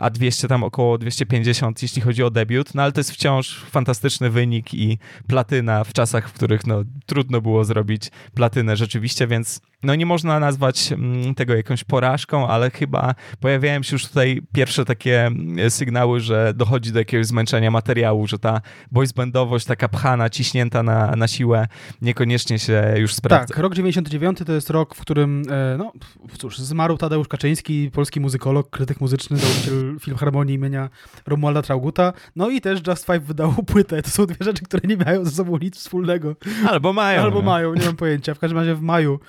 a 200 tam około 250, jeśli chodzi o debiut, no ale to jest wciąż fantastyczny wynik i platyna w czasach, w których no, trudno było zrobić platynę rzeczywiście, więc no nie można nazwać mm, tego jakąś porażką, ale chyba pojawiają się już tutaj pierwsze takie mm, sygnały, że dochodzi do jakiegoś zmęczenia materiału, że ta boysbandowość taka pchana, ciśnięta na, na siłę niekoniecznie się już sprawdza. Tak, rok 99 to jest rok, w którym e, no cóż, zmarł Tadeusz Kaczyński, polski muzykolog, krytyk muzyczny, założyciel Filharmonii imienia Romualda Trauguta. No i też Just Five wydało płytę. To są dwie rzeczy, które nie mają ze sobą nic wspólnego. Albo mają. Albo no. mają, nie mam pojęcia. W każdym razie w maju,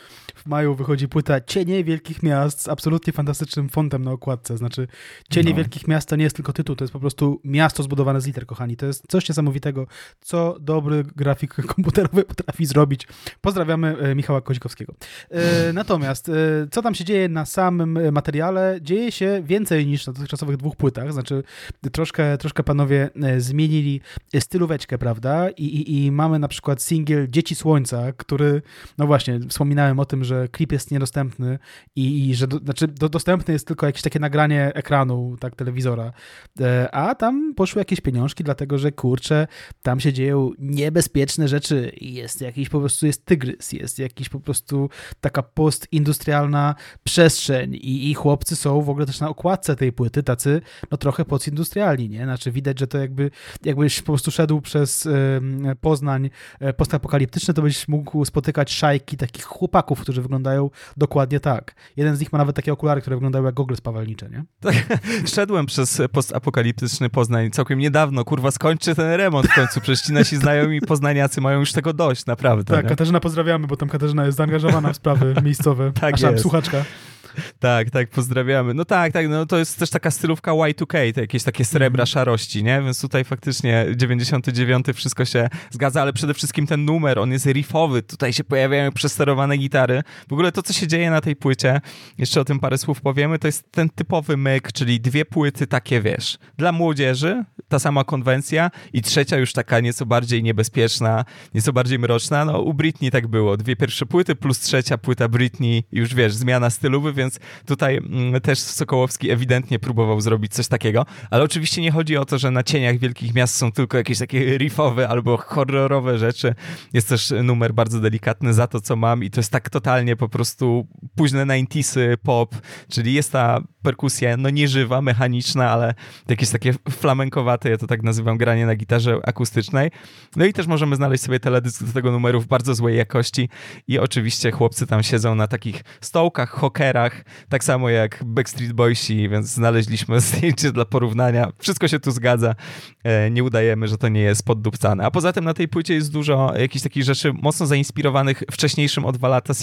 w maju wychodzi płyta Cienie Wielkich Miast z absolutnie fantastycznym fontem na okładce. Znaczy, Cienie No. Wielkich Miast to nie jest tylko tytuł, to jest po prostu miasto zbudowane z liter, kochani. To jest coś niesamowitego, co dobry grafik komputerowy potrafi zrobić. Pozdrawiamy e, Michała Kozikowskiego. E, natomiast, e, co tam się dzieje na samym materiale? Dzieje się więcej niż na dotychczasowych dwóch płytach, znaczy troszkę, troszkę panowie zmienili stylóweczkę, prawda? I, i, I mamy na przykład singiel Dzieci Słońca, który, no właśnie, wspominałem o tym, że klip jest niedostępny i, i że, do, znaczy do, dostępne jest tylko jakieś takie nagranie ekranu, tak, telewizora, e, a tam poszły jakieś pieniążki, dlatego że kurczę, tam się dzieją niebezpieczne rzeczy jest jakiś po prostu, jest tygrys, jest jakiś po prostu taka postindustrialna przestrzeń i, i chłopcy są w ogóle też na okładce tej płyty tacy, no trochę postindustrialni, nie? Znaczy widać, że to jakby, jakbyś po prostu szedł przez Poznań e, postapokaliptyczny, to byś mógł spotykać szajki takich chłopaków, którzy wyglądają dokładnie tak. Jeden z nich ma nawet takie okulary, które wyglądają jak gogle spawalnicze, nie? Szedłem przez postapokaliptyczny Poznań całkiem niedawno. Kurwa, skończy ten remont w końcu. Przecież ci nasi znajomi poznaniacy mają już tego dość, naprawdę. Tak, nie? Katarzyna pozdrawiamy, bo tam Katarzyna jest zaangażowana w sprawy miejscowe. Tak Nasza jest. słuchaczka. Tak, tak, pozdrawiamy. No tak, tak, no to jest też taka stylówka Y2K, to jakieś takie srebra Mhm. szarości, nie? Więc tutaj faktycznie 99 wszystko się zgadza, ale przede wszystkim ten numer, on jest riffowy, tutaj się pojawiają przesterowane gitary. W ogóle to, co się dzieje na tej płycie, jeszcze o tym parę słów powiemy, to jest ten typowy myk, czyli dwie płyty takie, wiesz, dla młodzieży, ta sama konwencja i trzecia już taka nieco bardziej niebezpieczna, nieco bardziej mroczna. No u Britney tak było, dwie pierwsze płyty plus trzecia płyta Britney, już wiesz, zmiana stylowy, więc tutaj mm, też Sokołowski ewidentnie próbował zrobić coś takiego, ale oczywiście nie chodzi o to, że na cieniach wielkich miast są tylko jakieś takie riffowe albo horrorowe rzeczy. Jest też numer bardzo delikatny za to, co mam i to jest tak totalnie po prostu późne 90sy pop, czyli jest ta perkusja, no nieżywa, mechaniczna, ale jakieś takie flamenkowate, ja to tak nazywam, granie na gitarze akustycznej. No i też możemy znaleźć sobie teledysk do tego numeru w bardzo złej jakości i oczywiście chłopcy tam siedzą na takich stołkach, hokerach, tak samo jak Backstreet Boysi, więc znaleźliśmy zdjęcie dla porównania. Wszystko się tu zgadza. E, Nie udajemy, że to nie jest poddupcane. A poza tym na tej płycie jest dużo jakichś takich rzeczy mocno zainspirowanych wcześniejszym o dwa lata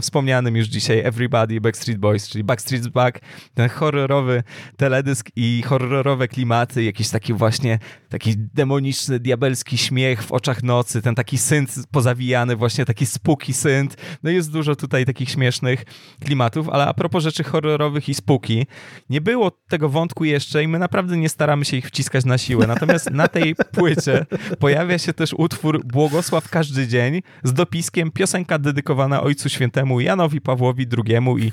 wspomnianym już dzisiaj Everybody, Backstreet Boys, czyli Backstreet's Back, ten horrorowy teledysk i horrorowe klimaty, jakiś taki właśnie taki demoniczny, diabelski śmiech w oczach nocy, ten taki synt pozawijany, właśnie taki spooky synt. No jest dużo tutaj takich śmiesznych klimatów, ale a propos rzeczy horrorowych i spooky, nie było tego wątku jeszcze i my naprawdę nie staramy się ich wciskać na siłę. Natomiast na tej płycie pojawia się też utwór Błogosław każdy dzień z dopiskiem piosenka dedykowana Ojcu Świętemu Janowi Pawłowi II i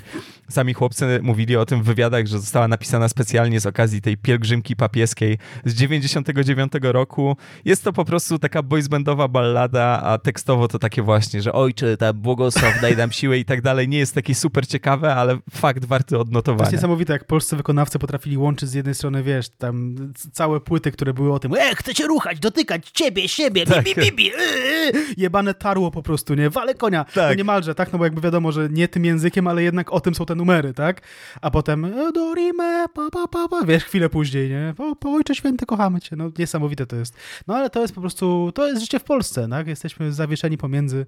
sami chłopcy mówili o tym w wywiadach, że została napisana specjalnie z okazji tej pielgrzymki papieskiej z 99 roku. Jest to po prostu taka boysbandowa ballada, a tekstowo to takie właśnie, że ojcze, ta błogosław, daj nam siłę i tak dalej. Nie jest takie super ciekawe, ale fakt warty To jest odnotowania. niesamowite, jak polscy wykonawcy potrafili łączyć z jednej strony, wiesz, tam całe płyty, które były o tym, e, chcę cię ruchać, dotykać ciebie, siebie, Tak. bi, bi, bi, bi, e", jebane tarło po prostu, nie, wale konia, Tak. no niemalże, tak, no bo jakby wiadomo, że nie tym językiem, ale jednak o tym są te numery, tak, a potem e, do rime, pa, pa, pa, pa, wiesz, chwilę później, nie, po, po Ojcze Święty, kochamy cię, no niesamowite to jest, no ale to jest po prostu, to jest życie w Polsce, tak, jesteśmy zawieszeni pomiędzy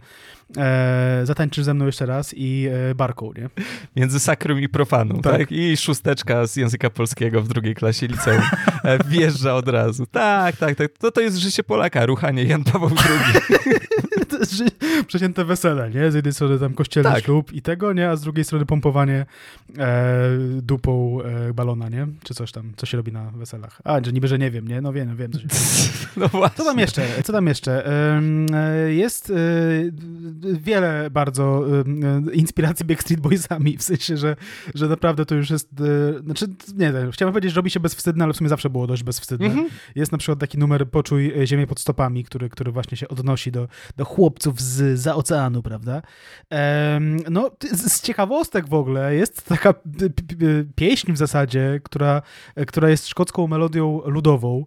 e, zatańczysz ze mną jeszcze raz i e, barką, nie, Między sakrum i profanum, tak. Tak. I szósteczka z języka polskiego w drugiej klasie liceum e, wjeżdża od razu. Tak, tak, tak. To, to jest życie Polaka, ruchanie Jan Paweł II. przecięte wesele, nie? Z jednej strony tam kościelny Tak. ślub i tego, nie? A z drugiej strony pompowanie e, dupą e, balona, nie? Czy coś tam, co się robi na weselach. A, że niby, że nie wiem, nie? No wiem, wiem. Się... No właśnie. co tam jeszcze? Co tam jeszcze? E, Jest e, wiele bardzo e, inspiracji Backstreet Boysami, w sensie, że, że naprawdę to już jest, e, znaczy, nie wiem, chciałem powiedzieć, że robi się bezwstydne, ale w sumie zawsze było dość bezwstydne. Mhm. Jest na przykład taki numer Poczuj ziemię pod stopami, który, który właśnie się odnosi do, do chłopców z za oceanu, prawda? No, z, ciekawostek w ogóle jest taka pieśń w zasadzie, która, która jest szkocką melodią ludową.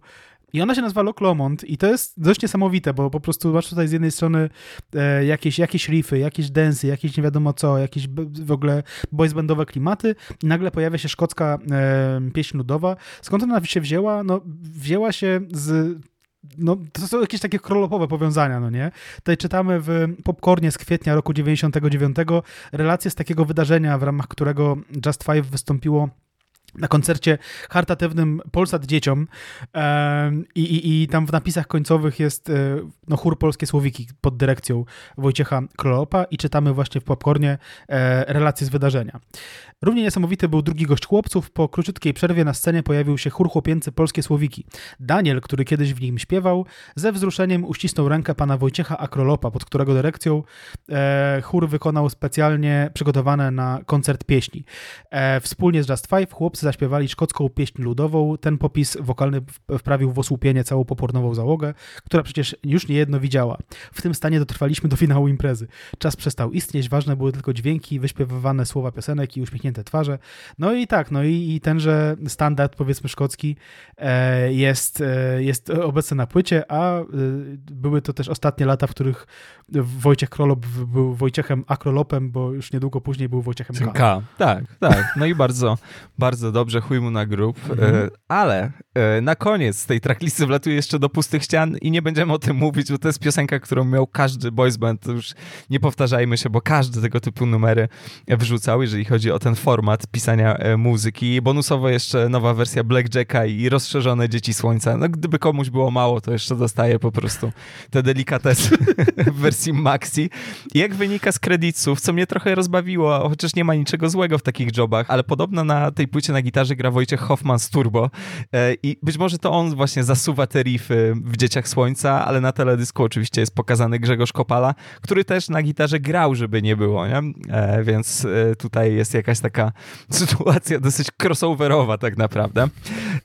I ona się nazywa Loch Lomond i to jest dość niesamowite, bo po prostu masz tutaj z jednej strony e, jakieś, jakieś riffy, jakieś densy, jakieś nie wiadomo co, jakieś w ogóle boys bandowe klimaty i nagle pojawia się szkocka e, pieśń ludowa. Skąd ona się wzięła? No, wzięła się z no, to są jakieś takie krolopowe powiązania, no nie? Tutaj czytamy w Popcornie z kwietnia roku 99 relację z takiego wydarzenia, w ramach którego Just Five wystąpiło na koncercie charytatywnym Polsat Dzieciom i, i, i tam w napisach końcowych jest e, no, chór Polskie Słowiki pod dyrekcją Wojciecha Krolopa i czytamy właśnie w Popcornie e, relacje z wydarzenia. Równie niesamowity był drugi gość chłopców. Po króciutkiej przerwie na scenie pojawił się chór chłopięcy Polskie Słowiki. Daniel, który kiedyś w nim śpiewał, ze wzruszeniem uścisnął rękę pana Wojciecha Akrolopa, pod którego dyrekcją e, chór wykonał specjalnie przygotowane na koncert pieśni. E, wspólnie z Just Five chłopcy zaśpiewali szkocką pieśń ludową. Ten popis wokalny wprawił w osłupienie całą popornową załogę, która przecież już niejedno widziała. W tym stanie dotrwaliśmy do finału imprezy. Czas przestał istnieć, ważne były tylko dźwięki, wyśpiewywane słowa piosenek i uśmiechnięte twarze. No i tak, no i, i tenże standard, powiedzmy szkocki, e, jest, e, jest obecny na płycie, a e, były to też ostatnie lata, w których Wojciech Krolop był Wojciechem Akrolopem, bo już niedługo później był Wojciechem K. K. Tak, tak. No i bardzo, bardzo dobrze, chuj mu na grób. Mhm. Ale na koniec tej tracklisty wlatuje jeszcze do Pustych Ścian i nie będziemy o tym mówić, bo to jest piosenka, którą miał każdy boys band. To już nie powtarzajmy się, bo każdy tego typu numery wrzucał, jeżeli chodzi o ten format pisania e, muzyki. Bonusowo jeszcze nowa wersja Blackjacka i rozszerzone Dzieci Słońca. No gdyby komuś było mało, to jeszcze dostaje po prostu te delikatesy w wersji maxi. I jak wynika z kredytów, co mnie trochę rozbawiło, chociaż nie ma niczego złego w takich jobach, ale podobno na tej płycie na gitarze gra Wojciech Hoffman z Turbo e, i być może to on właśnie zasuwa te riffy w Dzieciach Słońca, ale na teledysku oczywiście jest pokazany Grzegorz Kopala, który też na gitarze grał, żeby nie było, nie? E, więc tutaj jest jakaś taka sytuacja dosyć crossoverowa tak naprawdę.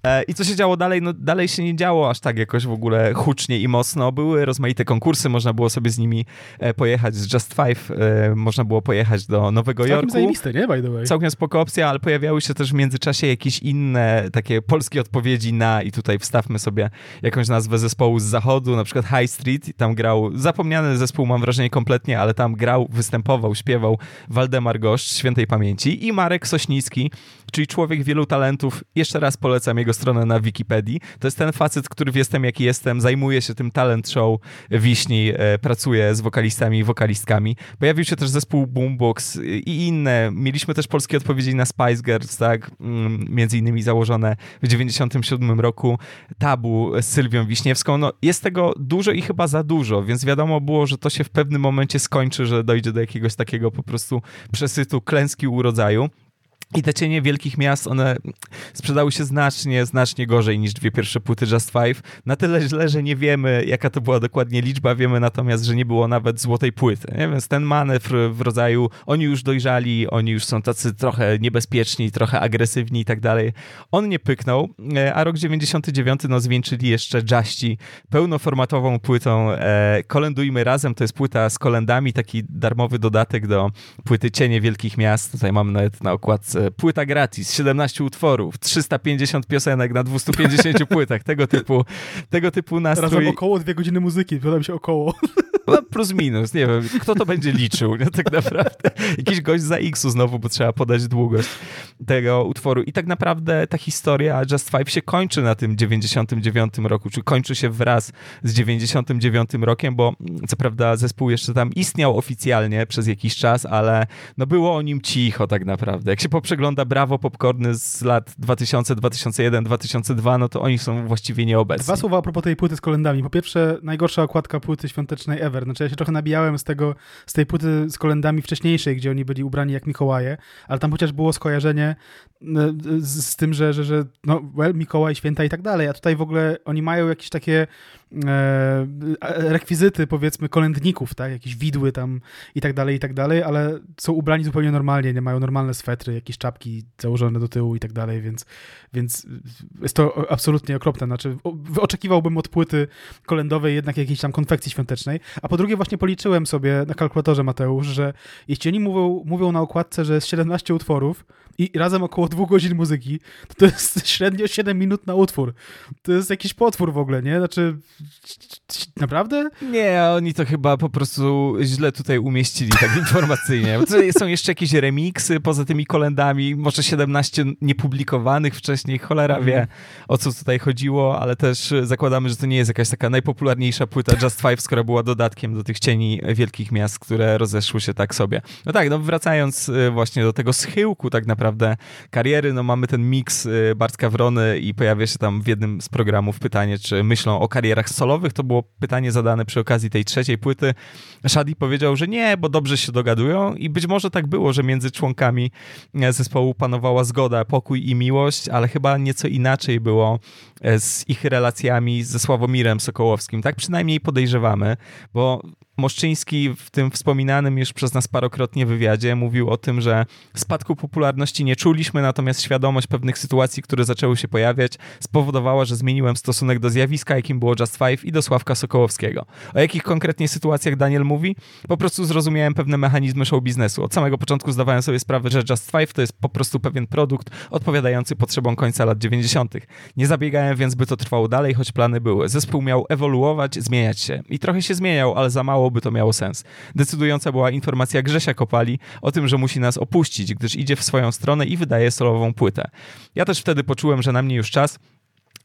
E, I co się działo dalej? No dalej się nie działo aż tak jakoś w ogóle hucznie i mocno. Były rozmaite konkursy, można było sobie z nimi e, pojechać, z Just Five, e, można było pojechać do Nowego Całkiem Jorku. zajebiste, nie? By the way. Całkiem spoko opcja, ale pojawiały się też w międzyczasie jakieś inne takie polskie odpowiedzi na i tutaj wstawmy sobie jakąś nazwę zespołu z zachodu, na przykład High Street tam grał, zapomniany zespół mam wrażenie kompletnie, ale tam grał, występował, śpiewał Waldemar Goszcz, świętej pamięci i Marek Sośnicki, czyli człowiek wielu talentów. Jeszcze raz polecam jego stronę na Wikipedii. To jest ten facet, który Jestem Jaki Jestem zajmuje się tym talent show Wiśni, e, pracuje z wokalistami i wokalistkami. Pojawił się też zespół Boombox i inne. Mieliśmy też polskie odpowiedzi na Spice Girls, tak? Między innymi założone w 97 roku. Tabu z Sylwią Wiśniewską. No, jest tego dużo i chyba za dużo, więc wiadomo było, że to się w pewnym momencie skończy, że dojdzie do jakiegoś takiego po prostu przesytu klęski urodzaju. I te cienie wielkich miast, one sprzedały się znacznie, znacznie gorzej niż dwie pierwsze płyty Just Five. Na tyle źle, że nie wiemy, jaka to była dokładnie liczba, wiemy natomiast, że nie było nawet złotej płyty. Nie? Więc ten manewr w rodzaju, oni już dojrzali, oni już są tacy trochę niebezpieczni, trochę agresywni i tak dalej, on nie pyknął, e, a rok 99 no zwieńczyli jeszcze Juści pełnoformatową płytą e, Kolendujmy Razem, to jest płyta z kolendami, taki darmowy dodatek do płyty Cienie Wielkich Miast. Tutaj mam nawet na okładce płyta gratis, 17 utworów, 350 piosenek na 250 płytach, tego typu, tego typu nastrój. Razem około dwie godziny muzyki, mi się około. No, plus minus, nie wiem, kto to będzie liczył, nie, tak naprawdę. Jakiś gość za X-u znowu, bo trzeba podać długość tego utworu. I tak naprawdę ta historia Just Five się kończy na tym 99 roku, czy kończy się wraz z 99 rokiem, bo co prawda zespół jeszcze tam istniał oficjalnie przez jakiś czas, ale no było o nim cicho tak naprawdę. Jak się poprzegląda Brawo Popcorny z lat 2000, 2001, 2002, no to oni są właściwie nieobecni. Dwa słowa a propos tej płyty z kolendami. Po pierwsze, najgorsza okładka płyty świątecznej ever. Znaczy ja się trochę nabijałem z tego, z tej płyty z kolendami wcześniejszej, gdzie oni byli ubrani jak Mikołaje, ale tam chociaż było skojarzenie z, z tym, że, że, że no, well, Mikołaj, święta i tak dalej, a tutaj w ogóle oni mają jakieś takie e, rekwizyty, powiedzmy, kolędników, tak, jakieś widły tam i tak dalej, i tak dalej, ale są ubrani zupełnie normalnie, nie? Mają normalne swetry, jakieś czapki założone do tyłu i tak dalej, więc, więc jest to absolutnie okropne. Znaczy, oczekiwałbym od płyty kolędowej jednak jakiejś tam konfekcji świątecznej, a po drugie właśnie policzyłem sobie na kalkulatorze, Mateusz, że jeśli oni mówią, mówią na okładce, że jest 17 utworów i razem około dwóch godzin muzyki, to, to jest średnio 7 minut na utwór. To jest jakiś potwór w ogóle, nie? Znaczy, naprawdę? Nie, oni to chyba po prostu źle tutaj umieścili tak informacyjnie. Są jeszcze jakieś remiksy poza tymi kolendami, może 17 niepublikowanych wcześniej, cholera wie o co tutaj chodziło, ale też zakładamy, że to nie jest jakaś taka najpopularniejsza płyta Just Five, skoro była dodatkiem do tych cieni wielkich miast, które rozeszły się tak sobie. No tak, no wracając y, właśnie do tego schyłku tak naprawdę kariery, no mamy ten miks y, Bartka Wrony i pojawia się tam w jednym z programów pytanie, czy myślą o karierach solowych. To było pytanie zadane przy okazji tej trzeciej płyty. Shadi powiedział, że nie, bo dobrze się dogadują i być może tak było, że między członkami e, zespołu panowała zgoda, pokój i miłość, ale chyba nieco inaczej było e, z ich relacjami ze Sławomirem Sokołowskim. Tak przynajmniej podejrzewamy, bo Moszczyński w tym wspominanym już przez nas parokrotnie wywiadzie mówił o tym, że spadku popularności nie czuliśmy, natomiast świadomość pewnych sytuacji, które zaczęły się pojawiać, spowodowała, że zmieniłem stosunek do zjawiska, jakim było Just Five i do Sławka Sokołowskiego. O jakich konkretnie sytuacjach Daniel mówi? Po prostu zrozumiałem pewne mechanizmy show biznesu. Od samego początku zdawałem sobie sprawę, że Just Five to jest po prostu pewien produkt odpowiadający potrzebom końca lat 90. Nie zabiegałem więc, by to trwało dalej, choć plany były. Zespół miał ewoluować, zmieniać się. I trochę się zmieniał, ale za mało by to miało sens. Decydująca była informacja Grzesia Kopali o tym, że musi nas opuścić, gdyż idzie w swoją stronę i wydaje solową płytę. Ja też wtedy poczułem, że na mnie już czas,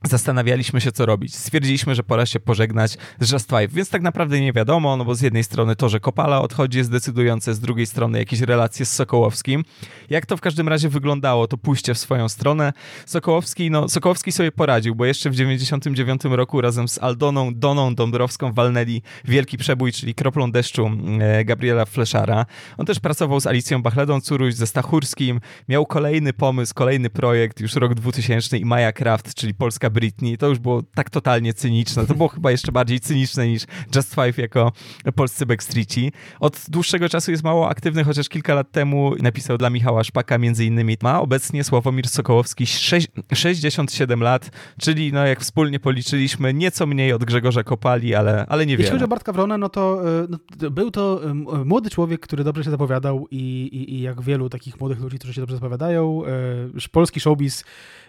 zastanawialiśmy się, co robić. Stwierdziliśmy, że pora się pożegnać z Just Five, więc tak naprawdę nie wiadomo, no bo z jednej strony to, że Kopala odchodzi jest decydujące, z drugiej strony jakieś relacje z Sokołowskim. Jak to w każdym razie wyglądało, to pójście w swoją stronę. Sokołowski, no Sokołowski sobie poradził, bo jeszcze w 99 roku razem z Aldoną Doną Dąbrowską walnęli Wielki Przebój, czyli Kroplą Deszczu e, Gabriela Fleszara. On też pracował z Alicją Bachledą Curuś, ze Stachurskim, miał kolejny pomysł, kolejny projekt, już rok 2000 i Maja Kraft, czyli polska Britney, to już było tak totalnie cyniczne. To było chyba jeszcze bardziej cyniczne niż Just Five jako polscy Backstreeci. Od dłuższego czasu jest mało aktywny, chociaż kilka lat temu napisał dla Michała Szpaka między innymi. Ma obecnie Sławomir Sokołowski 6, 67 lat, czyli no jak wspólnie policzyliśmy, nieco mniej od Grzegorza Kopali, ale, ale niewiele. Jeśli chodzi o Bartka Wronę, no to e, no, był to młody człowiek, który dobrze się zapowiadał i, i, i jak wielu takich młodych ludzi, którzy się dobrze zapowiadają, e, polski showbiz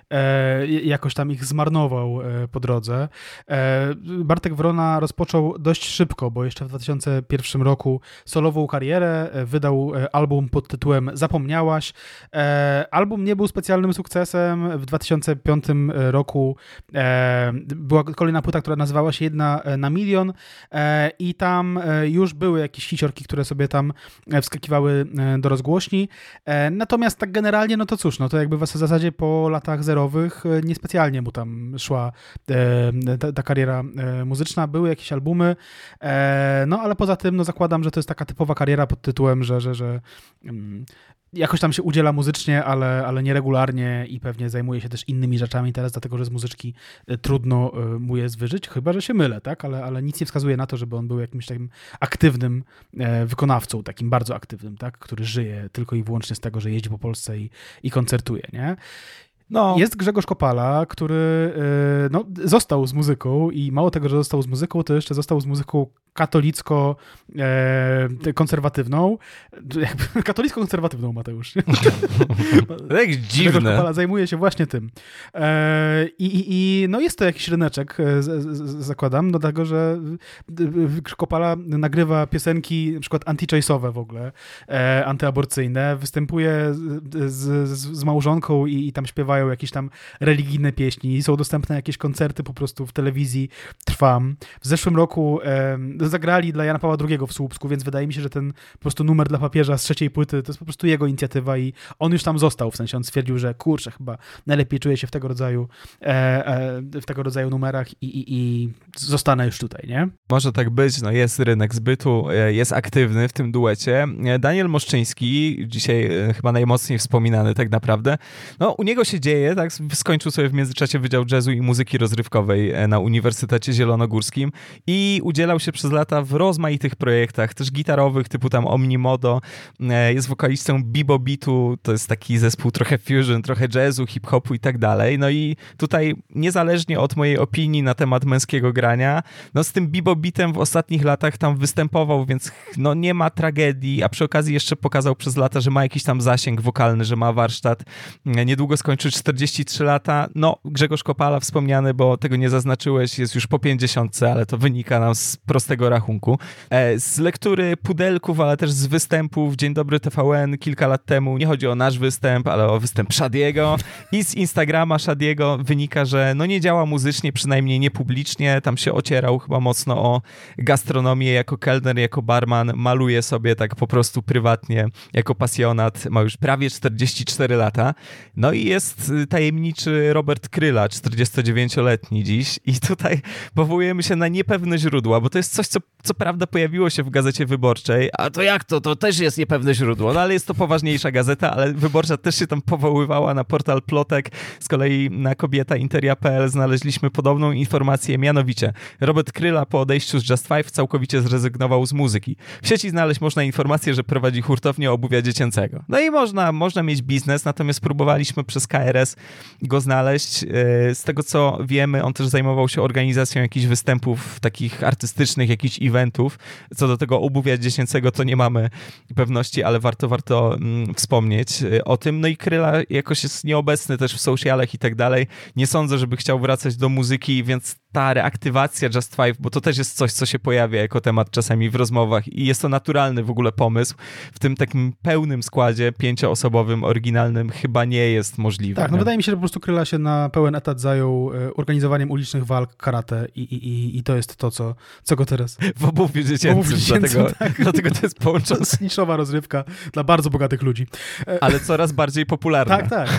e, jakoś tam ich zmarnował e, po drodze. E, Bartek Wrona rozpoczął dość szybko, bo jeszcze w 2001 roku solową karierę, e, wydał e, album pod tytułem Zapomniałaś. E, album nie był specjalnym sukcesem. W 2005 roku była kolejna płyta, która nazywała się Jedna na milion i tam już były jakieś hiciorki, które sobie tam wskakiwały do rozgłośni. Natomiast tak generalnie, no to cóż, no to jakby w zasadzie po latach zero zerowych e, niespecjalnie mu tam szła e, ta, ta, kariera e, muzyczna. Były jakieś albumy, no ale poza tym no zakładam, że to jest taka typowa kariera pod tytułem, że, że, że mm, jakoś tam się udziela muzycznie, ale, ale nieregularnie i pewnie zajmuje się też innymi rzeczami teraz, dlatego że z muzyczki trudno mu jest wyżyć, chyba że się mylę, tak? Ale, ale nic nie wskazuje na to, żeby on był jakimś takim aktywnym wykonawcą, takim bardzo aktywnym, tak? Który żyje tylko i wyłącznie z tego, że jeździ po Polsce i, i koncertuje, nie? No. Jest Grzegorz Kopala, który y, no, został z muzyką i mało tego, że został z muzyką, to jeszcze został z muzyką katolicko-konserwatywną. E, katolicko-konserwatywną, Mateusz. Jak dziwne. Kopala zajmuje się właśnie tym. E, i, i, no jest to jakiś ryneczek, e, zakładam, dlatego, że Kopala nagrywa piosenki na przykład anti-chase'owe w ogóle, antyaborcyjne, występuje z, z, z małżonką i, i tam śpiewają jakieś tam religijne pieśni, są dostępne jakieś koncerty po prostu w telewizji Trwam. W zeszłym roku e, zagrali dla Jana Pawła II w Słupsku, więc wydaje mi się, że ten po prostu numer dla papieża z trzeciej płyty to jest po prostu jego inicjatywa i on już tam został, w sensie on stwierdził, że kurczę, chyba najlepiej czuje się w tego rodzaju e, e, w tego rodzaju numerach i, i, i zostanę już tutaj, nie? Może tak być, no jest rynek zbytu, e, jest aktywny w tym duecie. E, Daniel Moszczyński, dzisiaj e, chyba najmocniej wspominany tak naprawdę, no u niego się dzieje, tak? Skończył sobie w międzyczasie Wydział Jazzu i Muzyki Rozrywkowej e, na Uniwersytecie Zielonogórskim i udzielał się przez lata w rozmaitych projektach, też gitarowych, typu tam Omnimodo. E, jest wokalistą Bibo Beatu, to jest taki zespół trochę fusion, trochę jazzu, hip-hopu i tak dalej. No i tutaj niezależnie od mojej opinii na temat męskiego grania, no z tym Bibo Beatem w ostatnich latach tam występował, więc no nie ma tragedii, a przy okazji jeszcze pokazał przez lata, że ma jakiś tam zasięg wokalny, że ma warsztat. Niedługo skończy 43 lata. No, Grzegorz Kopala wspomniany, bo tego nie zaznaczyłeś, jest już po 50, ale to wynika nam z prostego rachunku. E, z lektury pudelków, ale też z występów Dzień Dobry TVN kilka lat temu, nie chodzi o nasz występ, ale o występ Shadiego i z Instagrama Shadiego wynika, że no nie działa muzycznie, przynajmniej nie publicznie, tam się ocierał chyba mocno o gastronomię jako kelner, jako barman, maluje sobie tak po prostu prywatnie, jako pasjonat, ma już prawie 44 lata. No i jest tajemniczy Robert Kryla, 49-letni dziś i tutaj powołujemy się na niepewne źródła, bo to jest coś, co, co prawda pojawiło się w Gazecie Wyborczej, a to jak to? To też jest niepewne źródło, no ale jest to poważniejsza gazeta, ale Wyborcza też się tam powoływała na portal Plotek, z kolei na kobieta interia.pl znaleźliśmy podobną informację, mianowicie Robert Kryla po odejściu z Just Five całkowicie zrezygnował z muzyki. W sieci znaleźć można informację, że prowadzi hurtownię obuwia dziecięcego. No i można, można mieć biznes, natomiast próbowaliśmy przez Go znaleźć. E, z tego co wiemy, on też zajmował się organizacją jakichś występów takich artystycznych, jakichś eventów. Co do tego obuwia dziecięcego to nie mamy pewności, ale warto, warto mm, wspomnieć e, o tym. No i Kryla jakoś jest nieobecny też w socialach i tak dalej. Nie sądzę, żeby chciał wracać do muzyki, więc ta reaktywacja Just Five, bo to też jest coś, co się pojawia jako temat czasami w rozmowach i jest to naturalny w ogóle pomysł. W tym takim pełnym składzie, pięcioosobowym, oryginalnym chyba nie jest możliwe. Tak, no wydaje mi się, że po prostu Kryla się na pełen etat zajął e, organizowaniem ulicznych walk karate i, i, i to jest to, co, co go teraz... W obuwiu dziecięcym, dlatego, tak. dlatego to jest połączone. Niszowa rozrywka dla bardzo bogatych ludzi. E, Ale coraz bardziej popularna. Tak, tak.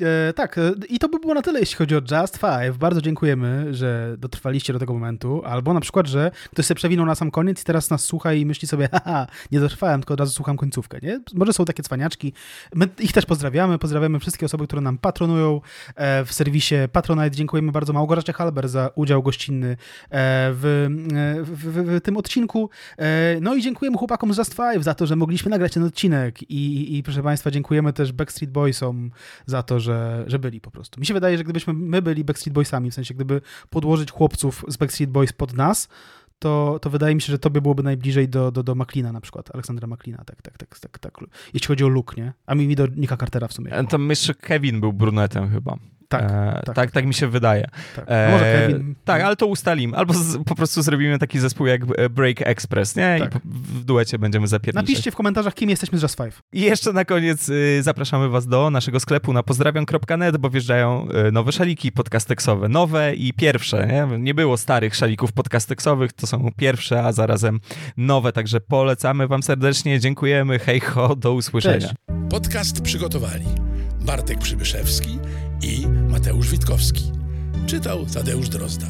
E, tak, e, i to by było na tyle, jeśli chodzi o Just Five. Bardzo dziękujemy, że dotrwaliście do tego momentu, albo na przykład, że ktoś sobie przewinął na sam koniec i teraz nas słucha i myśli sobie, haha, nie dotrwałem, tylko od razu słucham końcówkę, nie? Może są takie cwaniaczki. My ich też pozdrawiamy, pozdrawiamy wszystkie osoby, które nam patronują e, w serwisie Patronite. Dziękujemy bardzo Małgorzacie Halber za udział gościnny e, w, w, w, w, tym odcinku. No i dziękujemy chłopakom z Just Five za to, że mogliśmy nagrać ten odcinek i, i proszę Państwa, dziękujemy też Backstreet Boysom za to, że że, że byli po prostu. Mi się wydaje, że gdybyśmy my byli Backstreet Boysami, w sensie gdyby podłożyć chłopców z Backstreet Boys pod nas, to, to wydaje mi się, że tobie byłoby najbliżej do, do, do na przykład, Aleksandra McLeana, tak, tak, tak, tak, tak. Jeśli chodzi o look, nie? A mi, mi do Nika Cartera w sumie. Tam jeszcze Kevin był brunetem chyba. Tak, e, tak, tak, tak, mi się wydaje. Tak, no może Kevin. E, tak, ale to ustalimy. Albo z, po prostu zrobimy taki zespół jak e, Break Express, nie? Tak. I w duecie będziemy zapierniczać. Napiszcie w komentarzach, kim jesteśmy z Just Five. I jeszcze na koniec y, zapraszamy was do naszego sklepu na pozdrawiam.net, bo wjeżdżają y, nowe szaliki podcasteksowe. Nowe i pierwsze, nie? Nie było starych szalików podcasteksowych, to są pierwsze, a zarazem nowe, także polecamy wam serdecznie, dziękujemy, hej ho, do usłyszenia. Cześć. Podcast przygotowali Bartek Przybyszewski i Mateusz Witkowski. Czytał Tadeusz Drozda.